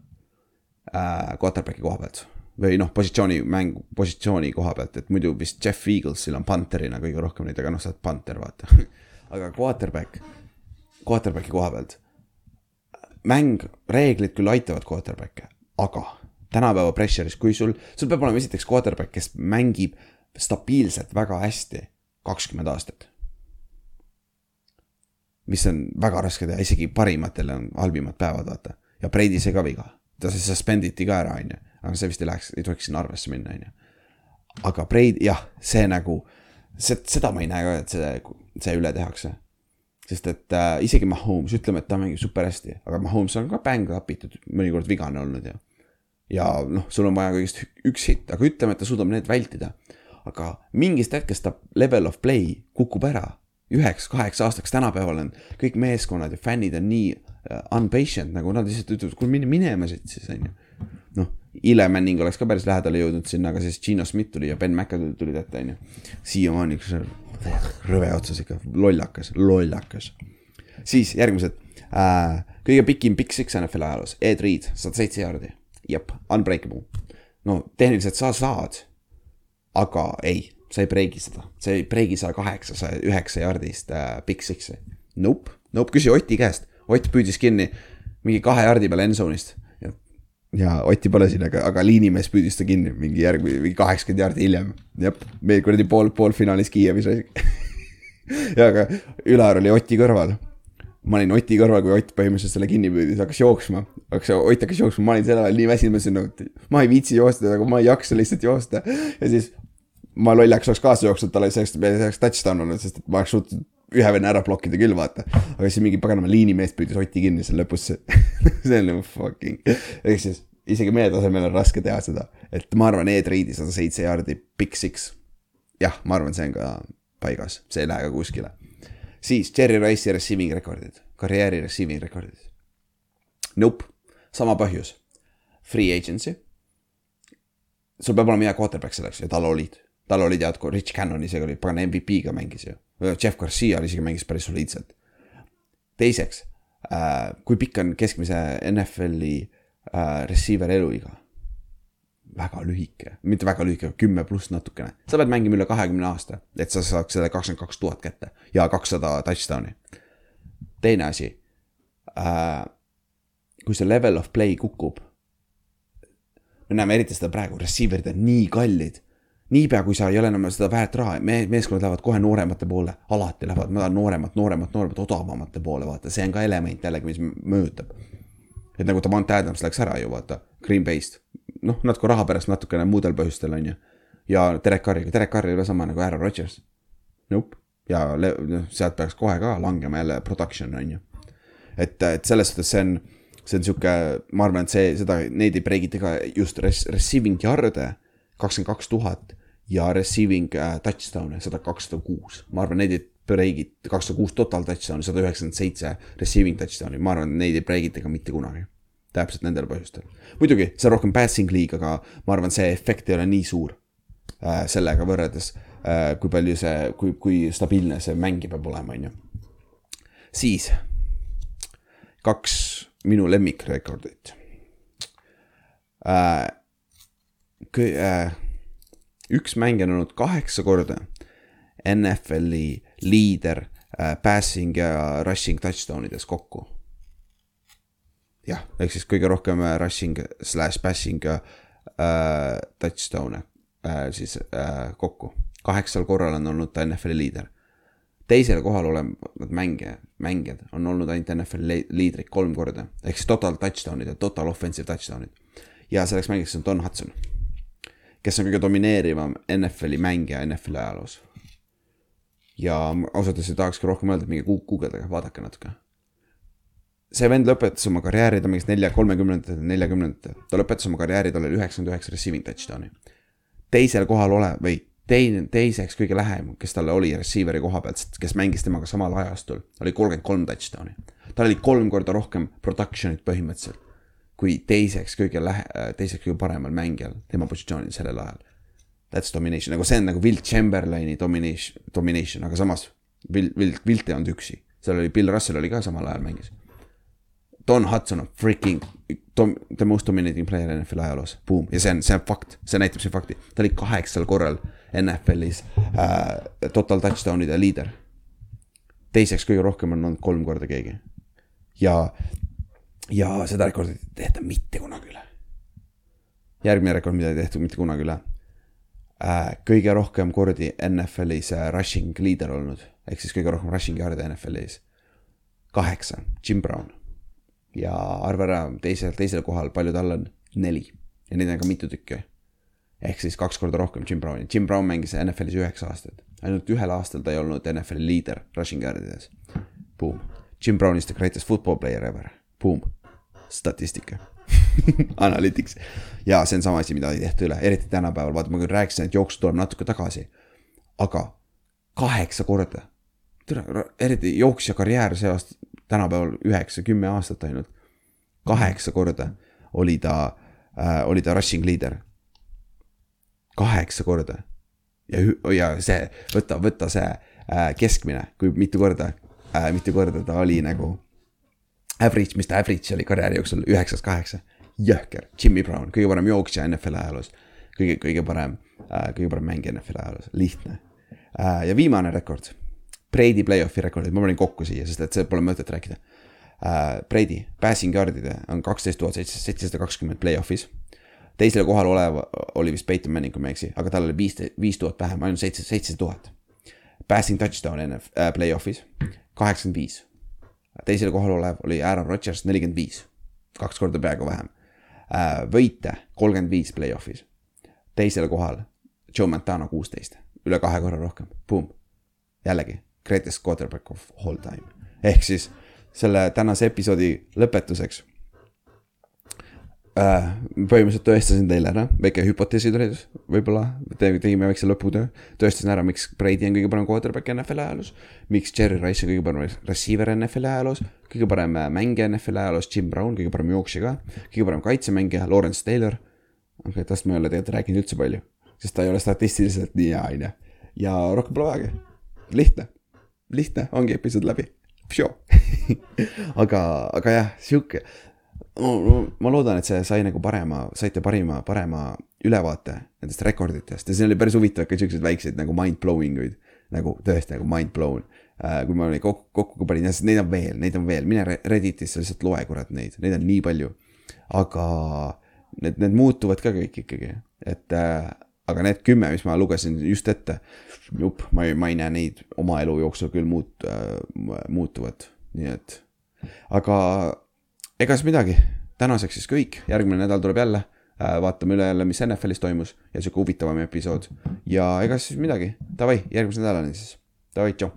uh,. Quarterbacki koha pealt või noh, positsiooni mäng, positsiooni koha pealt, et muidu vist Jeff Eaglesil on punter'ina kõige rohkem neid, aga noh, sa oled punter, vaata. aga quarterback, quarterbacki koha pealt. mäng, reeglid küll aitavad quarterback'e, aga tänapäeva pressure'is, kui sul, sul peab olema esiteks quarterback, kes mängib stabiilselt väga hästi kakskümmend aastat. mis on väga raske teha, isegi parimatel on halvimad päevad, vaata. ja Brady sai ka viga, ta siis suspend iti ka ära, on ju. Aga see vist ei läheks, ei tohiks sinna arvesse minna, on ju. aga Brady, jah, see nagu, seda ma ei näe ka, et see, see üle tehakse. sest et äh, isegi Mahomes, ütleme, et ta mängib super hästi, aga Mahomes on ka bäng apitud, mõnikord vigane olnud ja. ja noh, sul on vaja kõigest üks hitt, aga ütleme, et ta suudab need vältida. aga mingist hetkest ta level of play kukub ära. üheks-kaheks aastaks tänapäeval on kõik meeskonnad ja fännid on nii äh, unpatient, nagu nad lihtsalt ütlevad, kuule mine minema siit siis on ju. noh, Ile Manning oleks ka päris lähedale jõudnud sinna, aga siis Gino Schmidt tuli ja Ben McAdoo tulid ette, on ju. siiamaani üks rõve otsas ikka, lollakas, lollakas. siis järgmised äh,, kõige pikim Big Six NFL ajaloos, Ed Reed, sada seitse jaardi, jep, unbreakable. no tehniliselt sa saad, aga ei, sa ei breigi seda, sa ei breigi saja kaheksa, saja üheksa jaardist äh, Big Six'i. Nope, nope, küsi Oti käest, Ott püüdis kinni mingi kahe jaardi peale endzone'ist ja, ja Otti pole siin, aga, aga liinimees püüdis ta kinni mingi järg, mingi kaheksakümmend jaardi hiljem. jah, meil kuradi pool, poolfinaalis Kiievis ja aga Ülar oli Oti kõrval ma olin Oti kõrval, kui Ott põhimõtteliselt selle kinni püüdis, hakkas jooksma. hakkas, Ott hakkas jooksma, ma olin sellel ajal nii väsinud, ma ütlesin nagu, et ma ei viitsi joosta, aga ma ei jaksa lihtsalt joosta. ja siis ma lollakas oleks kaasa jooksnud, tal oleks oleks touchdown olnud, sest et ma oleks suutnud ühe venna ära blokkida küll, vaata. aga siis mingi paganama liinimees püüdis Oti kinni seal lõpus. see on nagu fucking, ehk siis isegi meie tasemel on raske teha seda, et ma arvan, Ed Reidi sada seitse jaardi, Big Six. jah, ma arvan, see on ka paigas, see ei lähe ka kuskile siis Jerry Rice'i receiving rekordid, karjääri receiving rekordid. Nope, sama põhjus. Free agency. sul peab olema hea quarterback selleks ja tal olid, tal olid head, Rich Cannon isegi oli, pagan MVP-ga mängis ju. Jeff Garcia isegi mängis päris soliidselt. teiseks äh,, kui pikk on keskmise NFL-i äh, receiver eluiga? väga lühike, mitte väga lühike, kümme pluss natukene. sa pead mängima üle kahekümne aasta, et sa saaks selle kakskümmend kaks tuhat kätte ja kakssada touchdown'i. teine asi äh,. kui see level of play kukub. me näeme eriti seda praegu, receiver'id on nii kallid. Niipea kui sa ei ole enam seda väärt raha, me, meeskonnad lähevad kohe nooremate poole, alati lähevad, ma tahan nooremat, nooremat, nooremat, odavamate poole, vaata, see on ka element jällegi, mis mõjutab et nagu Davante Adams läks ära ju vaata Green Bay'st, noh natuke raha pärast natukene muudel põhjustel on ju. ja Derek Carriga, Derek Carr ei ole sama nagu Aaron Rodgers. Nope, ja noh, sealt peaks kohe ka langema jälle production on ju. et, et selles suhtes see on, see on sihuke, ma arvan, et see, seda, neid ei breigita ka just res-, receiving yard'e kakskümmend kaks tuhat ja receiving äh, touchdown'e sada kakssada kuus, ma arvan, neid ei breigita, kakssada kuus total touchdown'i, sada üheksakümmend seitse receiving touchdown'i, ma arvan, neid ei breigita ka mitte kunagi. täpselt nendel põhjustel. muidugi, see on rohkem passing league, aga ma arvan, see efekt ei ole nii suur äh, sellega võrreldes äh,, kui palju see, kui, kui stabiilne see mängija peab olema, on ju. siis kaks minu lemmikrekordit äh,. Äh, üks mängija on olnud kaheksa korda NFL-i liider äh, passing ja rushing touchdown ides kokku jah, ehk siis kõige rohkem äh, rushing slash passing äh, touchdown'e äh, siis äh, kokku. kaheksal korral on olnud ta NFL-i liider. teisel kohal olevad mängija, mängijad on olnud ainult NFL-i liidrid kolm korda, ehk siis total touchdown'id ja total offensive touchdown'id. ja selleks mängiks on Don Hudson, kes on kõige domineerivam NFL-i mängija NFL-i ajaloos. ja ausalt öeldes ei tahakski rohkem öelda, et minge gu- guugeldage, vaadake natuke see vend lõpetas oma karjääri, ta mängis nelja, kolmekümnendatel, neljakümnendatel, ta lõpetas oma karjääri, tal oli üheksakümmend üheksa receiving touchdown'i. teisel kohal olev või teine, teiseks kõige lähem, kes talle oli receiver'i koha pealt, kes mängis temaga samal ajastul, oli kolmkümmend kolm touchdown'i. tal oli kolm korda rohkem production'it põhimõtteliselt kui teiseks kõige lähe-, teiseks kõige paremal mängijal tema positsioonil sellel ajal. That's domination, nagu see on nagu Will Chamberlaini domination, domination, aga samas Will, Will, Wilt ei olnud üksi, seal oli Bill Russell oli ka samal ajal mängis Don Hudson on freaking dom- the most dominating player NFL ajaloos, boom, ja see on, see on fakt, see näitab siin fakti, ta oli kaheksal korral NFL-is äh, total touchdown'ide liider. teiseks kõige rohkem on olnud kolm korda keegi. ja, ja seda rekordit ei tehta mitte kunagi üle. järgmine rekord, mida ei tehtud mitte kunagi üle äh,. kõige rohkem kordi NFL-is äh, rushing leader olnud, ehk siis kõige rohkem rushing yard'e NFL-is. kaheksa, Jim Brown ja arva ära, teisel, teisel kohal, palju tal on, neli ja neid on ka mitu tükki. ehk siis kaks korda rohkem Jim Browni, Jim Brown mängis NFL-is üheksa aastat, ainult ühel aastal ta ei olnud NFL-i liider rushing yard'ides. boom. Jim Brown is the greatest football player ever, boom, statistika. Analytics. Ja see on sama asi, mida ei tehta üle, eriti tänapäeval, vaata ma küll rääkisin, et jooksu tuleb natuke tagasi. aga kaheksa korda, eriti jooksja karjäär see aasta, tänapäeval üheksa, kümme aastat ainult. kaheksa korda oli ta äh,, oli ta rushing leader. kaheksa korda. Ja, ja see, võta, võta see äh, keskmine, kui mitu korda äh,, mitu korda ta oli nagu average, mis ta average oli karjääri jooksul, üheksast kaheksa. jõhker, Jimmy Brown, kõige parem jooksja NFL ajaloos. kõige, kõige parem äh,, kõige parem mängija NFL ajaloos, lihtne äh,. ja viimane rekord, Brady play-off'i rekordid, ma panin kokku siia, sest et see pole mõtet rääkida äh,. Brady, passing yard'ide on kaksteist tuhat seitsesada kakskümmend play-off'is. teisel kohal olev oli vist Peyton Manning, kui ma ei eksi, aga tal oli viis, viis tuhat vähem, ainult seitse, seitse tuhat. Passing touchdown NF- äh, play-off'is, kaheksakümmend viis teisel kohal olev oli Aaron Rodgers nelikümmend viis, kaks korda peaaegu vähem. võite kolmkümmend viis play-off'is, teisel kohal Joe Montana kuusteist, üle kahe korra rohkem, boom. jällegi, greatest quarterback of all time, ehk siis selle tänase episoodi lõpetuseks äh,. põhimõtteliselt tõestasin teile ära, väike hüpoteesitõendus, võib-olla te- tegime väikse lõputöö. tõestasin ära, miks Brady on kõige parem quarterback NFL ajaloos. miks Jerry Rice on kõige parem receiver NFL ajaloos, kõige parem äh, mängija NFL ajaloos, Jim Brown, kõige parem jooksja ka. kõige parem kaitsemängija, Lawrence Taylor. okei okay,, tast ma ei ole tegelikult rääkinud üldse palju, sest ta ei ole statistiliselt nii hea, on ju. ja rohkem pole vajagi, lihtne, lihtne, ongi episood läbi. aga, aga jah, sihuke ma loodan, et see sai nagu parema, saite parima, parema ülevaate nendest rekorditest ja siin oli päris huvitav ka siukseid väikseid nagu mind-blowing uid. nagu tõesti nagu mind blown. kui ma neid kokku, kokku panin, sest neid on veel, neid on veel, mine Re- Redditisse lihtsalt loe kurat neid, neid on nii palju. aga need, need muutuvad ka kõik ikkagi, et äh, aga need kümme, mis ma lugesin just ette, jupp, ma ei, ma ei näe neid oma elu jooksul küll muut- äh,, muutuvat, nii et. aga ega siis midagi, tänaseks siis kõik, järgmine nädal tuleb jälle. vaatame üle jälle, mis NFL-is toimus. Ja sihuke huvitavam episood. Ja ega siis midagi, davai, järgmise nädalani siis, davai, tšau.